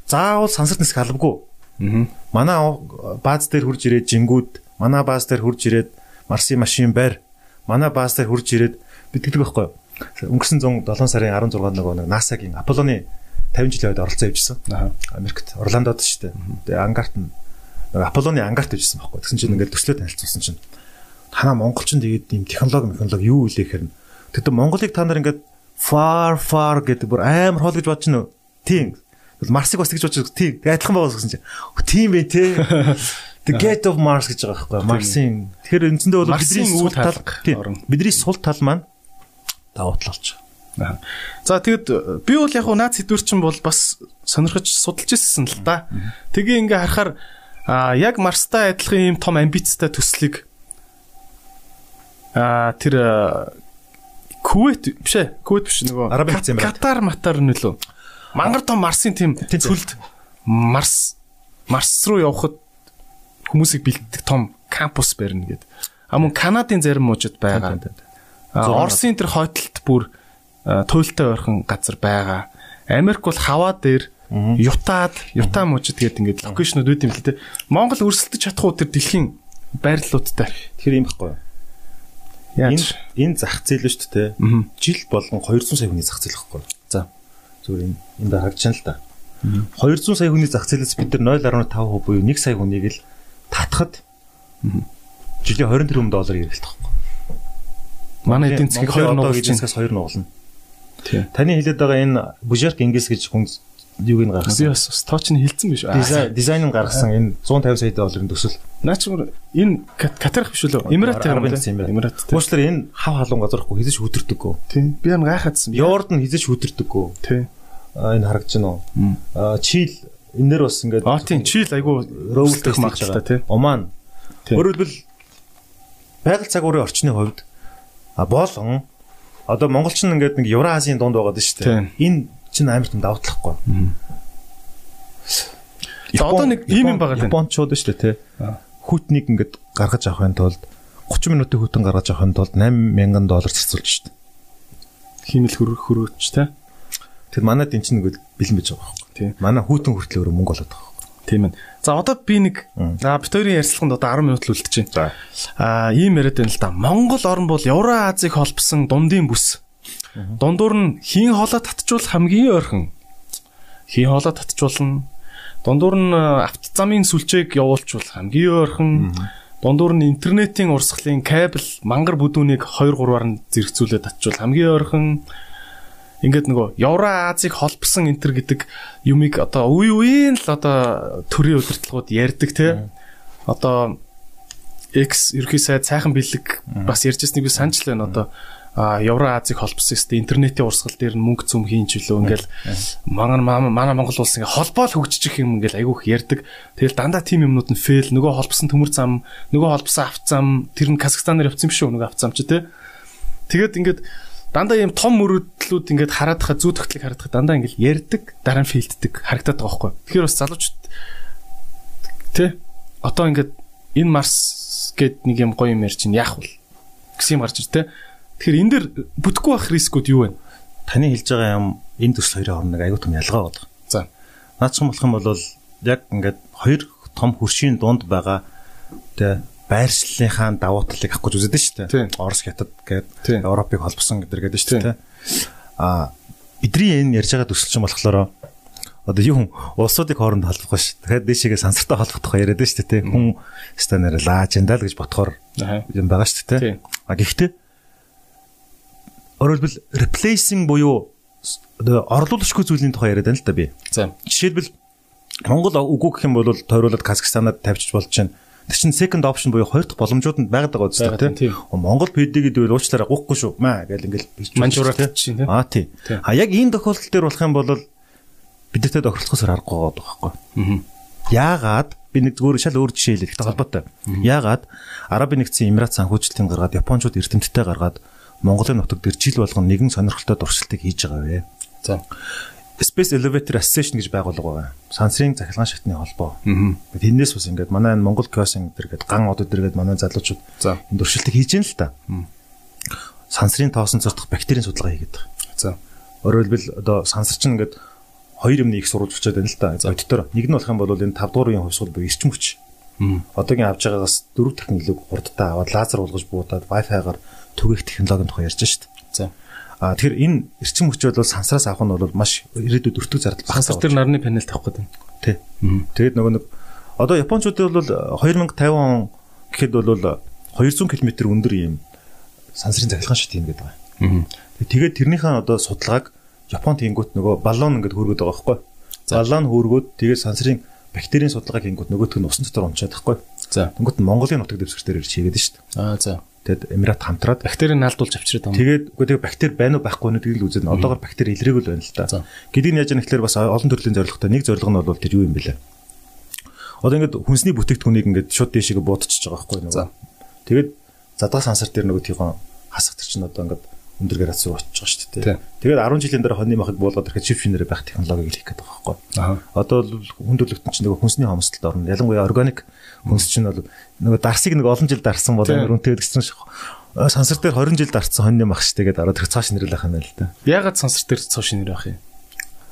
B: заавал сансарт нисэх албагүй. Аа. Манай бааз дээр хурж ирээд жингүүд, манай бааз дээр хурж ирээд Марсын машин байр, манай бааз дээр хурж ирээд битгдэг байхгүй. Өнгөрсөн 107 сарын 16-нд нөгөө NASA-гийн Аполлоны 50 жилийн үед оролцоо явьжсэн. Америкт Орландод шүү дээ. Тэгээ ангарт нь Аполлоны ангарт явьжсэн байхгүй. Тэгсэн чинь ингээд төслөө танилцуулсан чинь танаа монголчин тэгээд ийм технологи технологи юу үлээ гэхээр тэгтээ Монголыг та нар ингээд far far гэдэг бүр амар хоол гэж бодож байна уу? Тийм. Марсыг бас тэгж бодож тийм. Адилхан байгаас гэсэн чинь. Тийм бэ те. The Gate of Mars гэж байгаа байхгүй. Марсын. Тэгэхээр үндсэндээ бол бидний сул тал бидний сул тал маань давуу тал болж байгаа.
A: За тэгэд би бол яг наад сэдвэр чинь бол бас сонирхож судалж ирсэн л да. Тэгээ ингээ харахаар а яг Марстай адилхан ийм том амбицтай төслийг а тэр Кувейт биш ээ. Кувейт биш нөгөө
B: Арабын хэсэг юм байна.
A: Катар матар нөлөө. Мангар том Марсын тийм цүлд Марс Марс руу явхад хүмүүсийг бэлддэг том кампус барина гэдэг. А мөн Канадын зарим мужид байгаа. Оросын тэр хойдолд бүр туйлтай ойрхон газар байгаа. Америк бол хаваа дээр Ютад, Юта мужид гэдэг ингээд локейшнуд үүд юм л те. Монгол өрсөлдөж чадах уу тэр дэлхийн байрлалуудтай.
B: Тэгэхээр юм байхгүй юу? Яаж энэ зах зээл шүү дээ. Жил болгон 200 сая хүний зах зээл юу? За. Зүгээр энэ энэ харагдчихна л да. 200 сая хүний зах зээлээс бид нар 0.5% буюу 1 сая хүнийг л татхад жилийн 20 тэрбум доллар ирэлт байхгүй.
A: Манай эдийн засгийг 2 нуулж чинь
B: 2 нуулна. Таны хэлээд байгаа энэ Бужерк Ингээс гэж хүн юуг нь гаргасан.
A: Би бас тооч нь хилцсэн биш
B: үү? Дизайн нь гаргасан энэ 150 сая долларын төсөл.
A: Наа чи энэ Катар биш үү? Эмират
B: юм байна. Эмират. Уучлаарай энэ хав халуун газар ихгүй хизэж хөдөрдөггүй.
A: Тийм. Би энэ гайхаадсан.
B: Йорд нь хизэж хөдөрдөггүй.
A: Тийм.
B: Энэ харагдаж байна уу? Чил энээр бас ингээд
A: Аа тийм Чил айгу
B: рөөлдөх магадaltaй тийм. Оман. Өөрөөр хэлбэл байгаль цагуурын орчны хувьд а болон одоо монголч нь ингээд нэг Евразийн дунд байгаад шүү дээ. Энэ чинь амар том давуу талахгүй.
A: За одоо нэг ийм юм байгаа л
B: Япончууд шүү дээ тий. Хүүтнийг ингээд гаргаж авахын тулд 30 минутын хүүтэн гаргаж авахын тулд 8000 доллар зарцуулж шүү дээ.
A: Хөрөх хөрөөч тий.
B: Тэр манад эн чинь нэг бэлэн байж байгаа байхгүй. Тий. Манай хүүтэн хүртэл өөрөө мөнгө болоод байгаа.
A: Тийм ээ. За одоо би нэг аа бит хоёрын ярилцлаганд одоо 10 минут л үлдчихэв. За. Аа ийм яриад байна л да. Монгол орн бол Евразийг холбосон дундын бүс. Дундуур нь хийн хоолой татжуулах хамгийн ойрхон. Хийн хоолой татжуулна. Дундуур нь автозамын сүлжээг явуулчвал хамгийн ойрхон. Дундуур нь интернетийн урсгалын кабель мангар бүдүүнийг 2 3-аар нь зэрэгцүүлээд татжуул хамгийн ойрхон ингээд нөгөө Евро Азийг холбосон энтер гэдэг юмыг одоо үе үеийн л одоо төрийн удирдлагууд ярьдаг те. Одоо X ерхий сайд сайхан бэлэг бас ярьжсэнийг би санаж байна одоо а Евро Азийг холбосон өстэй интернетийн урсгал дээр мөнгө зүм хийн ч үлээ ингээл манай манай Монгол улс ингээ холбоол хөгжиж юм ингээл айгүйх ярьдаг. Тэгэл дандаа тим юмнууд нь фейл нөгөө холбосон төмөр зам нөгөө холбосон авцам тэр нь Казахстанаар явцсан биш үү нөгөө авцам чи те. Тэгээд ингээд дандаа ийм том мөрөдлүүд ингээд хараад хаа зүү тогтлыг хараад хаа дандаа ингээд ярддаг дараа нь фейлддэг харагдаад байгаа байхгүй. Тэгэхээр бас залуучууд тэ одоо ингээд энэ Марс гэд нэг юм гоё юм ярьж чинь яах вэ гэсэн юм гарч ир тэ. Тэгэхээр энэ дэр бүтэхгүй байх рискүүд юу вэ?
B: Таны хэлж байгаа юм энэ төсөл хоёрын хооронд аягүй том ялгаа байна.
A: За.
B: Наадсан болох юм бол яг ингээд хоёр том хөршийн дунд байгаа тэ байршлалынхаа давуу талыг авах гэж үздэг шүү дээ. Орос хятад гээд Европыг холбосон гэдэг гэдэг шүү дээ. Аа бидний энэ ярьж байгаа төсөл чинь болохоор одоо юу улсуудыг хооронд холбох ш. Тэгэхээр дэшигээ сансартай холбох тухай яриад шүү дээ. Хүн станаар лаажиндаа л гэж ботхоор юм байгаа шүү дээ. А гэхдээ өөрөлдвөл replacing буюу одоо орлуулагчгүй зүйлийн тухай яриад байна л да би.
A: За.
B: Жишээлбэл Монгол үгүй гэх юм бол тойруулаад Казахстанад тавьчих болж байна Тэр чинь second option буюу хоёр дахь боломжууд нь байгаад байгаа үстэй тийм. Монгол PD гэдэг үйл уучлаарай гоохгүй шүү. Маа гэл ингээл
A: манжуураад чинь тийм.
B: Аа тийм. А яг энэ тохиолдол дээр болох юм бол бидэртээ тохирлохоос аргагүй байгаа байхгүй. Аа. Яагаад би нэг зүгээр шал өөр жишээ хэлээ. Гэхдээ холбоотой. Яагаад Арабын нэгдсэн Эмират санхүүжилтийн гаргаад Япончууд эрдэмтдтэй гаргаад Монголын нутаг дээр жил болгон нэгэн сонирхолтой дуршилтыг хийж байгаа вэ. За. Space Elevator Association гэж байгууллага байгаа. Сансрын цахилгаан шатны холбоо. Тэрнээс бас ингээд манай Монгол Crossing гэдэг ган одод дэргээд манай залуучууд энэ туршилтыг хийж гин л та. Сансрын тоосон цортох бактерийн судалгаа хийгээд байгаа. За. Өөрөөр хэлбэл одоо сансар чинь ингээд хоёр юмны их сурвалж очиад байна л та. Одитор нэг нь болох юм бол энэ 5 дугаар үеийн хувьсгал буюу эрчим хүч. Одоогийн авж байгаагаас дөрөв дахин илүү хурдтай аваад лазер болгож буудаад Wi-Fi-гаар түгээх технологийн тухай ярьж шít. За. А тэгэхээр энэ эрчим хүч бол сансраас авах нь бол маш ирээдүйд өртөг зардал
A: багасаа. Сансар дээр нарны панел тавих гэдэг.
B: Тий. Тэгээд нөгөө нэг одоо Япончуудад бол 2050 он гэхэд бол 200 км өндөр ийм сансрын цахилгаан шит юм гэдэг байгаа. Тэгээд тэрнийхээ одоо судалгааг Японд хийнгүүт нөгөө баллон ингээд хөргөд байгаа байхгүй. Баллон хөргөөд тэгээд сансрын бактерийн судалгааг хийнгүүт нөгөөх нь усан дотор унчаад байхгүй. За. Тэнгүүт Монголын нутаг дэвсгэр дээр ирж хийгээд шүү дээ. Аа за. Тэгэд Эмират хамтраад
A: бактерийг наалдуулж авчираад
B: байгаа. Тэгээд үгүй тэгээд бактери байна уу байхгүй нүдгийг л үзэн. Одоогоор бактери илрээгүй л байна л та. Гэдгийг яаж яах гэхээр бас олон төрлийн зорилготой нэг зорилго нь бол тэр юу юм бэлээ. Одоо ингээд хүнсний бүтээгдэхүүнийг ингээд шууд дэшегээ буудчихж байгаа байхгүй нөгөө. Тэгээд задгаа сансар дээр нөгөө тийхон хасагт чинь одоо ингээд өндөр градус руу байгаа шүү дээ. Тэгээд 10 жилийн дараа хоньны махыг буулгаад ирэхэд чип шинээр байх технологиг хийх гэдэг байгаа байхгүй. Одоо бол хүндрэлтэн чинь нөгөө хүнсний хомсдолд орно. Ялангуяа органик хүнс чинь бол нөгөө дарсыг нэг олон жил дарсан бол амар үнэтэй гэсэн шүү. Сансар дээр 20 жил дарцсан хоньны мах штэ гэдэг ороод цааш нэрэл ах юм байна л да.
A: Ягаад сансар дээр цааш нэр ах юм?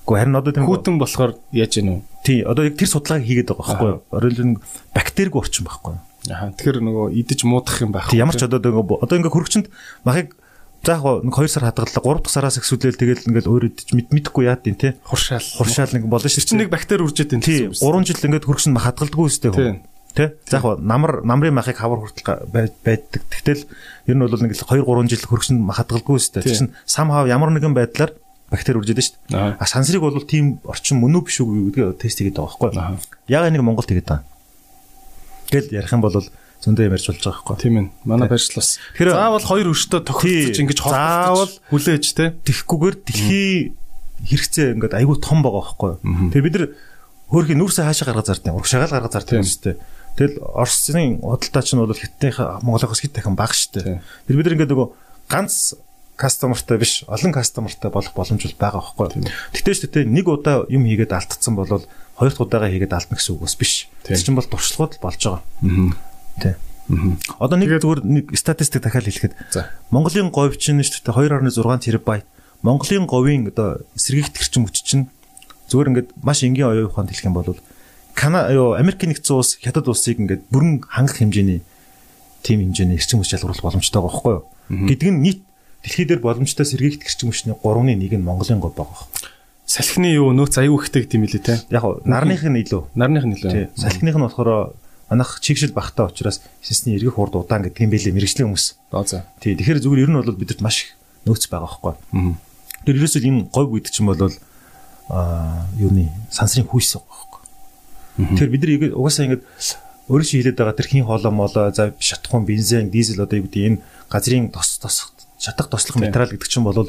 B: Гэхдээ харин одоо тийм
A: хүүтэн болохоор яаж үү?
B: Тий, одоо яг тэр судалгааг хийгээд байгаа байхгүй юу? Оройн бактериг орчин байхгүй юу?
A: Аа, тэгэхээр нөгөө идэж муудах юм байх.
B: Ямар ч одоо одоо ингээ хөрөгчөнд махыг За яг нэг 2 сар хадгаллаа 3 дахь сараас ихсүүлээл тэгэл ингээл өөр идэж мэд мэдэхгүй яад тийм те
A: хуршаал
B: хуршаал нэг болно
A: шүү. Чи нэг бактери үржээд
B: байна тийм. 3 жил ингээд хөргсөн хадгалдаггүй үстэй хөө. Тэ? За яг намар намрын махыг хавар хүртэл байдаг. Тэгтэл ер нь бол нэг 2 3 жил хөргсөн хадгалдаггүй үстэй. Тэгсэн сам хав ямар нэгэн байдлаар бактери үржээд шүү. А сансрыг бол тийм орчин мөн үү биш үү гэдгийг тест хийгээд байгаа байхгүй. Яг нэг Монголд хийгээд байгаа. Тэгэл ярих юм бол зөндөө юм ярьж болж байгаа байхгүй.
A: Тийм ээ. Манай барьцл бас. Заавал хоёр өрштөө тохиролцож ингэж
B: хоолтолж
A: хүлээж те.
B: Тэхгүйгээр дэлхий хэрэгцээ ингээд айгүй том байгаа байхгүй. Тэгээ бид нар хөөхий нүрсээ хаашаа гаргаж зардیں۔ Урагшаагаал гаргаж зардیں۔ Үстэй. Тэгэл Оросын худалдаач нь бол хиттийн Монголоос хит дахин бага штэ. Тэр бид нар ингээд нөгөө ганц кастомертай биш олон кастомертай болох боломж бол байгаа байхгүй. Тэгтээ шүү дээ нэг удаа юм хийгээд алдцсан бол хоёр дахь удаага хийгээд алдна гэсэн үг бас биш. Тэр чинь бол туршлагууд болж байгаа. Тий. Одоо нэг зүгээр нэг статистик дахиад хэлэхэд Монголын говь чинь шүү дээ 2.6 терабайт. Монголын говийн одоо сэргийгт гэрчим хүч чинь зүгээр ингээд маш энгийн оюун ухаанд хэлэх юм бол Кана юу Америкийн нэгдсэн улс хятад улсыг ингээд бүрэн хангах хэмжээний тим хэмжээний эрчим хүч ялгаруулах боломжтой байгаа байхгүй юу? Гэдэг нь нийт дэлхий дээр боломжтой сэргийгт гэрчим хүчний 3-ны 1 нь Монголын говь байгаа?
A: Салхины юу нөөц аюу ихтэй гэдэм билээ те.
B: Яг нарных нь илүү.
A: Нарных нь илүү.
B: Салхиных нь болохоор манайх чигшил багтаа учраас системний эргэх урд удаан гэдэг юм байлээ мэрэгжлийн хүмүүс.
A: Аа за.
B: Тий, тэгэхээр зүгээр ер нь бол бидэрт маш нөөц байгаа байхгүй. Аа. Тэр ерөөсөө энэ говь гэдэг чинь бол аа юуны сансрын хүйс байхгүй. Тэр бид нар угаасаа ингэж өөрөө чи хилээд байгаа тэр хин хоолоо молоо за шатхуун бензин дизель одоо юу гэдэг энэ газрын тос тос шатах тослох материал гэдэг чинь бол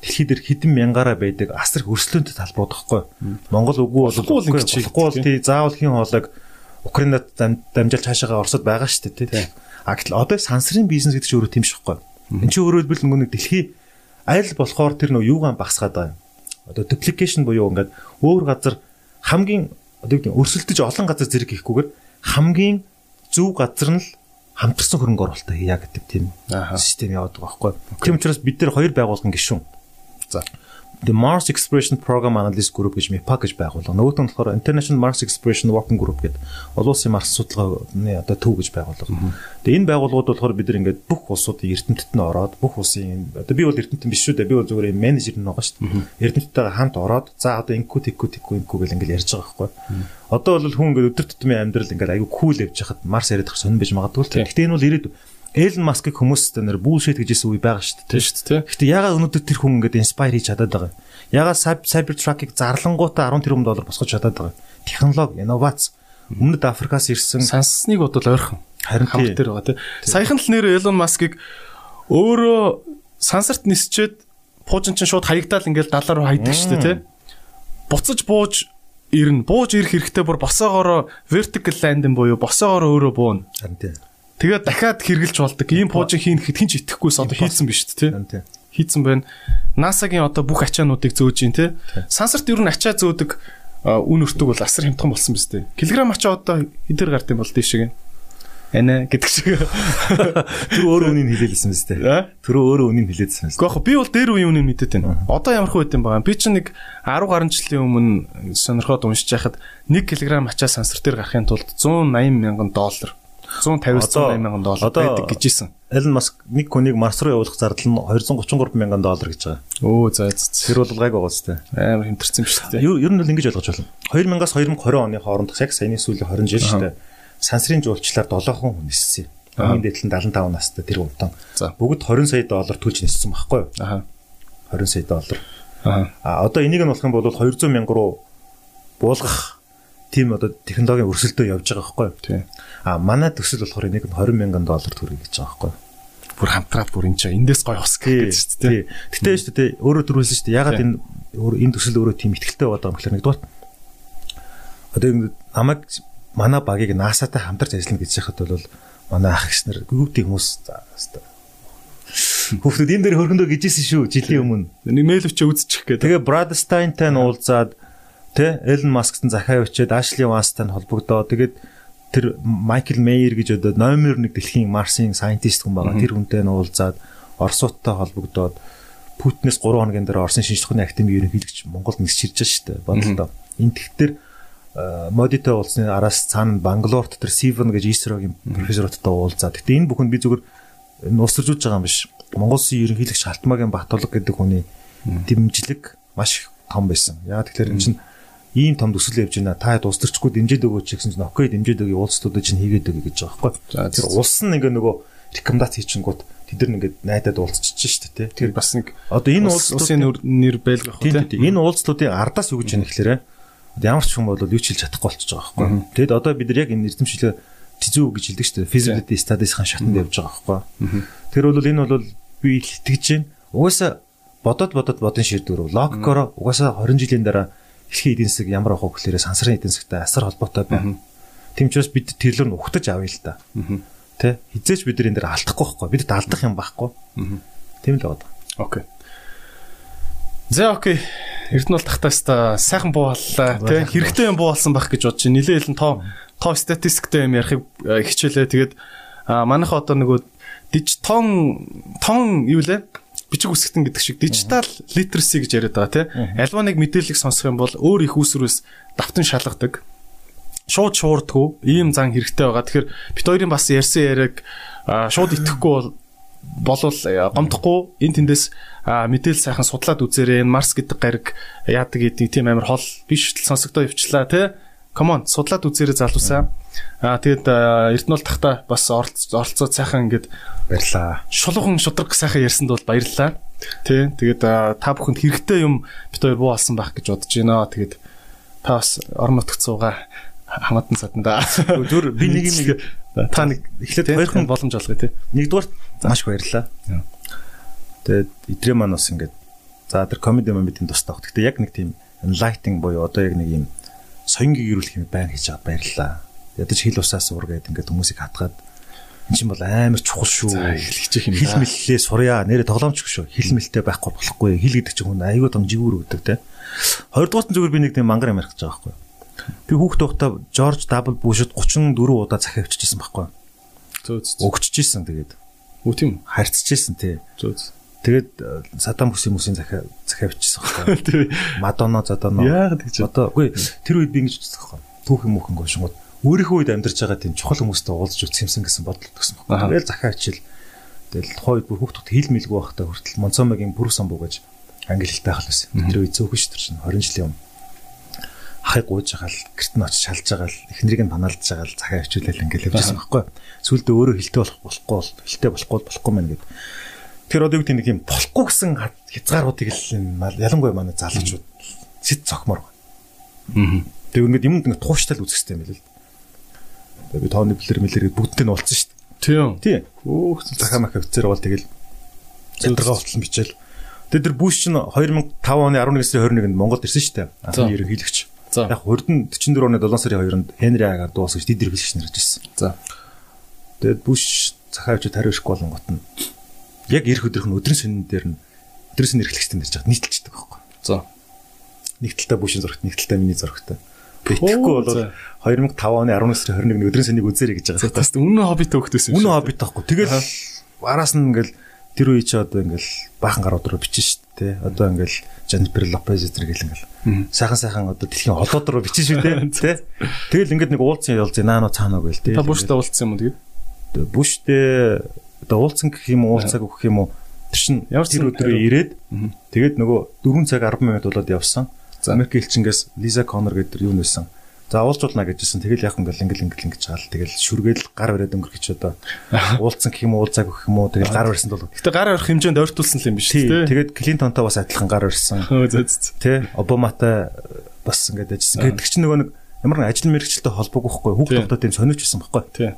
B: дэлхий дээр хэдэн мянгаараа байдаг асар хөрслөөнтэй талбарууд байхгүй. Монгол үгүй бол болохгүй бол тий заавал хин хоолойг Украинад дамжуулж хаашаага Оросод байгаа шүү дээ тий. А гэтэл одоо сансрын бизнес гэдэг чинь өөрөө тийм шихгүй. Энд чинь өөрөө бил нөгөө нэг дэлхий аль болохоор тэр нөгөө юугаан багсгаад байгаа юм. Одоо duplication буюу ингээд өөр газар хамгийн одоо өрсөлдөж олон газар зэрэг хийхгүйгээр хамгийн зөв газар нь л хамтарсан хөрөнгө оруулалтаа хийя гэдэг тийм систем яваад байгаа байхгүй. Тийм учраас бид нэр хоёр байгуулгын гишүүн. За The Mars Exploration Program Analyst Group гэж MIPA гэж байгуулга. Нөгөөт нь болохоор International Mars Exploration Working Group гэдэг олон улсын Марс судалгааны одоо төв гэж байгуулга. Тэгээ энэ байгууллагууд болохоор бид нар ингээд бүх улсуудын эрдэмтэд нь ороод бүх улсын одоо би бол эрдэмтэн биш шүү дээ. Би бол зүгээр менежер нь байгаа шүү дээ. Эрдэмтдтэйгээ хамт ороод за одоо инкүү тикүү тикүү инкүү гэл ингээд ярьж байгаа байхгүй. Одоо бол хүн ингээд өдөр тутмын амьдрал ингээд аюу кул явж хахад Марс яриад сонирн байж магадгүй л. Гэхдээ энэ бол ирээдүйн Эллен Маскыг хүмүүс нэр bullshit гэж хэлсэн үе байгаа шүү дээ.
A: Тийм шүү дээ.
B: Гэхдээ ягаад өнөөдөр тэр хүн ингээд inspire хийж чадаад байгаа юм? Ягаад Cybertruck-ыг зарлангуудаа 10 тэрбум доллар босгож чадаад байгаа юм? Технологи, инновац Өмнөд Африкаас ирсэн
A: сансныг бодвол ойрхон
B: харин
A: хамт дээр байгаа тий. Саяхан л нэр Elon Musk-ыг өөрөө сансарт нисчээд пуужин чинь шууд хаягдаал ингээл далаар хайдаг шүү дээ тий. Буцаж бууж ирнэ. Бууж ирэх хэрэгтэй бүр босоогоороо vertical landing буюу босоогоороо өөрөө бууна.
B: харин тий.
A: Тэгээд дахиад хэрглэж болдог. Ийм пуужин хийн гэхэд хинч итгэхгүйс одоо хийцэн биш тий. Хийцэн байна. NASA-гийн одоо бүх ачаануудыг зөөж ийн тий. Сансарт ер нь ачаа зөөдөг үн өртөг бол асар хямдхан болсон биз дээ. Килограмм ачаа одоо хэдэр гард юм бол тийшээ. Анаа гэдэг шиг.
B: Тэр өөрөө үнийг мэт тий.
A: Аа?
B: Тэр өөрөө үнийг хэлээдсэн мэт.
A: Гэхдээ би бол дээр үеийн үнэ мэдээд байна. Одоо ямар хөө юм байгаа. Би чинь нэг 10 гаруй жилийн өмнө сонирхоод уншиж байхад 1 кг ачаа сансар дээр гарахын тулд 180 мянган доллар 150-аас 180 мянган доллар байдаг гэж ийсэн.
B: Elon Musk нэг хүнийг Марс руу явуулах зардал нь 233 мянган доллар гэж байгаа.
A: Өө за за.
B: Тэр бол гайг байгаа зү.
A: амар хэмтэрсэн юм шүү дээ.
B: Ер нь бол ингэж ойлгож байна. 2000-аас 2020 оны хооронд яг саяны сүүлийн 20 жил шүү дээ. Сансрын жуулчлаар 7 хүн ниссэн. Хамгийн дээд нь 75 настай тэр.
A: За.
B: Бүгд 20 сая доллар төлж ниссэн байхгүй юу?
A: Аха.
B: 20 сая доллар.
A: Аха.
B: А одоо энийг нь болох юм бол 200 мянга руу буулгах тийм одоо технологийн өрсөлдөө явж байгаа байхгүй юу?
A: Тий.
B: А манай төсөл болохоор энийг нь 20 мянган доллар төрөй гэж байгаа байхгүй юу?
A: Бүр хамтраад бүр энэ чинь эндээс гой
B: Тий.
A: гэж шүү дээ.
B: Гэтэ шүү дээ өөрөө төрүүлсэн шүү дээ. Ягаад энэ энэ төсөл өөрөө тийм ихтгэлтэй байгаа юм гэхээр нэгдүгээр одоо намайг манай багийг NASA-тай хамтарч ажиллана гэж яхад бол манай ах гис нар гүвдий хүмүүс Хүүхдүүд энэ дээр хөргөндөө гэжсэн шүү жилийн өмнө.
A: Нэг мэйл өчөө үзчих гэдэг.
B: Тэгээ Brad Steinтай нь уулзаад тэ Elon Musk-тай захаа өчөөд Ashley Vance-тай нь холбогдоо. Тэгээд тэр Michael Mayer гэж одоо номер 1 дэлхийн Марсын scientist хүн байгаа. Тэр хүнтэй нь уулзаад Оросуудтай холбогдоод Путинээс 3 хоногийн дараа Оросын шинжлэх ухааны академийн ерөнхийлөгч Монголд нисч ирж байгаа шүү дээ. Бодлоо. Энэ тэгтэр модитой уулзсны араас цаана Бангалорт тэр Сивен гэж Исрогийн профессорудтай уулзаад. Гэтэ энэ бүхэнд би зүгээр нуусаржуулж байгаа юм биш. Монгол Улсын ерөнхийлөгч Халтмаагийн Батулга гэдэг хүний дэмжлэг маш их том байсан. Яа тэгэхээр энэ чинь ийм том төсөл явж байна. Та дуустарчгүй дэмжиж өгөөч гэсэн чинь окей дэмжиж өгье уулзтуудад чинь хийгээд өгье гэж байгаа байхгүй. Тэр улс нь ингээ нөгөө рекомендац хийчихэнгүүт тэд нар ингээд найдаад уулзчихж шүү дээ.
A: Тэр бас нэг
B: одоо энэ
A: улс улсын нэр байлгах үү
B: тийм энэ уулзлуудын ардаас юу гэж яах гэхээр ямар ч хүн бол юу ч хэлж чадахгүй болчихж байгаа байхгүй. Тэгэд одоо бид нар яг энэ эрдэмшлээ тизүү гэж хэлдэг дээ. Feasibility studies-ийн шатанд явж байгаа байхгүй. Тэр бол энэ бол би итгэж байна. Угаасаа бодоод бодоод бодон шийдвэр. Логикоор угаасаа 20 жилийн дараа дэлхийн эдийн засаг ямар авах вэ гэхээр сансрын эдийн засагтай асар холбоотой байна. Тийм ч бас бид тэрлэр нь ухтаж авъя л да. Тэ хизээч бид нар энэ дээр алдахгүй байхгүй. Бид алдах юм байхгүй. Тийм л байна.
A: Окей. За окей. Эрдэнэ бол тахтаста сайхан буу боллоо тий хэрэгтэй юм буу болсон байх гэж бодож байна. Нилээ хэлэн тоо тоо статистиктэй юм ярихыг э, хичээлээ. Тэгээд а, манайха одоо нөгөө дижитон тон юу лээ? Бичиг үсгэтэн гэдэг шиг дижитал literacy гэж яриад байгаа тий. Альва нэг мэдээллийг сонсох юм бол өөр их үүсвэрээс давтан шалгадаг. Шууд шуурдгүй ийм зан хэрэгтэй байгаа. Тэгэхээр бит хоёрын бас ярьсан яриаг шууд итгэхгүй бол болвол э, гомдохгүй энэ тэндээс мэдээлэл сайхан судлаад үзээрэй. Энэ Марс гэдэг гариг яадаг гэдэг тийм амар хол биш л сонсогдоо явчлаа тий. Come on судлаад үзээрэй залуусаа. Аа тэгэд а, Эрдэнэт тахта бас оролц- оролцоод сайхан ингээд
B: Баярлаа.
A: шулуухан шудраг сайхан ярьсанд бол баярлалаа. Тий. Тэгээд та бүхэнд хэрэгтэй юм бит хоёр буу алсан байх гэж бодож байна. Тэгээд та бас орон нутагт суугаа хамаатан саданда.
B: Зүр би нэг юм
A: та нэг
B: эхлээд
A: хоёрхан
B: хоёрхан
A: боломж олгоё тий.
B: Нэгдүгээр маш баярлаа.
A: Яа.
B: Тэгээд идрээ маань бас ингээд за тэр комеди маань бидний тустай баг. Гэтэ яг нэг тийм enlightening буюу одоо яг нэг юм соёнгийг ирүүлэх юм байн хийж байгаа баярлаа. Ядаж хил усаас суур гэдэг ингээд хүмүүсийг хатгаад эн чинь бол амар чухал шүү.
A: За, эхлэж их юм
B: Хил
A: да.
B: мэллээ сурья. Нэрэ тоглоомч шүү. Хил мэлтэй байхгүй болохгүй. Хил гэдэг чинь хүн аюу том жигүүр өгдөг те. Хоёрдугаар нь зүгээр би нэг тийм мангар юм гэж байгаа байхгүй. Би хүүхд тухта Жорж W Буshд 34 удаа захиа авчижсэн байхгүй.
A: Зөө зөө.
B: Өгччихсэн тэгээд
A: Үгүй тийм
B: харьцчихсэн тий.
A: Зөө зөө.
B: Тэгээд э, Садам Хүсийн хүмүүсийн захиа захиа авчихсан байхгүй. Мадонно задоно.
A: Яагаад гэж
B: Одоо үгүй тэр үед би ингэж үздэг байхгүй. Түүхэн мөхөн гошгод өөрийнхөө үед амьдарч байгаа тийм чухал хүмүүстэй уулзж үзсэн гэсэн бодол төгсөн байхгүй.
A: Аха.
B: Тэгэл захиа ачил. Тэгэл тухайд бүр хүүхдүүд хил мэлгүй байхдаа хүртэл Монцомогийн бүрүү самбуу гэж англи хэлтэй хал байсан. Тэр үед зөөхөн шүү дээ 20 жилийн өмнө. Ахыг гууж байгаа л гэрт нь очиж шалж байгаа л эхнэрийг нь паналдж байгаа л захиа авчуулал ингээл явжсэн байхгүй. Сүүлдээ өөрөө хилтэй болох болохгүй бол хилтэй болохгүй болохгүй мэн гэдэг. Тэр одоо юу гэдэг нэг юм болохгүй гэсэн хязгааруудыг л ялангуяа манай залуучууд сэт цогмор байна.
A: Аа.
B: Тэг ингээд юмд ингээд тууштай л үзэх хэрэгтэй юм байл л. Би тооны плэр мэлэр бүгдтэй нь уулцсан шүү дээ.
A: Тийм.
B: Тийм.
A: Өөх
B: Захаа мах офицер бол тэгэл зэдрага хувцсан бичээл. Тэгээд тэр Буш чинь 2005 оны 11 сарын 21-нд Монголд ирсэн шүү дээ. Анхны ерөнхийлөгч.
A: За.
B: Яг хурд нь 44 оны 7 сарын 2-нд Хенри Агаар дуусгаж тэд ерөнхийлөгч нэрж ирсэн.
A: За.
B: Тэгээд Буш захаа авчид хариу ирэхгүй болонгот нь яг ирэх өдрийнх нь өдрийн сүнэн дээр нь өдрийн сүнэн эрхлэгчтэй нэрж хаад нийтэлчдэг байхгүй.
A: За.
B: Нэг талтай Бушийн зурагт, нэг талтай миний зурагтай. Битгэхгүй бол 2005 оны 11 сарын 21-нд өдрийн сүнийг үзээрэй гэж байгаа.
A: Бас үнэн хоббит хөөхтэйсэн
B: Үнэн хоббит таахгүй. Тэгэл араас нь ингээл тэр үе чи одоо ингээл баахан гар өдрөө бичэн шүү дээ. Одоо ингээл Jennifer Lopez зэрэг гэл ингээл сайхан сайхан одоо дэлхийн холоод руу бичэн шүү дээ. Тэ. Тэгэл ингээд нэг уулзсан ялз наано цаанаа гээл дээ.
A: Та буштай уулзсан юм уу тэгээд?
B: Бүштэй одоо уулзсан гэх юм уу уулзааг өгөх юм уу тэр чин
A: Ямар
B: тэр өдрөө ирээд тэгээд нөгөө 4 цаг 10 минут болоод явсан.
A: За.
B: Америк элчингээс Лиза Коннор гэдэг юу нээсэн. За уулзуулна гэжсэн. Тэгэл яг ингээл ингээл ингээл ингэж хаал. Тэгэл шүргээл гар бариад өнгөрөх гэж одоо уулзсан гэх юм уу уулзааг өгөх юм уу тэгэл гар барьсан бол.
A: Гэтэ гар орох хэмжээнд ойртуулсан юм биш үү?
B: Тэгээд Клинтонтой бас адилхан гар барьсан. Тэ Обаматай бас ингээд ажилласан. Гэдэг чинь нөгөө нэг ямар нэг ажил мэргэжилтэй холбоогүй байхгүй. Хүүхд
A: Тий.
B: тогтоод юм сониуч байсан байхгүй.
A: Тий.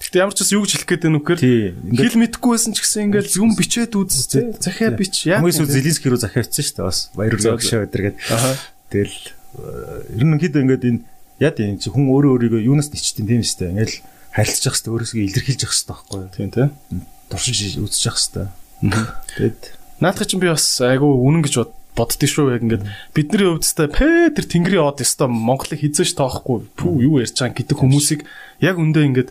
A: Гэтэ ямар ч бас юу гэж хэлэх гээд байна үхээр
B: Тий. Ингээд
A: хэл мэдгүй байсан ч гэсэн ингээл зүм бичээд үз тий. Захиа бич яа.
B: Хүмүүс үл Зеленский рүү захиавцсан шүү дээ бас. Баяр хүрээ өгшөө өдөргээд.
A: Аха.
B: Тэгэл э, ер нь хэд ингээд энэ юм чи хүн өөрөө өөрийгөө юунаас ничтэн тийм шүү дээ. Ингээл харилцаж явах хэрэгтэй өөрөөсөө илэрхийлж явах хэрэгтэй байхгүй юу?
A: Тийм тий.
B: Туршиж үзэж явах хэрэгтэй. Тэгэд
A: Наадах чинь би бас айгу үнэн гэж бод- боддгий шүү яг ингээд бидний хувьд тест Петр Тэнгэрийн од ёстой Монголыг хизээш тоохгүй пүү юу ярьж байгаа гэдэг хүмүүсийг яг үндэ ингээд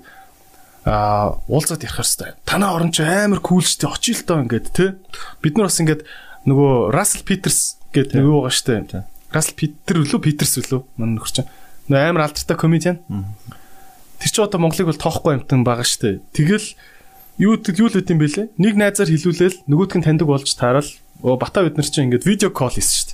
A: а уулзаад ярих хэрэгтэй. Танаа орон чи амар кул штэ очил тоо ингээд тий. Бид нар бас ингээд нөгөө Russell Peters гэдэг юу байгаа штэ. Russell Peter үлээ Peters үлээ манай нөхөр чинь. Нөгөө амар алдартай комедиан. Тэр чи одоо Монголыг бол тоохгүй амтан байгаа штэ. Тэгэл юу юу л үт юм бэлээ. Нэг найзаар хилүүлээл нөгөөдг нь таньдаг болж таарал. Оо бата бид нар чинь ингээд видео кол хийсэн штэ.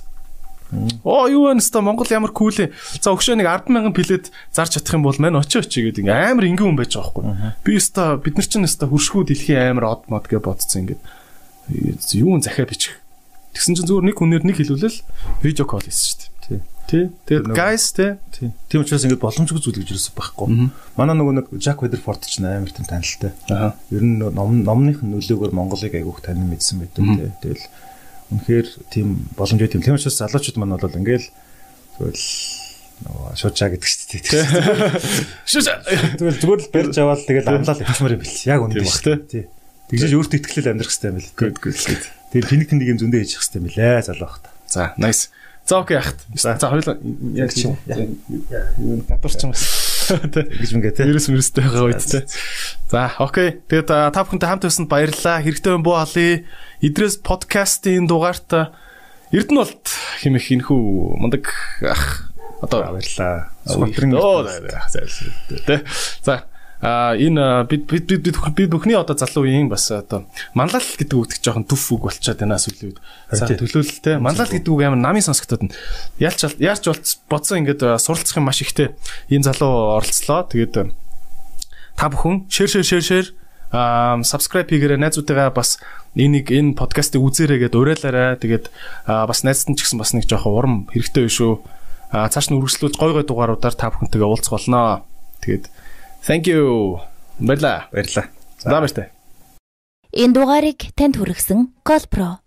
A: Оо юу вэ нэстэ Монгол ямар кул ээ. За өгшөө нэг 100000 плет зарж чадах юм бол мань очи очи гэдэг ингээ амар ингийн хүн байж байгаа байхгүй. Би өстө бид нар чинь өстө хуршгүй дэлхийн амар од мод гэж бодсон ингээ. Юу н захиа бичих. Тэгсэн чинь зүгээр нэг хүнээр нэг хилүүлэл видео кол хийсэн штэ.
B: тий.
A: Тий. Тэгээд guys тий.
B: тий. Тийм учраас ингээд боломжгүй зүйл гэж юусэн байхгүй. Манай нөгөө нэг Жак Ведерфорд ч амар тийм танилтай.
A: Аа.
B: Ер нь ном номных нөлөөгөөр Монголыг айгүйх танин мэдсэн байдаг тий. Тэгэл үнэхээр тийм боломжтой тийм. Тийм учраас залуучууд маань бол ингээл тэгэл нөгөө шуучаа гэдэг шүү дээ.
A: Шүш.
B: Тэгэл зүгээр л барьж аваад тэгэл амлал явчмаар юм бэл. Яг үнэ
A: Тийм
B: шүү. Тий. Тэгжээж өөртөө ихтгэлэл амьдрах хэрэгтэй юм бэл.
A: Good good.
B: Тэгэл тэнэг тэнэг юм зөндөө хийж явах хэрэгтэй юм билээ залуу хата.
A: За, nice. За окей яхад. За хоёул яг
B: чи.
A: юу гадуурч юм.
B: Гэж ингээ тий.
A: Вирус вирустэй байгаа үед те. За, окей. Тэгээд та бүхэнтэй хамт байсанд баярлалаа. Хэрэгтэй юм буу халий. Идрээс подкастын дугаарт Эрдэнэ болт хэмэх энхүү мундаг ах одоо
B: Баярлаа.
A: Сүхрэн тэ. За а энэ бид бид бид бид бүхний одоо залуу үеийн бас одоо манлал гэдэг үг их жоохон төв үг болчиход байна сүүлийн үед. За төлөөлөлтэй манлал гэдэг үг амар намын сонсогдод байна. Ялч яарч болц бодсон ингээд суралцах юм маш ихтэй энэ залуу оролцлоо. Тэгээд та бүхэн шэр шэр шэр шэр subscribe хийгээрэй найзуудтайгаа бас энийг энэ подкастыг үзээрэй гэдээ уриалаарай. Тэгээд бас найзтан ч гэсэн бас нэг жоохон урам хэрэгтэй биш үү? Цааш нь үргэлжлүүлж гой гой дугааруудаар та бүхэнтэйгээ уулзах болноо. Тэгээд thank you. Баярлаа.
B: Баярлаа.
A: За баяртай.
C: Энэ дугаарыг танд хүргэсэн Colpro